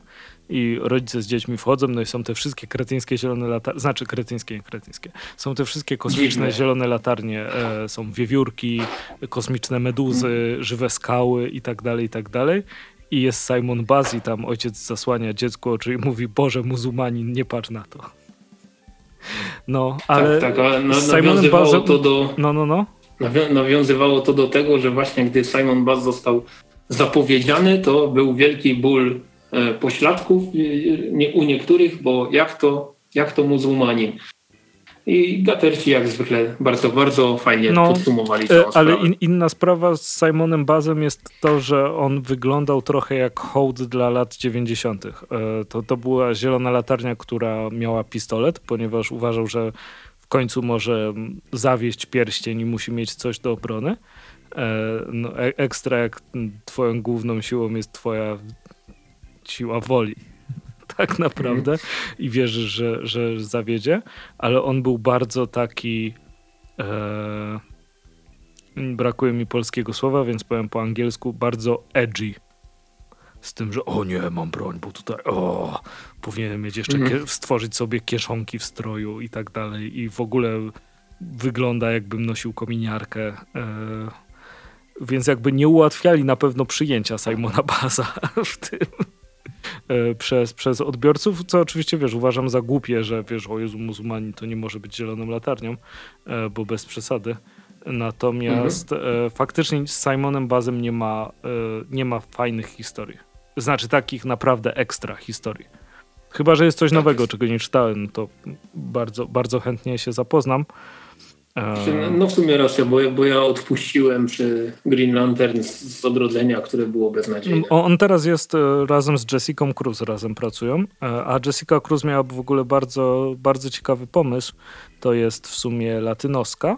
i rodzice z dziećmi wchodzą, no i są te wszystkie kretyńskie zielone latarnie, znaczy kretyńskie, nie kretyńskie, są te wszystkie kosmiczne zielone latarnie, e, są wiewiórki, kosmiczne meduzy, żywe skały i tak dalej, i tak dalej. I jest Simon Bazi, tam ojciec zasłania dziecku oczy i mówi, Boże, muzułmanin, nie patrz na to. No, ale, tak, tak, ale na, nawiązywało Bazem... to do... No, no, no. Nawiązywało to do tego, że właśnie gdy Simon Baz został zapowiedziany, to był wielki ból e, pośladków e, u niektórych, bo jak to, jak to muzułmanin. I Gaterci jak zwykle bardzo, bardzo fajnie no, podsumowali tę Ale in, inna sprawa z Simonem Bazem jest to, że on wyglądał trochę jak hołd dla lat 90. E, to, to była zielona latarnia, która miała pistolet, ponieważ uważał, że w końcu może zawieść pierścień i musi mieć coś do obrony. E, no, e, ekstra jak twoją główną siłą jest twoja siła woli tak naprawdę i wierzysz, że, że zawiedzie, ale on był bardzo taki e, brakuje mi polskiego słowa, więc powiem po angielsku bardzo edgy. Z tym, że o nie, mam broń, bo tutaj o, powinienem mieć jeszcze mm. stworzyć sobie kieszonki w stroju i tak dalej i w ogóle wygląda jakbym nosił kominiarkę. E, więc jakby nie ułatwiali na pewno przyjęcia Simona Baza w tym. E, przez, przez odbiorców, co oczywiście, wiesz, uważam za głupie, że wiesz, o Jezu, muzułmanin to nie może być zieloną latarnią, e, bo bez przesady. Natomiast mhm. E, faktycznie z Simonem Bazem nie ma, nie ma fajnych historii. Znaczy takich naprawdę ekstra historii. Chyba, że jest coś nowego, czego nie czytałem, to bardzo, bardzo chętnie się zapoznam. E, no w sumie racja, bo, bo ja odpuściłem przy Green Lantern z, z odrodzenia, które było beznadziejne. On teraz jest e, razem z Jessica Cruz, razem pracują, e, a Jessica Cruz miała w ogóle bardzo, bardzo ciekawy pomysł. To jest w sumie latynoska,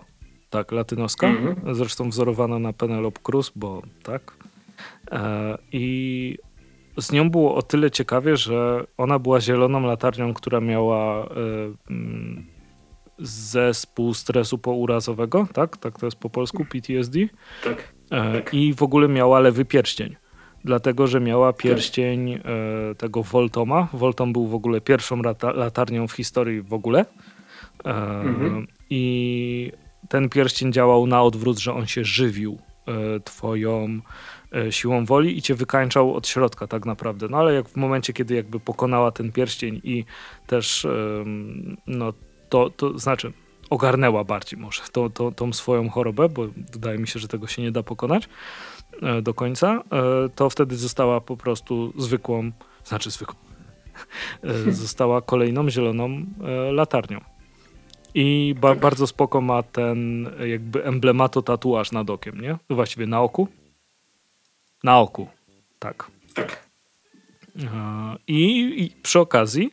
tak, latynoska, mhm. zresztą wzorowana na Penelope Cruz, bo tak. I z nią było o tyle ciekawie, że ona była zieloną latarnią, która miała zespół stresu pourazowego, tak? Tak to jest po polsku, PTSD. Tak. E, tak. I w ogóle miała lewy pierścień. Dlatego, że miała pierścień e, tego Voltoma. Voltom był w ogóle pierwszą lata latarnią w historii w ogóle. E, mhm. I ten pierścień działał na odwrót, że on się żywił twoją siłą woli i cię wykańczał od środka tak naprawdę. No ale jak w momencie, kiedy jakby pokonała ten pierścień i też no, to, to znaczy ogarnęła bardziej może to, to, tą swoją chorobę, bo wydaje mi się, że tego się nie da pokonać e, do końca, e, to wtedy została po prostu zwykłą, znaczy zwykłą, e, została kolejną zieloną latarnią. I ba tak. bardzo spoko ma ten jakby emblemato tatuaż nad okiem, nie? Właściwie na oku? Na oku, tak. Tak. I, I przy okazji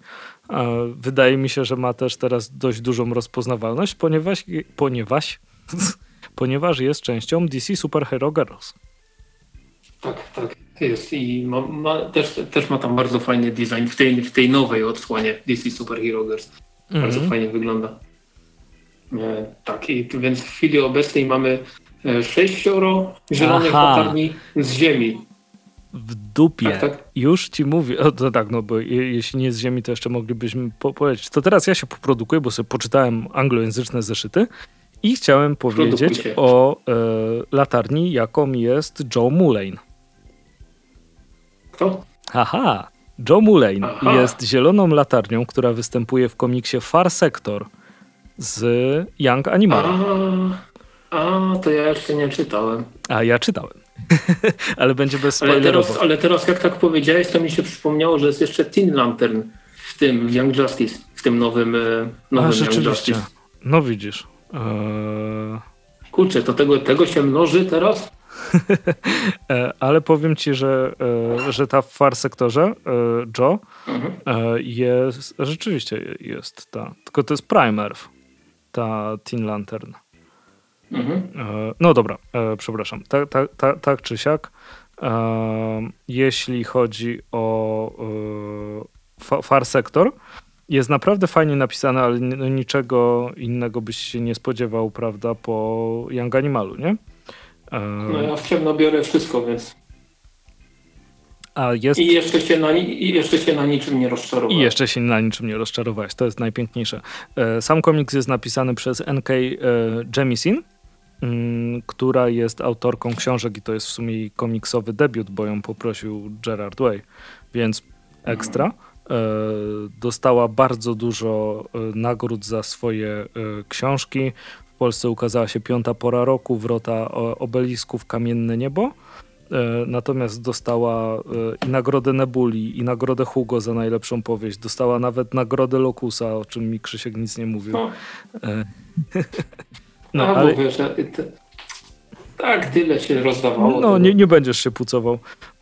Wydaje mi się, że ma też teraz dość dużą rozpoznawalność, ponieważ, ponieważ, ponieważ jest częścią DC Superhero Girls. Tak, tak, jest i ma, ma, też, też ma tam bardzo fajny design w tej, w tej nowej odsłonie DC Superhero Girls. Bardzo mm -hmm. fajnie wygląda. E, tak, i więc w chwili obecnej mamy e, sześcioro zielonych latarni z ziemi w dupie. Tak, tak. Już ci mówię. O, to tak, no bo je, jeśli nie z ziemi, to jeszcze moglibyśmy po powiedzieć. To teraz ja się poprodukuję, bo sobie poczytałem anglojęzyczne zeszyty i chciałem powiedzieć o e, latarni, jaką jest Joe Mulane. Kto? Aha, Joe Mulane Aha. jest zieloną latarnią, która występuje w komiksie Far Sector z Young Animal. A, a, to ja jeszcze nie czytałem. A ja czytałem. ale będzie bez ale teraz, ale teraz jak tak powiedziałeś, to mi się przypomniało, że jest jeszcze Teen Lantern w tym, w Young Justice, w tym nowym, e, nowym A, rzeczywiście. Young Justice. No widzisz. Eee... Kurczę, to tego, tego się mnoży teraz? E, ale powiem ci, że, e, że ta w Far Sektorze Joe mhm. jest, rzeczywiście jest ta, tylko to jest Primer, ta Teen Lantern. Mhm. E, no dobra, e, przepraszam. Tak, tak, tak, tak czy siak, e, jeśli chodzi o Far Sector, jest naprawdę fajnie napisane, ale niczego innego byś się nie spodziewał, prawda, po Young Animalu, nie? No ja w ciemno biorę wszystko, więc... Jest... I, jeszcze się na, I jeszcze się na niczym nie rozczarowałeś. I jeszcze się na niczym nie rozczarowałeś. To jest najpiękniejsze. Sam komiks jest napisany przez N.K. Jemisin, która jest autorką książek i to jest w sumie jej komiksowy debiut, bo ją poprosił Gerard Way, więc ekstra. E, dostała bardzo dużo e, nagród za swoje e, książki. W Polsce ukazała się Piąta Pora Roku, Wrota Obelisków, Kamienne Niebo. Natomiast dostała i nagrodę Nebuli, i nagrodę Hugo za najlepszą powieść. Dostała nawet nagrodę Lokusa, o czym mi Krzysiek nic nie mówił. No. No, A, ale... wiesz, tak, tyle się rozdawało. No, nie, nie będziesz się pucował.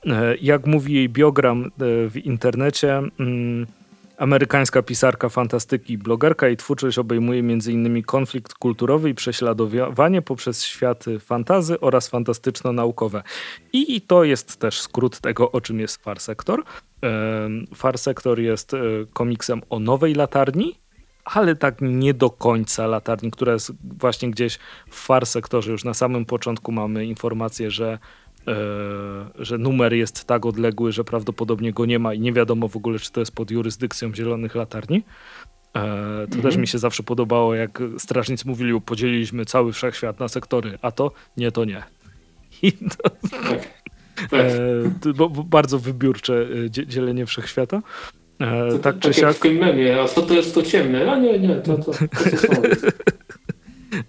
E, jak mówi jej biogram e, w internecie, mm, amerykańska pisarka fantastyki, blogerka i twórczość obejmuje m.in. konflikt kulturowy i prześladowanie poprzez światy fantazy oraz fantastyczno-naukowe. I to jest też skrót tego, o czym jest Far Sector. E, Far Sector jest komiksem o nowej latarni, ale tak nie do końca latarni, która jest właśnie gdzieś w far sektorze. Już na samym początku mamy informację, że, e, że numer jest tak odległy, że prawdopodobnie go nie ma i nie wiadomo w ogóle, czy to jest pod jurysdykcją zielonych latarni. E, to mhm. też mi się zawsze podobało, jak strażnicy mówili, podzieliliśmy cały wszechświat na sektory, a to nie, to nie. I to, e, bo, bo bardzo wybiórcze e, dzielenie wszechświata. E, tak, tak czy siak. w tym memie, a co to jest to ciemne? A nie, nie, to, to, to,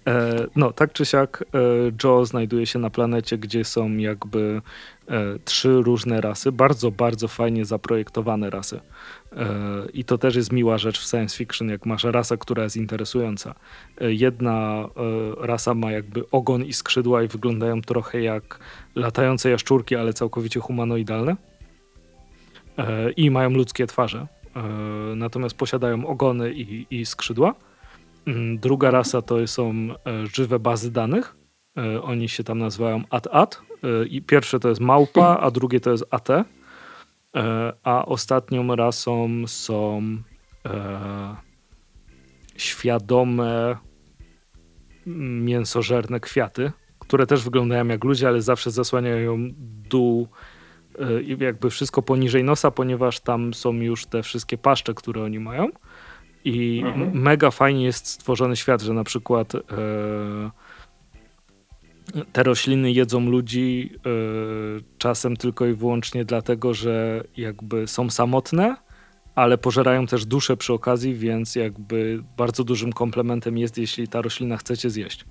E, no, tak czy siak, e, Joe znajduje się na planecie, gdzie są jakby e, trzy różne rasy, bardzo, bardzo fajnie zaprojektowane rasy. I to też jest miła rzecz w science fiction, jak masz rasę, która jest interesująca. Jedna rasa ma jakby ogon i skrzydła i wyglądają trochę jak latające jaszczurki, ale całkowicie humanoidalne. I mają ludzkie twarze. Natomiast posiadają ogony i, i skrzydła Mm, druga rasa to są e, żywe bazy danych. E, oni się tam nazywają AT-AT. E, I pierwsze to jest małpa, a drugie to jest AT. A ostatnią rasą są świadome mięsożerne kwiaty, które też wyglądają jak ludzie, ale zawsze zasłaniają dół jakby wszystko poniżej nosa, ponieważ tam są już te wszystkie paszcze, które oni mają. I mhm. mega fajnie jest stworzony świat, że na przykład e, te rośliny jedzą ludzi e, czasem tylko i wyłącznie dlatego, że jakby są samotne, ale pożerają też duszę przy okazji, więc jakby bardzo dużym komplementem jest, jeśli ta roślina chcecie zjeść.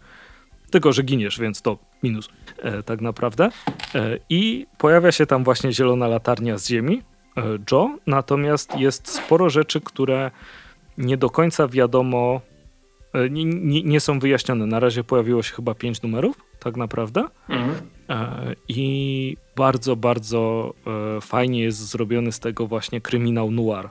Tylko, że giniesz, więc to minus e, tak naprawdę. E, I pojawia się tam właśnie zielona latarnia z ziemi, e, Joe, natomiast jest sporo rzeczy, które nie do końca wiadomo, e, nie, nie, nie, są wyjaśnione. Na razie pojawiło się chyba pięć numerów, tak naprawdę. Mhm. E, I bardzo, bardzo e, fajnie jest zrobiony z tego właśnie kryminał noir,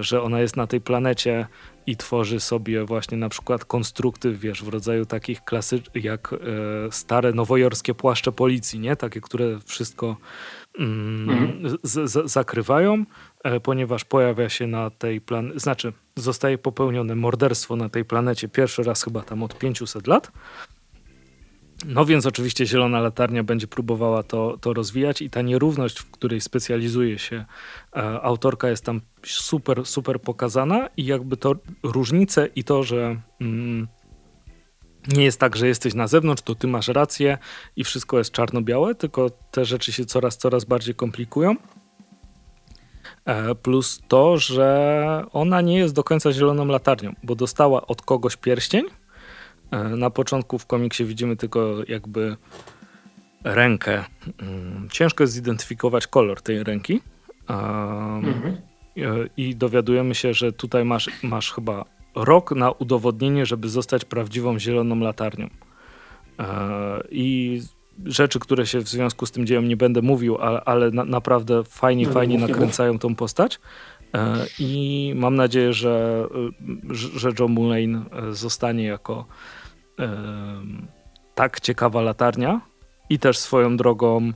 że ona jest na tej planecie i tworzy sobie właśnie na przykład konstrukty, wiesz, w rodzaju takich klasycznych, jak stare nowojorskie płaszcze policji, nie? Takie, które wszystko mm, mhm. z, z, zakrywają, ponieważ pojawia się na tej planecie, znaczy zostaje popełnione morderstwo na tej planecie pierwszy raz chyba tam od 500 lat. No więc oczywiście Zielona Latarnia będzie próbowała to, to rozwijać i ta nierówność, w której specjalizuje się e, autorka jest tam super, super pokazana i jakby to różnice i to, że mm, nie jest tak, że jesteś na zewnątrz, to ty masz rację i wszystko jest czarno-białe, tylko te rzeczy się coraz, coraz bardziej komplikują. E, plus to, że ona nie jest do końca zieloną latarnią, bo dostała od kogoś pierścień. E, na początku w komiksie widzimy tylko jakby rękę. Mm, ciężko jest zidentyfikować kolor tej ręki. Mhm. E, I dowiadujemy się, że tutaj masz, masz chyba rok na udowodnienie, żeby zostać prawdziwą zieloną latarnią. I rzeczy, które się w związku z tym dzieją, nie będę mówił, ale, ale na, naprawdę fajnie, no, fajnie nakręcają tą postać. E, I mam nadzieję, że, że John Mullane e, zostanie jako e, tak ciekawa latarnia i też swoją drogą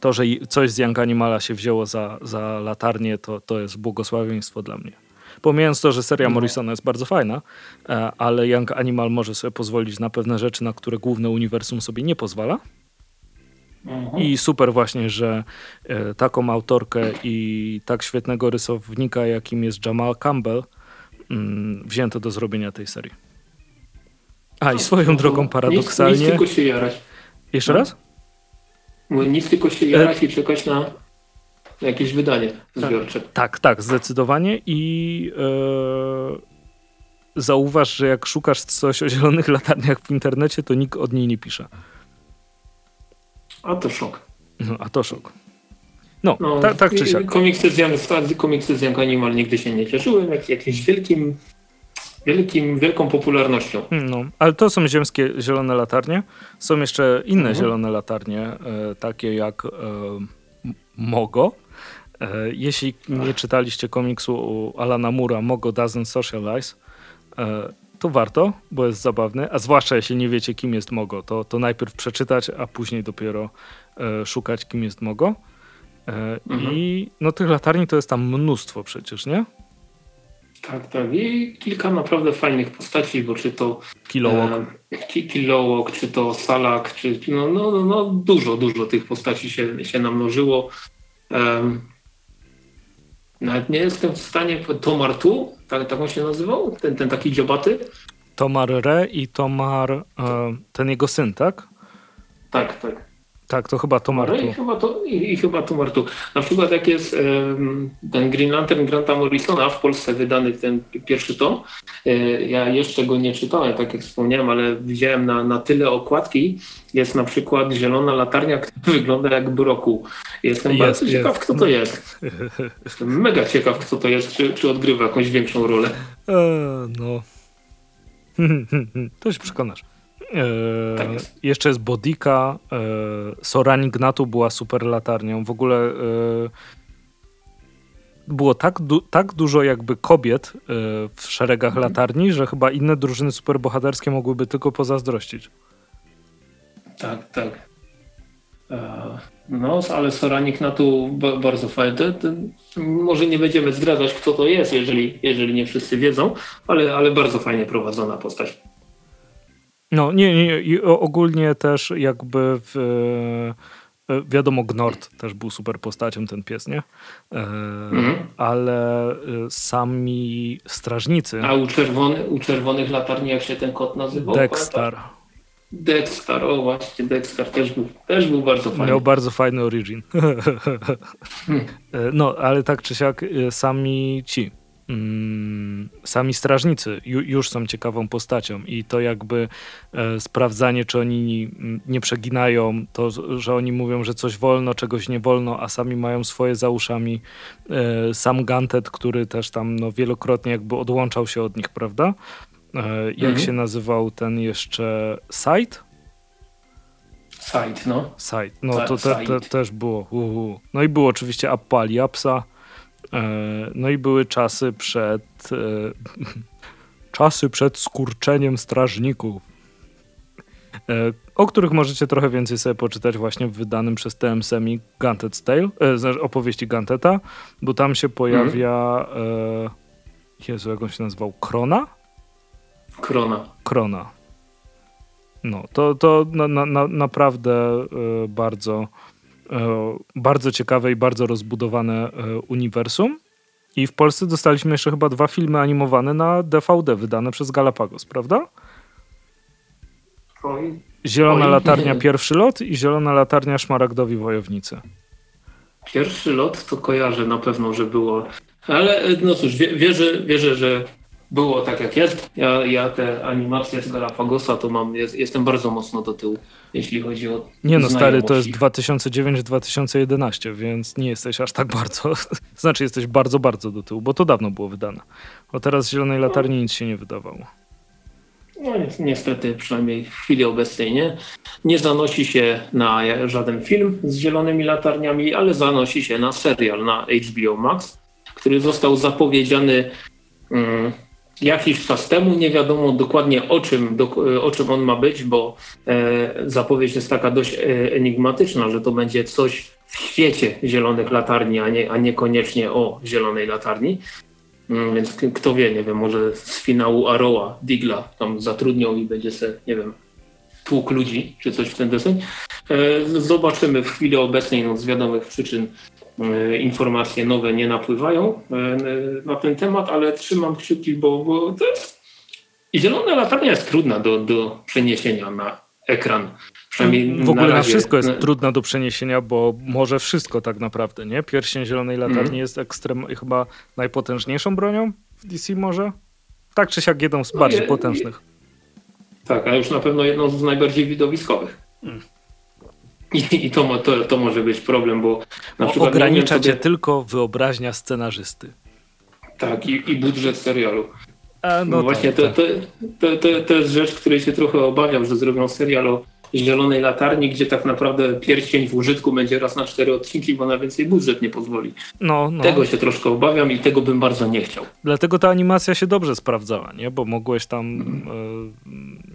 to, że coś z Young Animala się wzięło za, za latarnię, to, to jest błogosławieństwo dla mnie. Pomijając to, że seria no. Morrisona jest bardzo fajna, e, ale Young Animal może sobie pozwolić na pewne rzeczy, na które główne uniwersum sobie nie pozwala. Mhm. I super właśnie, że e, taką autorkę i tak świetnego rysownika, jakim jest Jamal Campbell, wzięto do zrobienia tej serii. A i swoją no, drogą paradoksalnie. Nic, nic tylko się jarać. Jeszcze no. raz? Mówię, nic tylko się jarać e... i czekać na jakieś wydanie zbiorcze. Tak, tak, tak zdecydowanie i e, zauważ, że jak szukasz coś o zielonych latarniach w internecie, to nikt od niej nie pisze. A to szok. No, a to szok. No, no tak, tak czy siak. Komiksy z, Young, komiksy z Young Animal nigdy się nie cieszyły jak, jakimś wielkim, wielkim, wielką popularnością. No, ale to są ziemskie zielone latarnie. Są jeszcze inne mhm. zielone latarnie, e, takie jak e, Mogo, E, jeśli nie czytaliście komiksu Alana Mura Mogo Doesn't Socialize, e, to warto, bo jest zabawny, a zwłaszcza jeśli nie wiecie kim jest Mogo, to, to najpierw przeczytać, a później dopiero e, szukać kim jest Mogo. Mhm. I no tych latarni to jest tam mnóstwo przecież, nie? Tak, tak. I kilka naprawdę fajnych postaci, bo czy to Kilowog, e, Kilowog czy to Salak, czy no, no, no, no dużo, dużo tych postaci się, się namnożyło. Nawet nie jestem w stanie. Tomar tu? Tak, tak on się nazywał? Ten, ten taki dziobaty? Tomar Re i Tomar, e, ten jego syn, tak? Tak, tak. Tak, to chyba Tomartu. No i chyba, to, i, i chyba Tomartu. Na przykład jak jest ten Green Lantern Granta Morrisona w Polsce wydany ten pierwszy tom, e, ja jeszcze go nie czytałem, tak jak wspomniałem, ale widziałem na, na tyle okładki, jest na przykład zielona latarnia, która wygląda jak broku. Jestem jest, bardzo jest. ciekaw, kto to jest. Jestem mega ciekaw, kto to jest, czy, czy odgrywa jakąś większą rolę. E, no. to się przekonasz. E, tak jest. Jeszcze jest Bodika. E, Sorani Gnatu była super latarnią. W ogóle e, było tak, du tak dużo jakby kobiet w szeregach mhm. latarni, że chyba inne drużyny superbohaterskie mogłyby tylko pozazdrościć. Tak, tak. No, ale Soranik Natu bardzo fajny. Może nie będziemy zdradzać, kto to jest, jeżeli, jeżeli nie wszyscy wiedzą, ale, ale bardzo fajnie prowadzona postać. No, nie, nie, i ogólnie też jakby w, e, wiadomo, Gnord też był super postacią, ten pies, nie? E, mhm. Ale e, sami strażnicy... A u, czerwony, u czerwonych latarni, jak się ten kot nazywał? Dexter. Dexter, o właśnie, Dexter też był, też był bardzo fajny. Miał bardzo fajny origin. Hmm. no, ale tak czy siak sami ci sami strażnicy ju, już są ciekawą postacią i to jakby e, sprawdzanie, czy oni nie przeginają, to, że oni mówią, że coś wolno, czegoś nie wolno, a sami mają swoje za uszami. E, sam Gantet, który też tam no, wielokrotnie jakby odłączał się od nich, prawda? E, jak mhm. się nazywał ten jeszcze Site? Site, no. Site, no to te, te, też było. Uhu. No i było oczywiście Appali, Apsa. E, no i były czasy przed e, czasy przed skurczeniem strażników, e, o których możecie trochę więcej sobie poczytać właśnie w wydanym przez TMSMI Gantet's Tale, znaczy opowieści Ganteta, bo tam się pojawia mm. Jezu, jak on się nazywał? Krona? Krona. Krona. No, to, to na, na, naprawdę bardzo bardzo ciekawe i bardzo rozbudowane e, uniwersum. I w Polsce dostaliśmy jeszcze chyba dwa filmy animowane na DVD wydane przez Galapagos, prawda? Oj. Zielona Oj. latarnia pierwszy lot i zielona latarnia szmaragdowi wojownicy. Pierwszy lot to kojarzę na pewno, że było. Ale no cóż, wierzę, wierzę że było tak jak jest. Ja, ja te animacje z Galapagosa to mam, jest, jestem bardzo mocno do tyłu, jeśli chodzi o. Nie no, stary, to jest 2009-2011, więc nie jesteś aż tak bardzo. znaczy, jesteś bardzo, bardzo do tyłu, bo to dawno było wydane. Bo teraz z Zielonej Latarni no. nic się nie wydawało. No niestety, przynajmniej w chwili obecnej nie. Nie zanosi się na żaden film z zielonymi latarniami, ale zanosi się na serial na HBO Max, który został zapowiedziany. Mm, jakiś czas temu. Nie wiadomo dokładnie o czym, do, o czym on ma być, bo e, zapowiedź jest taka dość e, enigmatyczna, że to będzie coś w świecie zielonych latarni, a, nie, a niekoniecznie o zielonej latarni. Mm, więc kto wie, nie wiem, może z finału Aroa, Digla tam zatrudnią i będzie se, nie wiem, tłuk ludzi, czy coś w ten deseń. E, zobaczymy w chwili obecnej, no z wiadomych przyczyn E, informacje nowe nie napływają e, na ten temat, ale trzymam kciuki, bo, bo to jest... Zielona latarnia jest trudna do, do przeniesienia na ekran. Przynajmniej w ogóle na, razie, wszystko jest na... trudna do przeniesienia, bo może wszystko tak naprawdę, nie? Pierścień zielonej latarni mm. jest ekstrem, chyba najpotężniejszą bronią w DC może? Tak czy siak jedną z no bardziej je, potężnych. tak, a już na pewno jedną z najbardziej widowiskowych. Mm. I, i to, to, to, może być problem, bo na przykład... Ogranicza cię sobie... tylko wyobraźnia scenarzysty. Tak, i, i budżet serialu. A, no, no właśnie, tak, to, tak. To, to, to, jest rzecz, której się trochę obawiam, że zrobią serial o zielonej latarni, gdzie tak naprawdę pierścień w użytku będzie raz na cztery odcinki, bo na więcej budżet nie pozwoli. No, no. Tego się troszkę obawiam i tego bym bardzo nie chciał. Dlatego ta animacja się dobrze sprawdzała, nie? Bo mogłeś tam mm.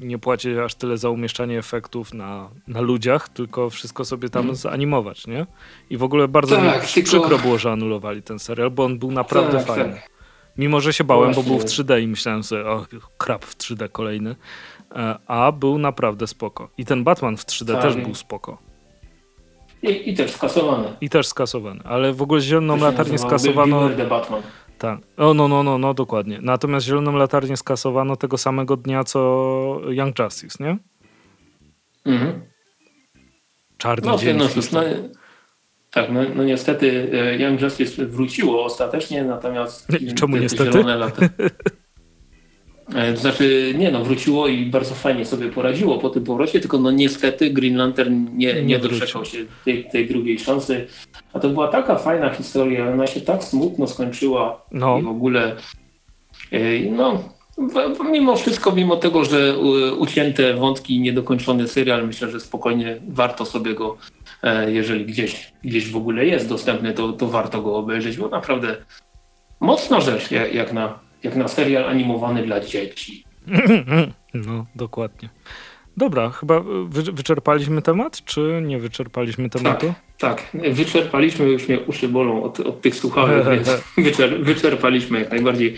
y, nie płacić aż tyle za umieszczanie efektów na, na ludziach, tylko wszystko sobie tam mm. zanimować, nie? I w ogóle bardzo tak, mi tylko... przykro było, że anulowali ten serial, bo on był naprawdę tak, fajny. Tak. Mimo, że się bałem, Właśnie. bo był w 3D i myślałem sobie, o krap w 3D kolejny. E, a był naprawdę spoko. I ten Batman w 3D też był spoko. I, I, też skasowany. I też skasowany, ale w ogóle zieloną latarnię skasowano. Batman. Tak. O, no, no, no, no, dokładnie. Natomiast zieloną latarnię skasowano tego samego dnia co Young Justice, nie? Mhm. czarny No, dzień. no cóż, no, tak, no, no niestety e, Young Justice wróciło ostatecznie, natomiast Czemu te niestety? zielone. E, to Znaczy, nie no, wróciło i bardzo fajnie sobie poradziło po tym powrocie, tylko no niestety Green Lantern nie, Nie doczekał się tej, tej drugiej szansy. A to była taka fajna historia, ona się tak smutno skończyła No. i w ogóle e, no, mimo wszystko, mimo tego, że ucięte wątki, niedokończony serial, myślę, że spokojnie warto sobie go, e, jeżeli gdzieś, gdzieś w ogóle jest dostępny, to, to warto go obejrzeć, bo naprawdę mocna rzecz, jak, na, jak na serial animowany dla dzieci. No, dokładnie. Dobra, chyba wy, wyczerpaliśmy temat, czy nie wyczerpaliśmy tematu? Tak, wyczerpaliśmy, już mnie uszy bolą od, od tych słuchawek, więc wyczer, wyczerpaliśmy jak najbardziej.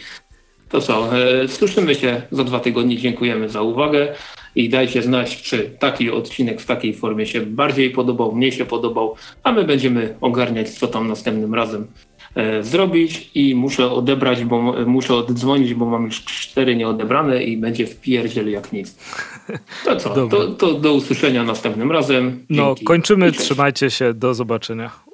To co, e, słyszymy się za dwa tygodnie, dziękujemy za uwagę i dajcie znać, czy taki odcinek w takiej formie się bardziej podobał, mniej się podobał, a my będziemy ogarniać, co tam następnym razem zrobić i muszę odebrać, bo muszę oddzwonić, bo mam już cztery nieodebrane i będzie w pierdziel jak nic. To co, to, to do usłyszenia następnym razem. No, Dzięki. kończymy, I cześć. trzymajcie się, do zobaczenia.